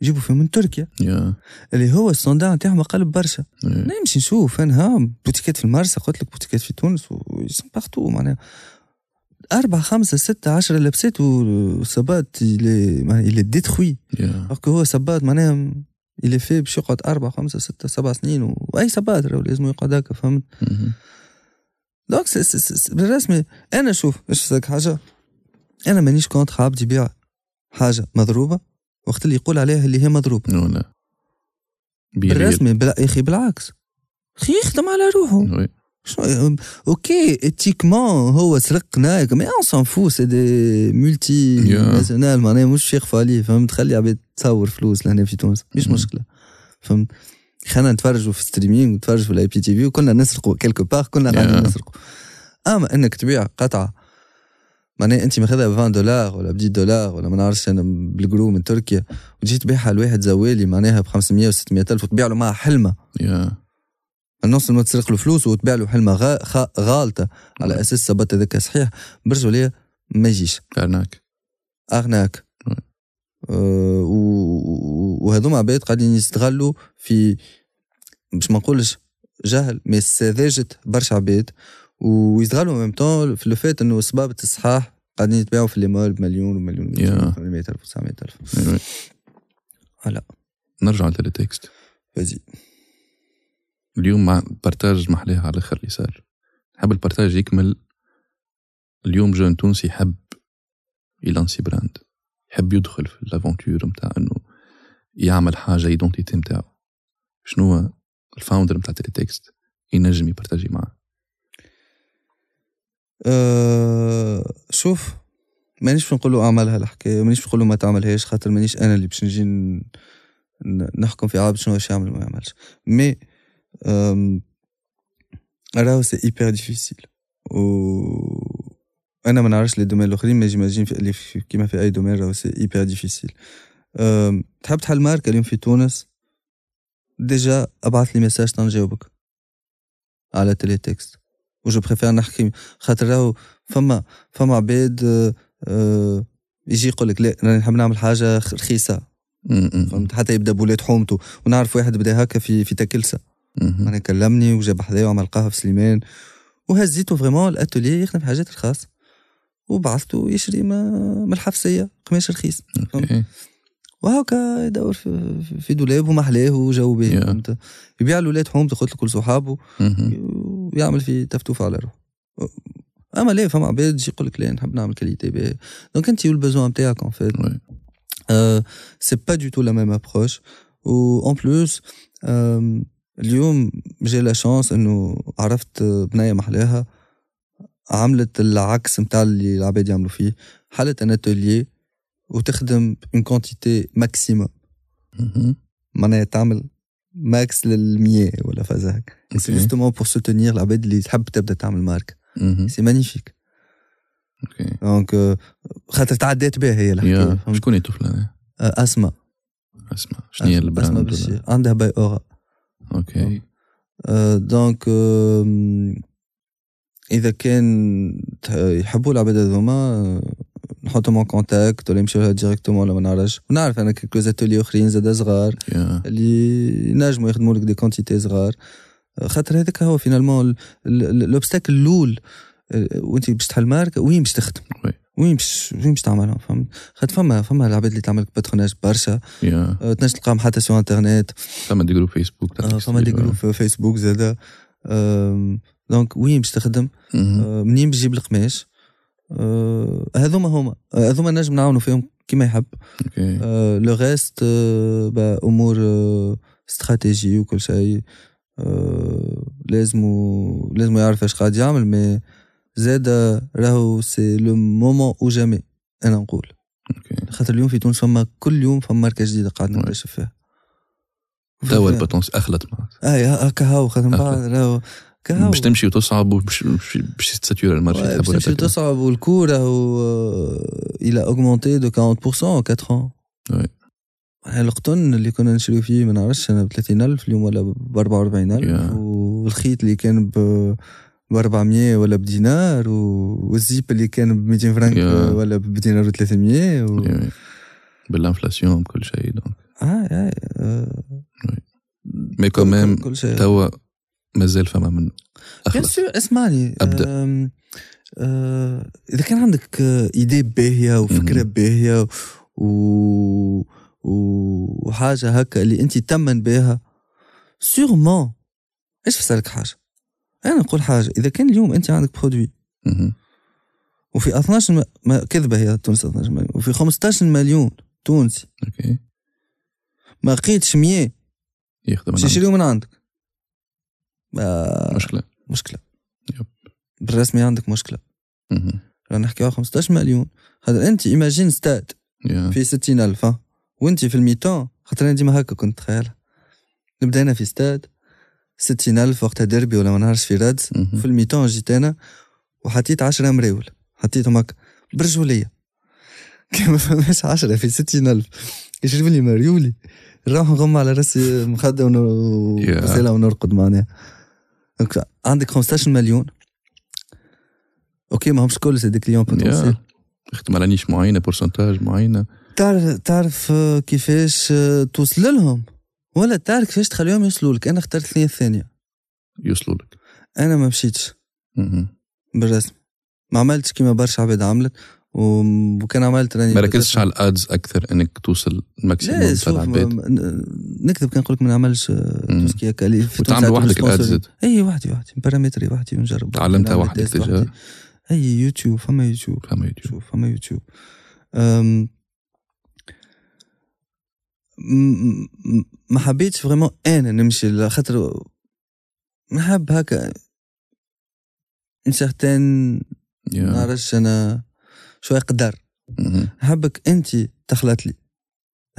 يجيبوا فيهم من تركيا. يا. اللي هو الصنداع نتاعهم أقل برشا. إيه. نمشي نشوف أنا ها بوتيكات في المرسى قلت لك بوتيكات في تونس ويسم بارتو معناها. أربعة خمسة ستة عشرة لبسات وسبات اللي ديتخوي يا. Alors que هو سبات معناها اللي فيه باش يقعد أربعة خمسة ستة سبع سنين. وأي سبات لازم يقعد هكا فهمت. donc بالرسمي أنا شوف إيش لك حاجة أنا مانيش contre عبد يبيع حاجة مضروبة وقت اللي يقول عليها اللي هي مضروبة. بالرسمي بلا يا أخي بالعكس أخي يخدم على روحه أوكي اتيكمون هو سرق نايك. مي اون سان فو سي دي مولتي Yeah. ناسيونال معناها مش يخفى عليه فهمت؟ خلي عباد تصور فلوس لهنا في تونس. مش. مشكلة. فهمت؟ خلينا نتفرجوا في ستريمينغ ونتفرجوا في الاي بي تي في وكلنا نسرقوا كيلكو بار كلنا قاعدين Yeah. نسرقوا. أما إنك تبيع قطعة معناها أنت ماخذها ب 20 دولار ولا ب 10 دولار ولا ما نعرفش أنا بالجرو من تركيا وتجي تبيعها لواحد زوالي معناها ب 500 و 600 ألف وتبيع له معها حلمة. يا نص ما تسرق له فلوس وتبيع له حلمة غا- خا- غالطة. على أساس ثبت هذاك صحيح. برجع ليا ما يجيش. ارناك. آه، و- و- وهذوما عباد قاعدين يستغلوا في مش ما نقولش جهل مي سذاجة برشا عباد. ويستغلوا ميم طون في لو فات إنه سبابة الصحاح قاعدين يتباعوا في لي مول بمليون ومليون Yeah. و800 ألف و900 ألف. Oui, oui. Voilà. نرجع للتكست. vas-y اليوم مع partage محلاه على الآخر اللي صار نحب ال partage يكمل. اليوم jeune تونسي يحب يلانسي brand يحب يدخل في ال aventure نتاع إنه يعمل حاجة identité نتاعو شنو ال founder نتاع تكست ينجم يبارتاجي معاه. أه شوف مانيش نقول له اعملها الحكاية مانيش نقول له ما تعملهاش خاطر مانيش أنا اللي باش نجي نحكم في عابد شنو باش يعمل وما يعملش. mais راهو c'est hyper difficile و أنا ما نعرفش les domaines الاخرين mais j'imagine في في كيما في أي domaine راهو c'est hyper difficile تحب تحل ماركه اليوم في تونس déjà ابعث لي message تنجاوبك على تيلي تكست وجو بريفير نحكي خاطر راهو فما فما عباد يجي يقول لك لا راني نحب نعمل حاجة رخيصه فهمت حتى يبدا بولاد حومته ونعرف واحد بدا هكا في في تكلسه أنا كلمني وجاب حذايا وعمل قهوة في سليمان. وهزيته فريمون الأتولي يخدم في حاجات رخاص وبعثته يشري ما- من الحفصيه قماش رخيص. وهكا يدور في, دولاب ومحلاه وجو Yeah. فهمت؟ يبيع له حومته قلت لكل صحابه. ويعمل في تفتوف على روحه. أما لا فما عباد يجي يقول لك لا نحب نعمل qualité باهي donc أنت وال besoin نتاعك en fait. c'est pas du tout la même approche et en plus اليوم جي la chance إنه عرفت بناية محلاها عملت العكس نتاع اللي العباد يعملوا فيه. حلت un atelier وتخدم en quantité maximum معناها تعمل max للمية ولا فازا هكا c'est. justement pour soutenir العباد اللي تحب تبدأ تعمل ماركه م- c'est magnifique OK. donc آه، خاطر تعديت بها هي الحكاية؟ شكون هي الطفلة أسماء. اسمع شنو هي أسماء ال brand عندها باي أورا. OK آه، donc آم، إذا كان يحبوا العباد هذوما آه، نحطهم en contact ولا يمشيو لها directement ولا ما نعرفش. ونعرف أنا quelques ateliers أخرين زاد صغار يا اللي ينجموا يخدموا لك des quantités صغار. خاطر هذاك هو finalement l'obstacle الأول آه، وأنت باش تحل ماركه وين باش تخدم. وين باش وين باش تعملها؟ فهمت؟ خاطر فما فما العباد اللي تعمل patronage برشا. yeah. آه، تنجم تلقاهم حتى sur internet فما des groupes Facebook آه، فما des groupes في فيسبوك زادا. آم، donc وين باش تخدم؟ مهم. آه، منين باش تجيب القماش؟ آه، هذوما هما. هذوما نجم نعاونوا فيهم كيما يحب. OK le reste أمور آه، استراتيجي وكل شيء. آه، لازم لازم يعرف إيش قاعد يعمل mais زاد راهو c'est le moment ou jamais أنا نقول. OK. خاطر اليوم في تونس فما كل يوم فما ماركه جديده قاعد نكتشف فيها توا البوتونس اخلط معك اي هكا هاو خاطر من بعد راهو كهو. باش تمشي وتصعب وباش باش ت sature ال marché باش تمشي تاكل. تصعب وال cours راهو آه، a augmenté de 40% en 4 ans. القطن اللي كنا نشريو فيه ما نعرفش أنا ب 30000 اليوم ولا ب 44000 Yeah. والخيط اللي كان ب ب 400 ولا بدينار و- وال zip اللي كان ب 200 فرنك Yeah. ولا بدينار و 300 و... يعني بال inflation بكل شيء donc آه آه آه، mais كل شيء. توا مازال فما منه bien sûr اسمعني. أم، آه، إذا كان عندك آه، idée باهية وفكرة. باهية و... و- وحاجة هكا اللي انت تمن بها sûrement إيش بسالك حاجة؟ أنا نقول حاجة إذا كان اليوم أنت عندك produit. وفي 12 م... ما كذبة هي تونس 12 مليون وفي 15 مليون تونسي. OK. ما لقيتش 100 يخدم باش. يشريو من عندك. آه، مشكلة. مشكلة. yep. بالرسمي عندك مشكلة. رانا نحكيو على 15 مليون. هذا أنت imagine stade في 60000 ها. وأنت في ال mi-temps خاطر أنا ديما هكا كنت تخيلها. نبدأ أنا في ستاد 60000 وقتها ديربي ولا ما نعرفش في مهم. في ال mi-temps جيت أنا وحطيت 10 مراول حطيتهم هكا برجولية. كان ما فماش عشرة في ستين ألف. يشرب لي مريولي. نروح نغم على راسي مخدة وسيلة ونرقد معناها. عندك 15 مليون. OK ما همش كل c'est des clients potentiels يخدم على niche معينة pourcentage معينة. تعرف تعرف كيفاش توصل لهم؟ ولا تعرف كيفاش تخليهم يوصلوا لك؟ أنا اخترت الثانية الثانية. يوصلوا لك. أنا ما مشيتش. بالرسم. ما عملتش كيما برشا عباد عملت وكان عملت راني ما ركزتش على ال ads أكثر إنك توصل ال maximum تاع العباد نكذب كان نقول لك ما نعملش tout ce qui هكا وتعمل وحدك ال ads اي وحدي وحدي. paramétrer وحدي ونجرب. تعلمتها وحدك déjà أي يوتيوب فما يوتيوب. فما يوتيوب. فما يوتيوب. ما حبيتش vraiment أنا نمشي خاطر نحب هكا. un certain نعرفش أنا شوية قدر. نحبك أنت تخلط لي.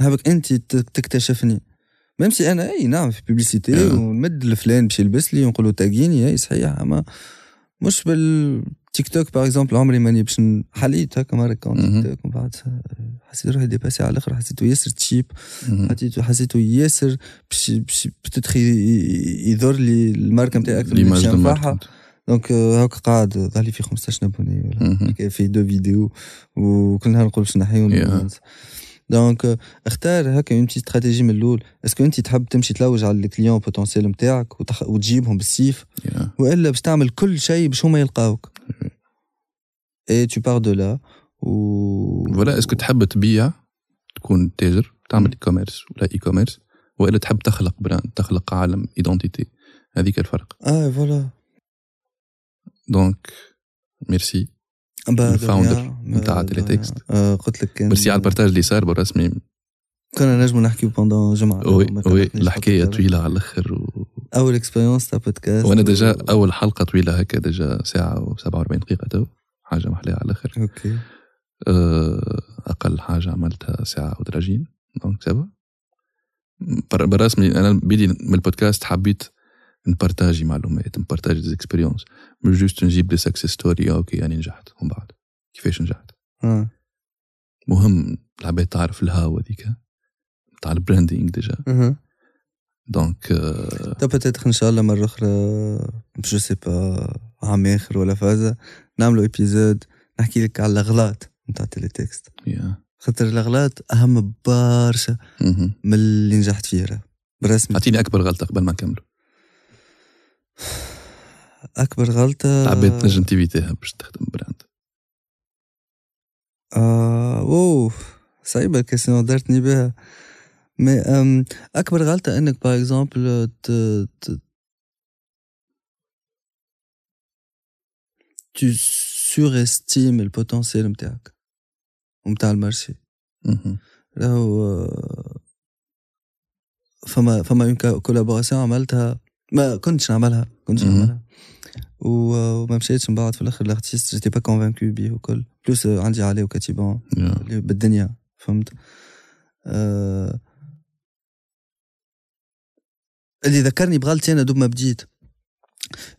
نحبك أنت تكتشفني. même si أنا أي نعم في publicité ونمد الفلان باش يلبس لي ونقول له تاقيني اي صحيح أما مش بال TikTok par exemple عمري ماني باش حليت هكا مره compte TikTok ومن بعد حسيت روحي dépassé على الآخر حسيته ياسر cheap حسيته حسيته ياسر باش باش بتتخ يضر لي الماركه نتاعي أكثر من ينفعها donc هاكا قاعد ظهر لي في 15 abonnés ولا في deux vidéos وكل نهار نقول باش نحيهم donc اختار هكا une petite stratégie من الأول est-ce que انت تحب تمشي تلوج على ال client potentiel نتاعك وتجيبهم بالسيف والا باش تعمل كل شيء باش هما يلقاوك et tout part de là et voilà est-ce que تحب تبيع تكون تاجر تعمل e-commerce ولا e-commerce والا تحب تخلق brand تخلق عالم identité هذيك الفرق آه voilà donc merci ال founder نتاع Teletext قلت لك ميرسي على ال partage اللي صار بالرسمي كنا نجمو نحكيو pendant جمعة oui oui الحكاية طويلة على الآخر و... أول expérience تاع بودكاست وأنا déjà و... أول حلقة طويلة هكا déjà ساعة و47 دقيقة تو. حاجة محلية على الآخر. OK. أقل حاجة عملتها ساعة ودراجين. donc ça va بالرسمي أنا بدي من البودكاست حبيت نبارتاجي معلومات نبارتاجي des expériences مش juste نجيب لي success story OK يعني نجحت. ومن بعد كيفاش نجحت؟ آه. مهم العباد تعرف ال how هذيك تاع البراندينغ ديجا. دونك تو بتاتر ان شاء الله مره أخرى جو سي با عام اخر ولا فازة نعملوا épisode نحكي لك على الاغلاط نتاع تيليتكست yeah. خاطر الاغلاط اهم برشا من اللي نجحت فيه برسمي اعطيني اكبر غلطه قبل ما نكملوا اكبر غلطه عبيت تنجم تيفيتيها باش تخدم brand آه اوه صعيبة ال question دارتني بها mais أم اكبر غلطة انك par exemple tu surestimes البوتنسيال نتاعك ومتاع المارشي راهو فما فما اون كولابوراسيون عملتها ما كنتش نعملها كنتش نعملها وما مشيتش من بعد في الآخر الارتيست جيتي با كونفانكو بيه وكل بلوس عندي علي وكاتيبون اللي بالدنيا فهمت آه اللي ذكرني بغلطي أنا دوب ما بديت.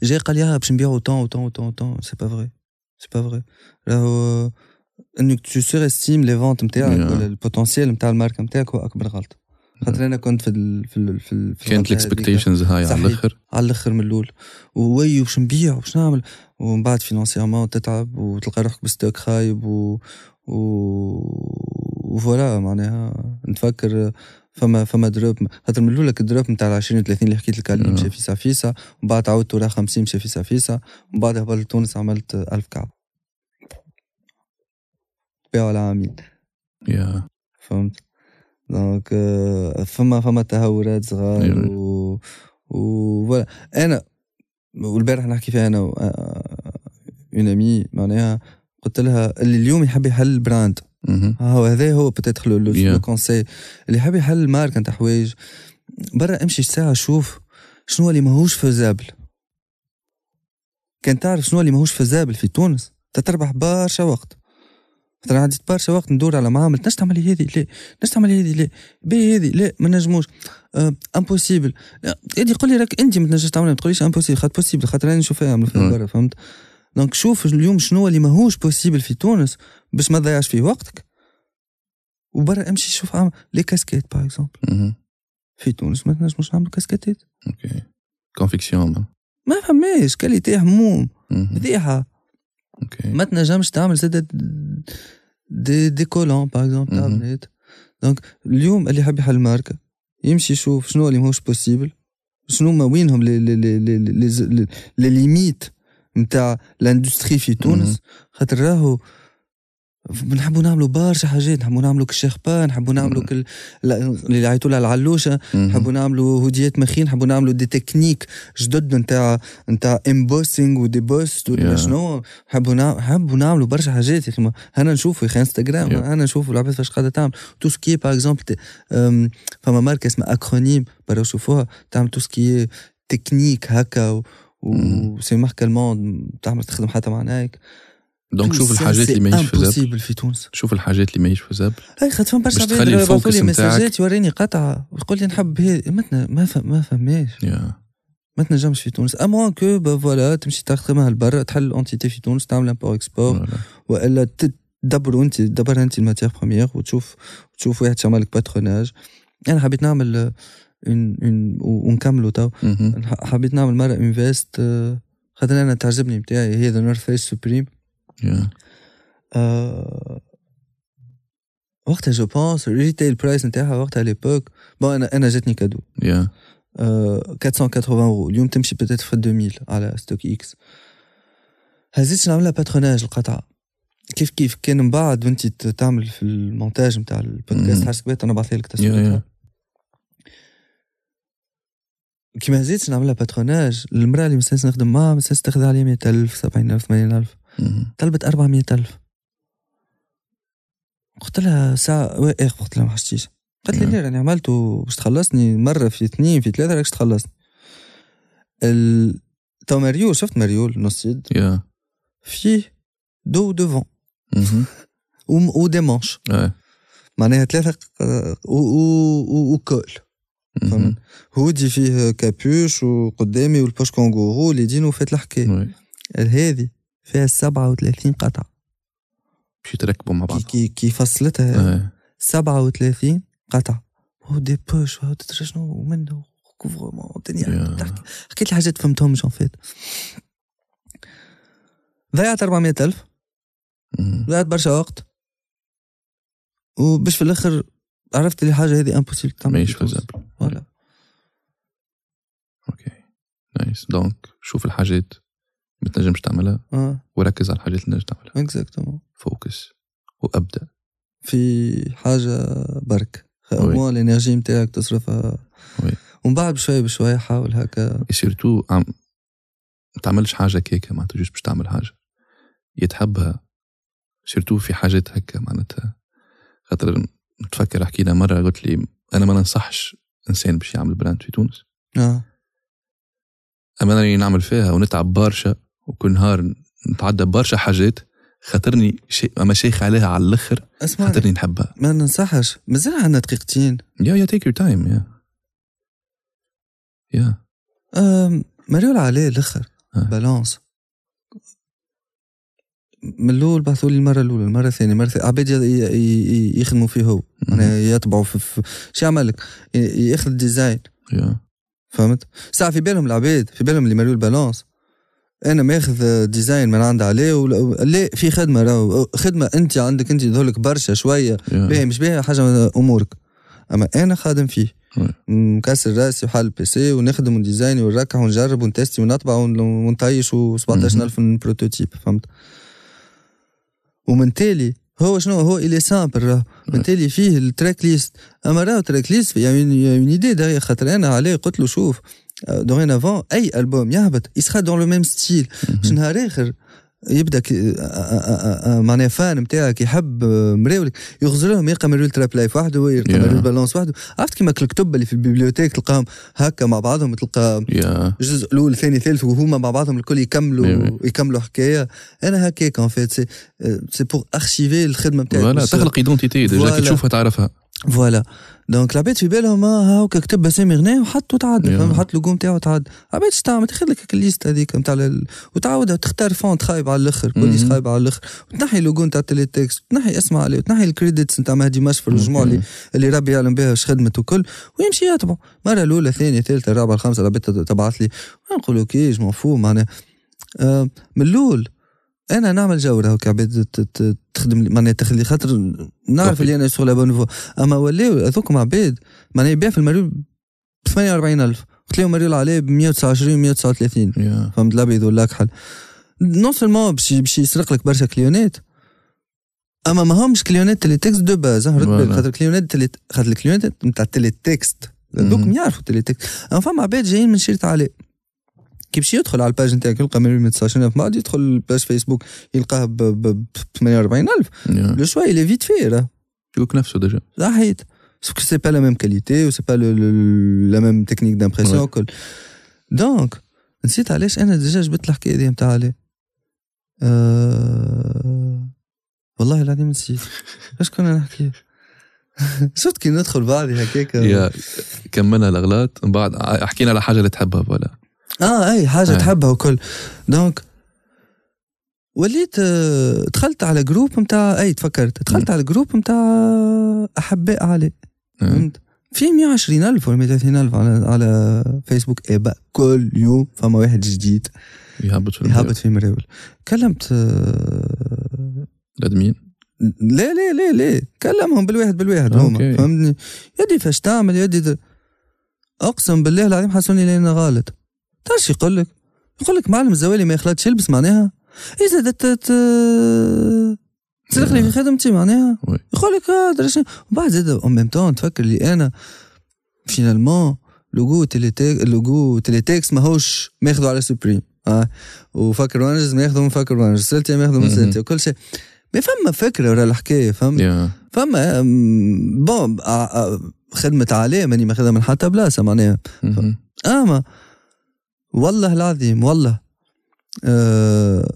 جاي قال لي باش نبيعو tant و tant و tant و tant c'est pas vrai c'est pas vrai راهو إنك tu surestimes les ventes نتاعك ولا ال potentiel نتاع ال marque نتاعك هو أكبر غلطه خاطر أنا كنت في ال في ال في, ال في كانت ال expectations high على الآخر؟ على الآخر من الأول. oui وش نبيع وش نعمل. ومن بعد financièrement تتعب وتلقى روحك ب stock خايب و و و voilà معناها. نتفكر فما فما drop خاطر من الأول ال drop نتاع 20 و 30 اللي حكيت لك عليه مشى فيسا فيسا ومن بعد عاودت وراه 50 مشى فيسا فيسا ومن بعد هبطت لتونس عملت 1000 كعب بيع العامين يا فهمت دونك فما فما تهورات صغار و و أنا والبارح نحكي فيها أنا اون امي معناها قلت لها اللي اليوم يحب يحل البراند هو هذا هو بتيتر لو كونسي اللي يحب يحل الماركه نتاع حوايج برا امشي ساعة شوف شنو اللي ماهوش faisable كان تعرف شنو اللي ماهوش faisable في تونس؟ تتربح برشا وقت. خاطر عندي برشا وقت ندور على معامل نجم تعمل هذه لا. نجم تعمل هذه لا. باهي هذه لا. ما نجموش. impossible يدي قول لي راك أنت ما تنجمش تعملها ما تقوليش impossible خاطر possible خاطر أنا نشوفها يعملوا فيها برا فهمت؟ donc شوف اليوم شنو اللي ماهوش possible في تونس باش ما تضيعش فيه وقتك وبرا امشي شوف عم... les casquettes par exemple. في تونس ما تنجموش نعملوا كاسكيتات OK confection ما. ما فماش qualité هموم مهم. فضيحه OK ما تنجمش تعمل زاد des des collants par exemple تاع. بنات donc اليوم اللي يحب يحل ماركة يمشي يشوف شنو اللي ماهوش possible شنو ما وينهم لي لي, لي, لي ليميت نتاع l'industrie في. تونس خاطر راهو نحبوا نعملوا برشا حاجات نحبوا نعملوا كشيخ با نحبوا نعملوا كل اللي يعيطوا لها العلوشة. نحبوا نعملوا هوديات مخين نحبوا نعملوا دي تكنيك جدد نتاع نتاع امبوسينغ ودي بوست ولا Yeah. شنو نحبوا نحبوا نعملوا برشا حاجات يا أخي أنا نشوفوا يا أخي انستغرام Yeah. أنا نشوفوا العباد فاش قاعدة تعمل تو سكي باغ اكزومبل فما ماركة اسمها اكرونيم برا شوفوها تعمل تو سكي تكنيك هكا و مم. c'est marque allemande تعمل تخدم حتى مع Nike donc شوف الحاجات اللي ماهيش فيزابل في تونس شوف الحاجات اللي ماهيش فيزابل اي خاطر فما برشا عباد يبعثوا لي. مساجات يوريني قطعه وتقول لي نحب هذه ما ما فماش يا ما تنجمش في تونس اموان كو با فوالا تمشي تخدمها لبرا تحل entité في تونس تعمل import export. والا تدبروا انت دبر انت ال matière première وتشوف تشوف واحد شمال لك patronage أنا حبيت نعمل آه، ونكملوا تو. حبيت نعمل مرة انفيست خاطر أنا تعجبني بتاعي هي ذا نورث فيس سوبريم آه، وقتها جو بونس الريتيل برايس نتاعها وقتها ليبوك بون أنا أنا جاتني كادو. يا آه، 480 اورو اليوم تمشي بتاتر في 2000 على ستوك إكس هزيتش نعملها باتروناج القطعة. كيف كيف؟ كان من بعد وانت تعمل في المونتاج نتاع البودكاست مم. حاسبات أنا بعث لك تصويرها يا. كيما هزيتش نعملها باتروناج المرأة اللي مستانس نخدم معاها مستانس تاخذ عليها 100000 70000 80000 مهم. طلبت 400000 قلت لها ساعة وي إيه قلت لها ما حشتيش قالت لي. لا راني عملته باش تخلصني مرة في اثنين في ثلاثة راكش تخلصني ال... تو ماريول شفت ماريول نص يد فيه دو ديفون مهم. و, دي مانش آه. معناها ثلاثة ق- و, و, و, وكول. فهمت؟ هودي فيه كابوش وقدامي والبوش كونغورو اللي يدين وفات الحكاية وي. هذه فيها 37 قطعة. باش يتركبوا مع بعض. كي, كي, فصلتها آه. 37 قطعة. و دي بوش و تدري شنو منه كوفرمون الدنيا حكيت لي حاجات فهمتهمش ان فيت ضيعت 400 ألف. مهم. ضيعت برشا وقت. وباش في الآخر عرفت اللي حاجة هذه impossible تعمل ماهيش. faisable voilà. Okay. Nice donc شوف الحاجات ما تنجمش تعملها. آه. وركز على الحاجات اللي تنجم تعملها. Exactement focus وأبدأ. في حاجة برك. مو ال energy نتاعك تصرفها. Oui. ومن بعد بشويه بشويه حاول هكا. Surtout عم ما تعملش حاجة كيكة معناتها juste باش تعمل حاجة. يتحبها. Surtout في حاجات هكا معناتها. خاطر نتفكر حكينا مرة قلت لي أنا ما ننصحش إنسان باش يعمل brand في تونس. آه. أما أنا راني نعمل فيها ونتعب برشا وكل نهار نتعدى برشا حاجات خاطرني شيء أما شيخ عليها على الآخر خاطرني نحبها. ما ننصحش. مازال عندنا دقيقتين. Yeah yeah take your time yeah يا آم، مريول عليه الآخر. آه. Balance من الأول بعثوا لي المرة الأولى المرة الثانية المرة الثانية عباد يخدموا فيه هو. معناها يطبعوا في, في شو يعمل لك ياخذ ال design. Yeah. فهمت؟ ساعة في بالهم العباد في بالهم اللي مريول Balance أنا ماخذ design من عند عليه ولا لا في خدمة راهو. خدمة أنت عندك أنت يظهرلك برشا شوية. باهي مش باهي حاجة أمورك. أما أنا خادم فيه. مكسر رأسي وحال البيسي ونخدم ونديزاين ونركح ونجرب ونتستي ونطبع ون- ونطيش و 17000 من بروتوتيب فهمت؟ ومن تالي هو شنو؟ هو إلي سامبل راهو من تالي فيه التراك ليست. أما راهو التراك ليست يعني اون ايدي داريا خاطر أنا عليه قلت له شوف دورين أفون أي ألبوم يهبط يسخا دون لو ميم ستيل باش نهار آخر؟ يبدأ معناها فان نتاعك يحب آه، مراولك يغزرهم يلقى مريول تراب لايف وحده يلقى Yeah. مريول بالانس وحده. عرفت كيما الكتب اللي في البيبليوتيك تلقاهم هكا مع بعضهم تلقى يا. الجزء الأول الثاني الثالث وهما مع بعضهم الكل يكملوا Oui, يكملوا حكاية. أنا هكاك ان فيت سي بور ارشيفي الخدمة نتاعك فوالا تخلق ايدونتيتي ديجا كي. تشوفها تعرفها. فوالا دونك العباد في بالهم ها هاكا كتب بسامي غناه وحط يا. فهمت حط لوجو نتاعو وتعدى عباد اش تعمل تاخذ لك الليست هذيك نتاع وتعاودها تختار فونت خايب على الآخر بوليس مهم. خايب على الآخر وتنحي اللوجو نتاع التيلي تكست وتنحي اسمه عليه وتنحي الكريديتس نتاع مهدي مشفر الجموع اللي اللي ربي يعلم بها واش خدمت وكل ويمشي يتبع مره الاولى الثانية الثالثه الرابعه الخامسه العباد تبعث لي نقول أوكي جو فو معناها من الأول أنا نعمل جوره هكا عباد ت- ت- تخدم معناها تخلي خاطر نعرف. اللي أنا سوغ لا بون فوا أما ولاو هذوكم عباد معناها يبيع في المريول ب 48000 قلت لهم مريول عليه ب 129 139 يا. فهمت؟ الابيض ولا كحل نون سولمون باش باش يسرق لك برشا كليونات أما ما همش كليونات تيلي تكست دو باز رد بالك. خاطر كليونات تيلي خاطر الكليونات نتاع تيلي تكست دوك مهم. يعرفوا تيلي تكست أما فما عباد جايين من شريط عليه كي باش يدخل على الباج نتاعك يلقى مريول 129 بعد يدخل الباج فيسبوك يلقاه ب ب- ب 48000 يا لو شوا est vite fait راه يchoque نفسه déjà صحيت Sauf que c'est pas la même qualité ou c'est pas le, le- la même technique d'impression Ouais. نسيت علاش أنا déjà جبت الحكاية دي نتاع عليه. أه... والله العظيم نسيت. إيش كنا نحكي؟ شفت كي ندخل بعضي هكاك. Yeah كملنا الأغلاط من بعد حكينا على حاجة اللي تحبها ولا آه أي حاجة أي. تحبها وكل. Donc وليت آه، دخلت على جروب نتاع أي تفكرت. دخلت. على جروب نتاع أحباء علي آه. فهمت؟ في 120 ألف ولا 130 ألف على على فيسبوك بقى؟ كل يوم فما واحد جديد. يهبط في يهبط المريول. في مراول كلمت آه، الادمين لا لا لا لا كلمهم بالواحد بالواحد. هما فهمتني؟ يدي فاش تعمل يدي أقسم بالله العظيم حسوني لي أنا غلط. تعرف يقول لك يقول لك معلم الزوالي ما يخلطش يلبس معناها. إذا دت تسرق لي في خدمتي معناها. يقول لك آه وبعد زاد اون ميم تون تفكر لي أنا. فينالمون لوجو تيلي تيك لوجو تيلي تكست ماهوش ماخذه على سوبريم آه. وفكر وانجز ماخذه من فكر وانجز. سلتي ماخذه من. سلتي. وكل شيء. ما فما فكرة ورا الحكاية فهمت؟ يا. فما بون آه، آه، خدمة عليه ماني ماخذها من حتى بلاصة معناها. أما والله العظيم والله. آه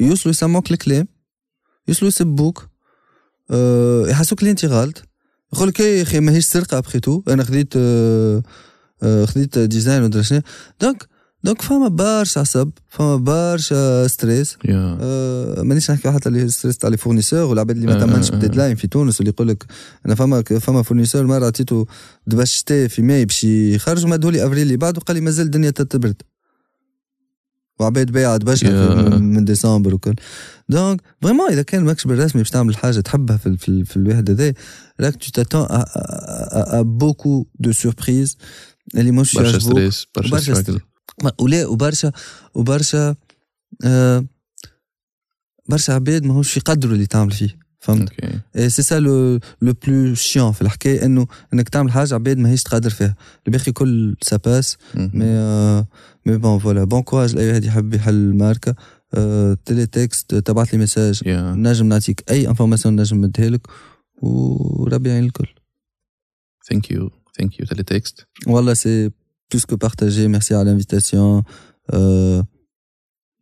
يوصلوا يسمعوك الكلام يوصلوا يسبوك. آه يحسوك اللي انت غلط يقول لك يا أخي ماهيش سرقة ابخي تو أنا خديت آه آه خديت ديزاين ودرا شنو. دونك دونك فما برشا عصب فما برشا ستريس. آه، مانيش نحكي حتى اللي ستريس تاع لي فورنيسور والعباد اللي ما آه، تمنش آه، آه. بديدلاين في تونس واللي يقول لك أنا فما فما فورنيسور مرة عطيته دبشتي في ماي باش يخرج مدهولي أفريل اللي بعده قال لي مازال الدنيا تتبرد. وعباد بايعة برشا من ديسمبر وكل. دونك فريمون إذا كان ماكش بالرسمي باش تعمل حاجة تحبها في في, في الواحد هذا راك تو تاتون ا بوكو دو سوربريز اللي مش برشا ستريس برشا ما- ولا وبرشا وبرشا آه برشا عباد ماهوش يقدروا اللي تعمل فيه فهمت؟ Okay. Et c'est ça le le plus chiant في الحكاية إنه إنك تعمل حاجة عباد ماهيش تقدر فيها. الباقي كل ça passe مهم. Mais آه mais bon voilà bon courage لأي واحد يحب يحل الماركة. آه Teletext تبعت لي message يا نجم نعطيك أي information نجم نديها لك وربي يعين الكل. Thank you thank you Teletext والله c'est plus que partagé merci على ال invitation آه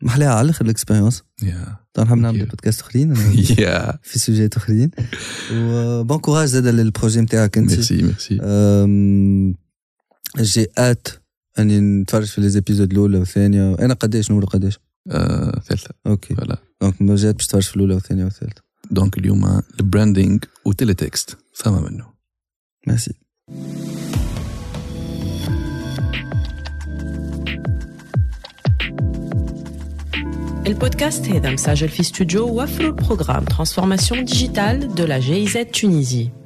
محلاها على الآخر ال expérience يا طبعا نحب Thank نعمل you. podcast اخرين يا في سوجيات اخرين و bon courage زاد لل projet نتاعك انت merci merci أم، جي ات اني نتفرج في les épisodes الاولى والثانيه أنا قداش نور قداش آه، ثالثه OK voilà donc ما جات باش تتفرج في الاولى والثانيه والثالثه donc اليوم ال branding و Teletext فما منه ميرسي البودكاست هذا مسجل في استوديو وفر ال programme transformation digitale de la GIZ Tunisie.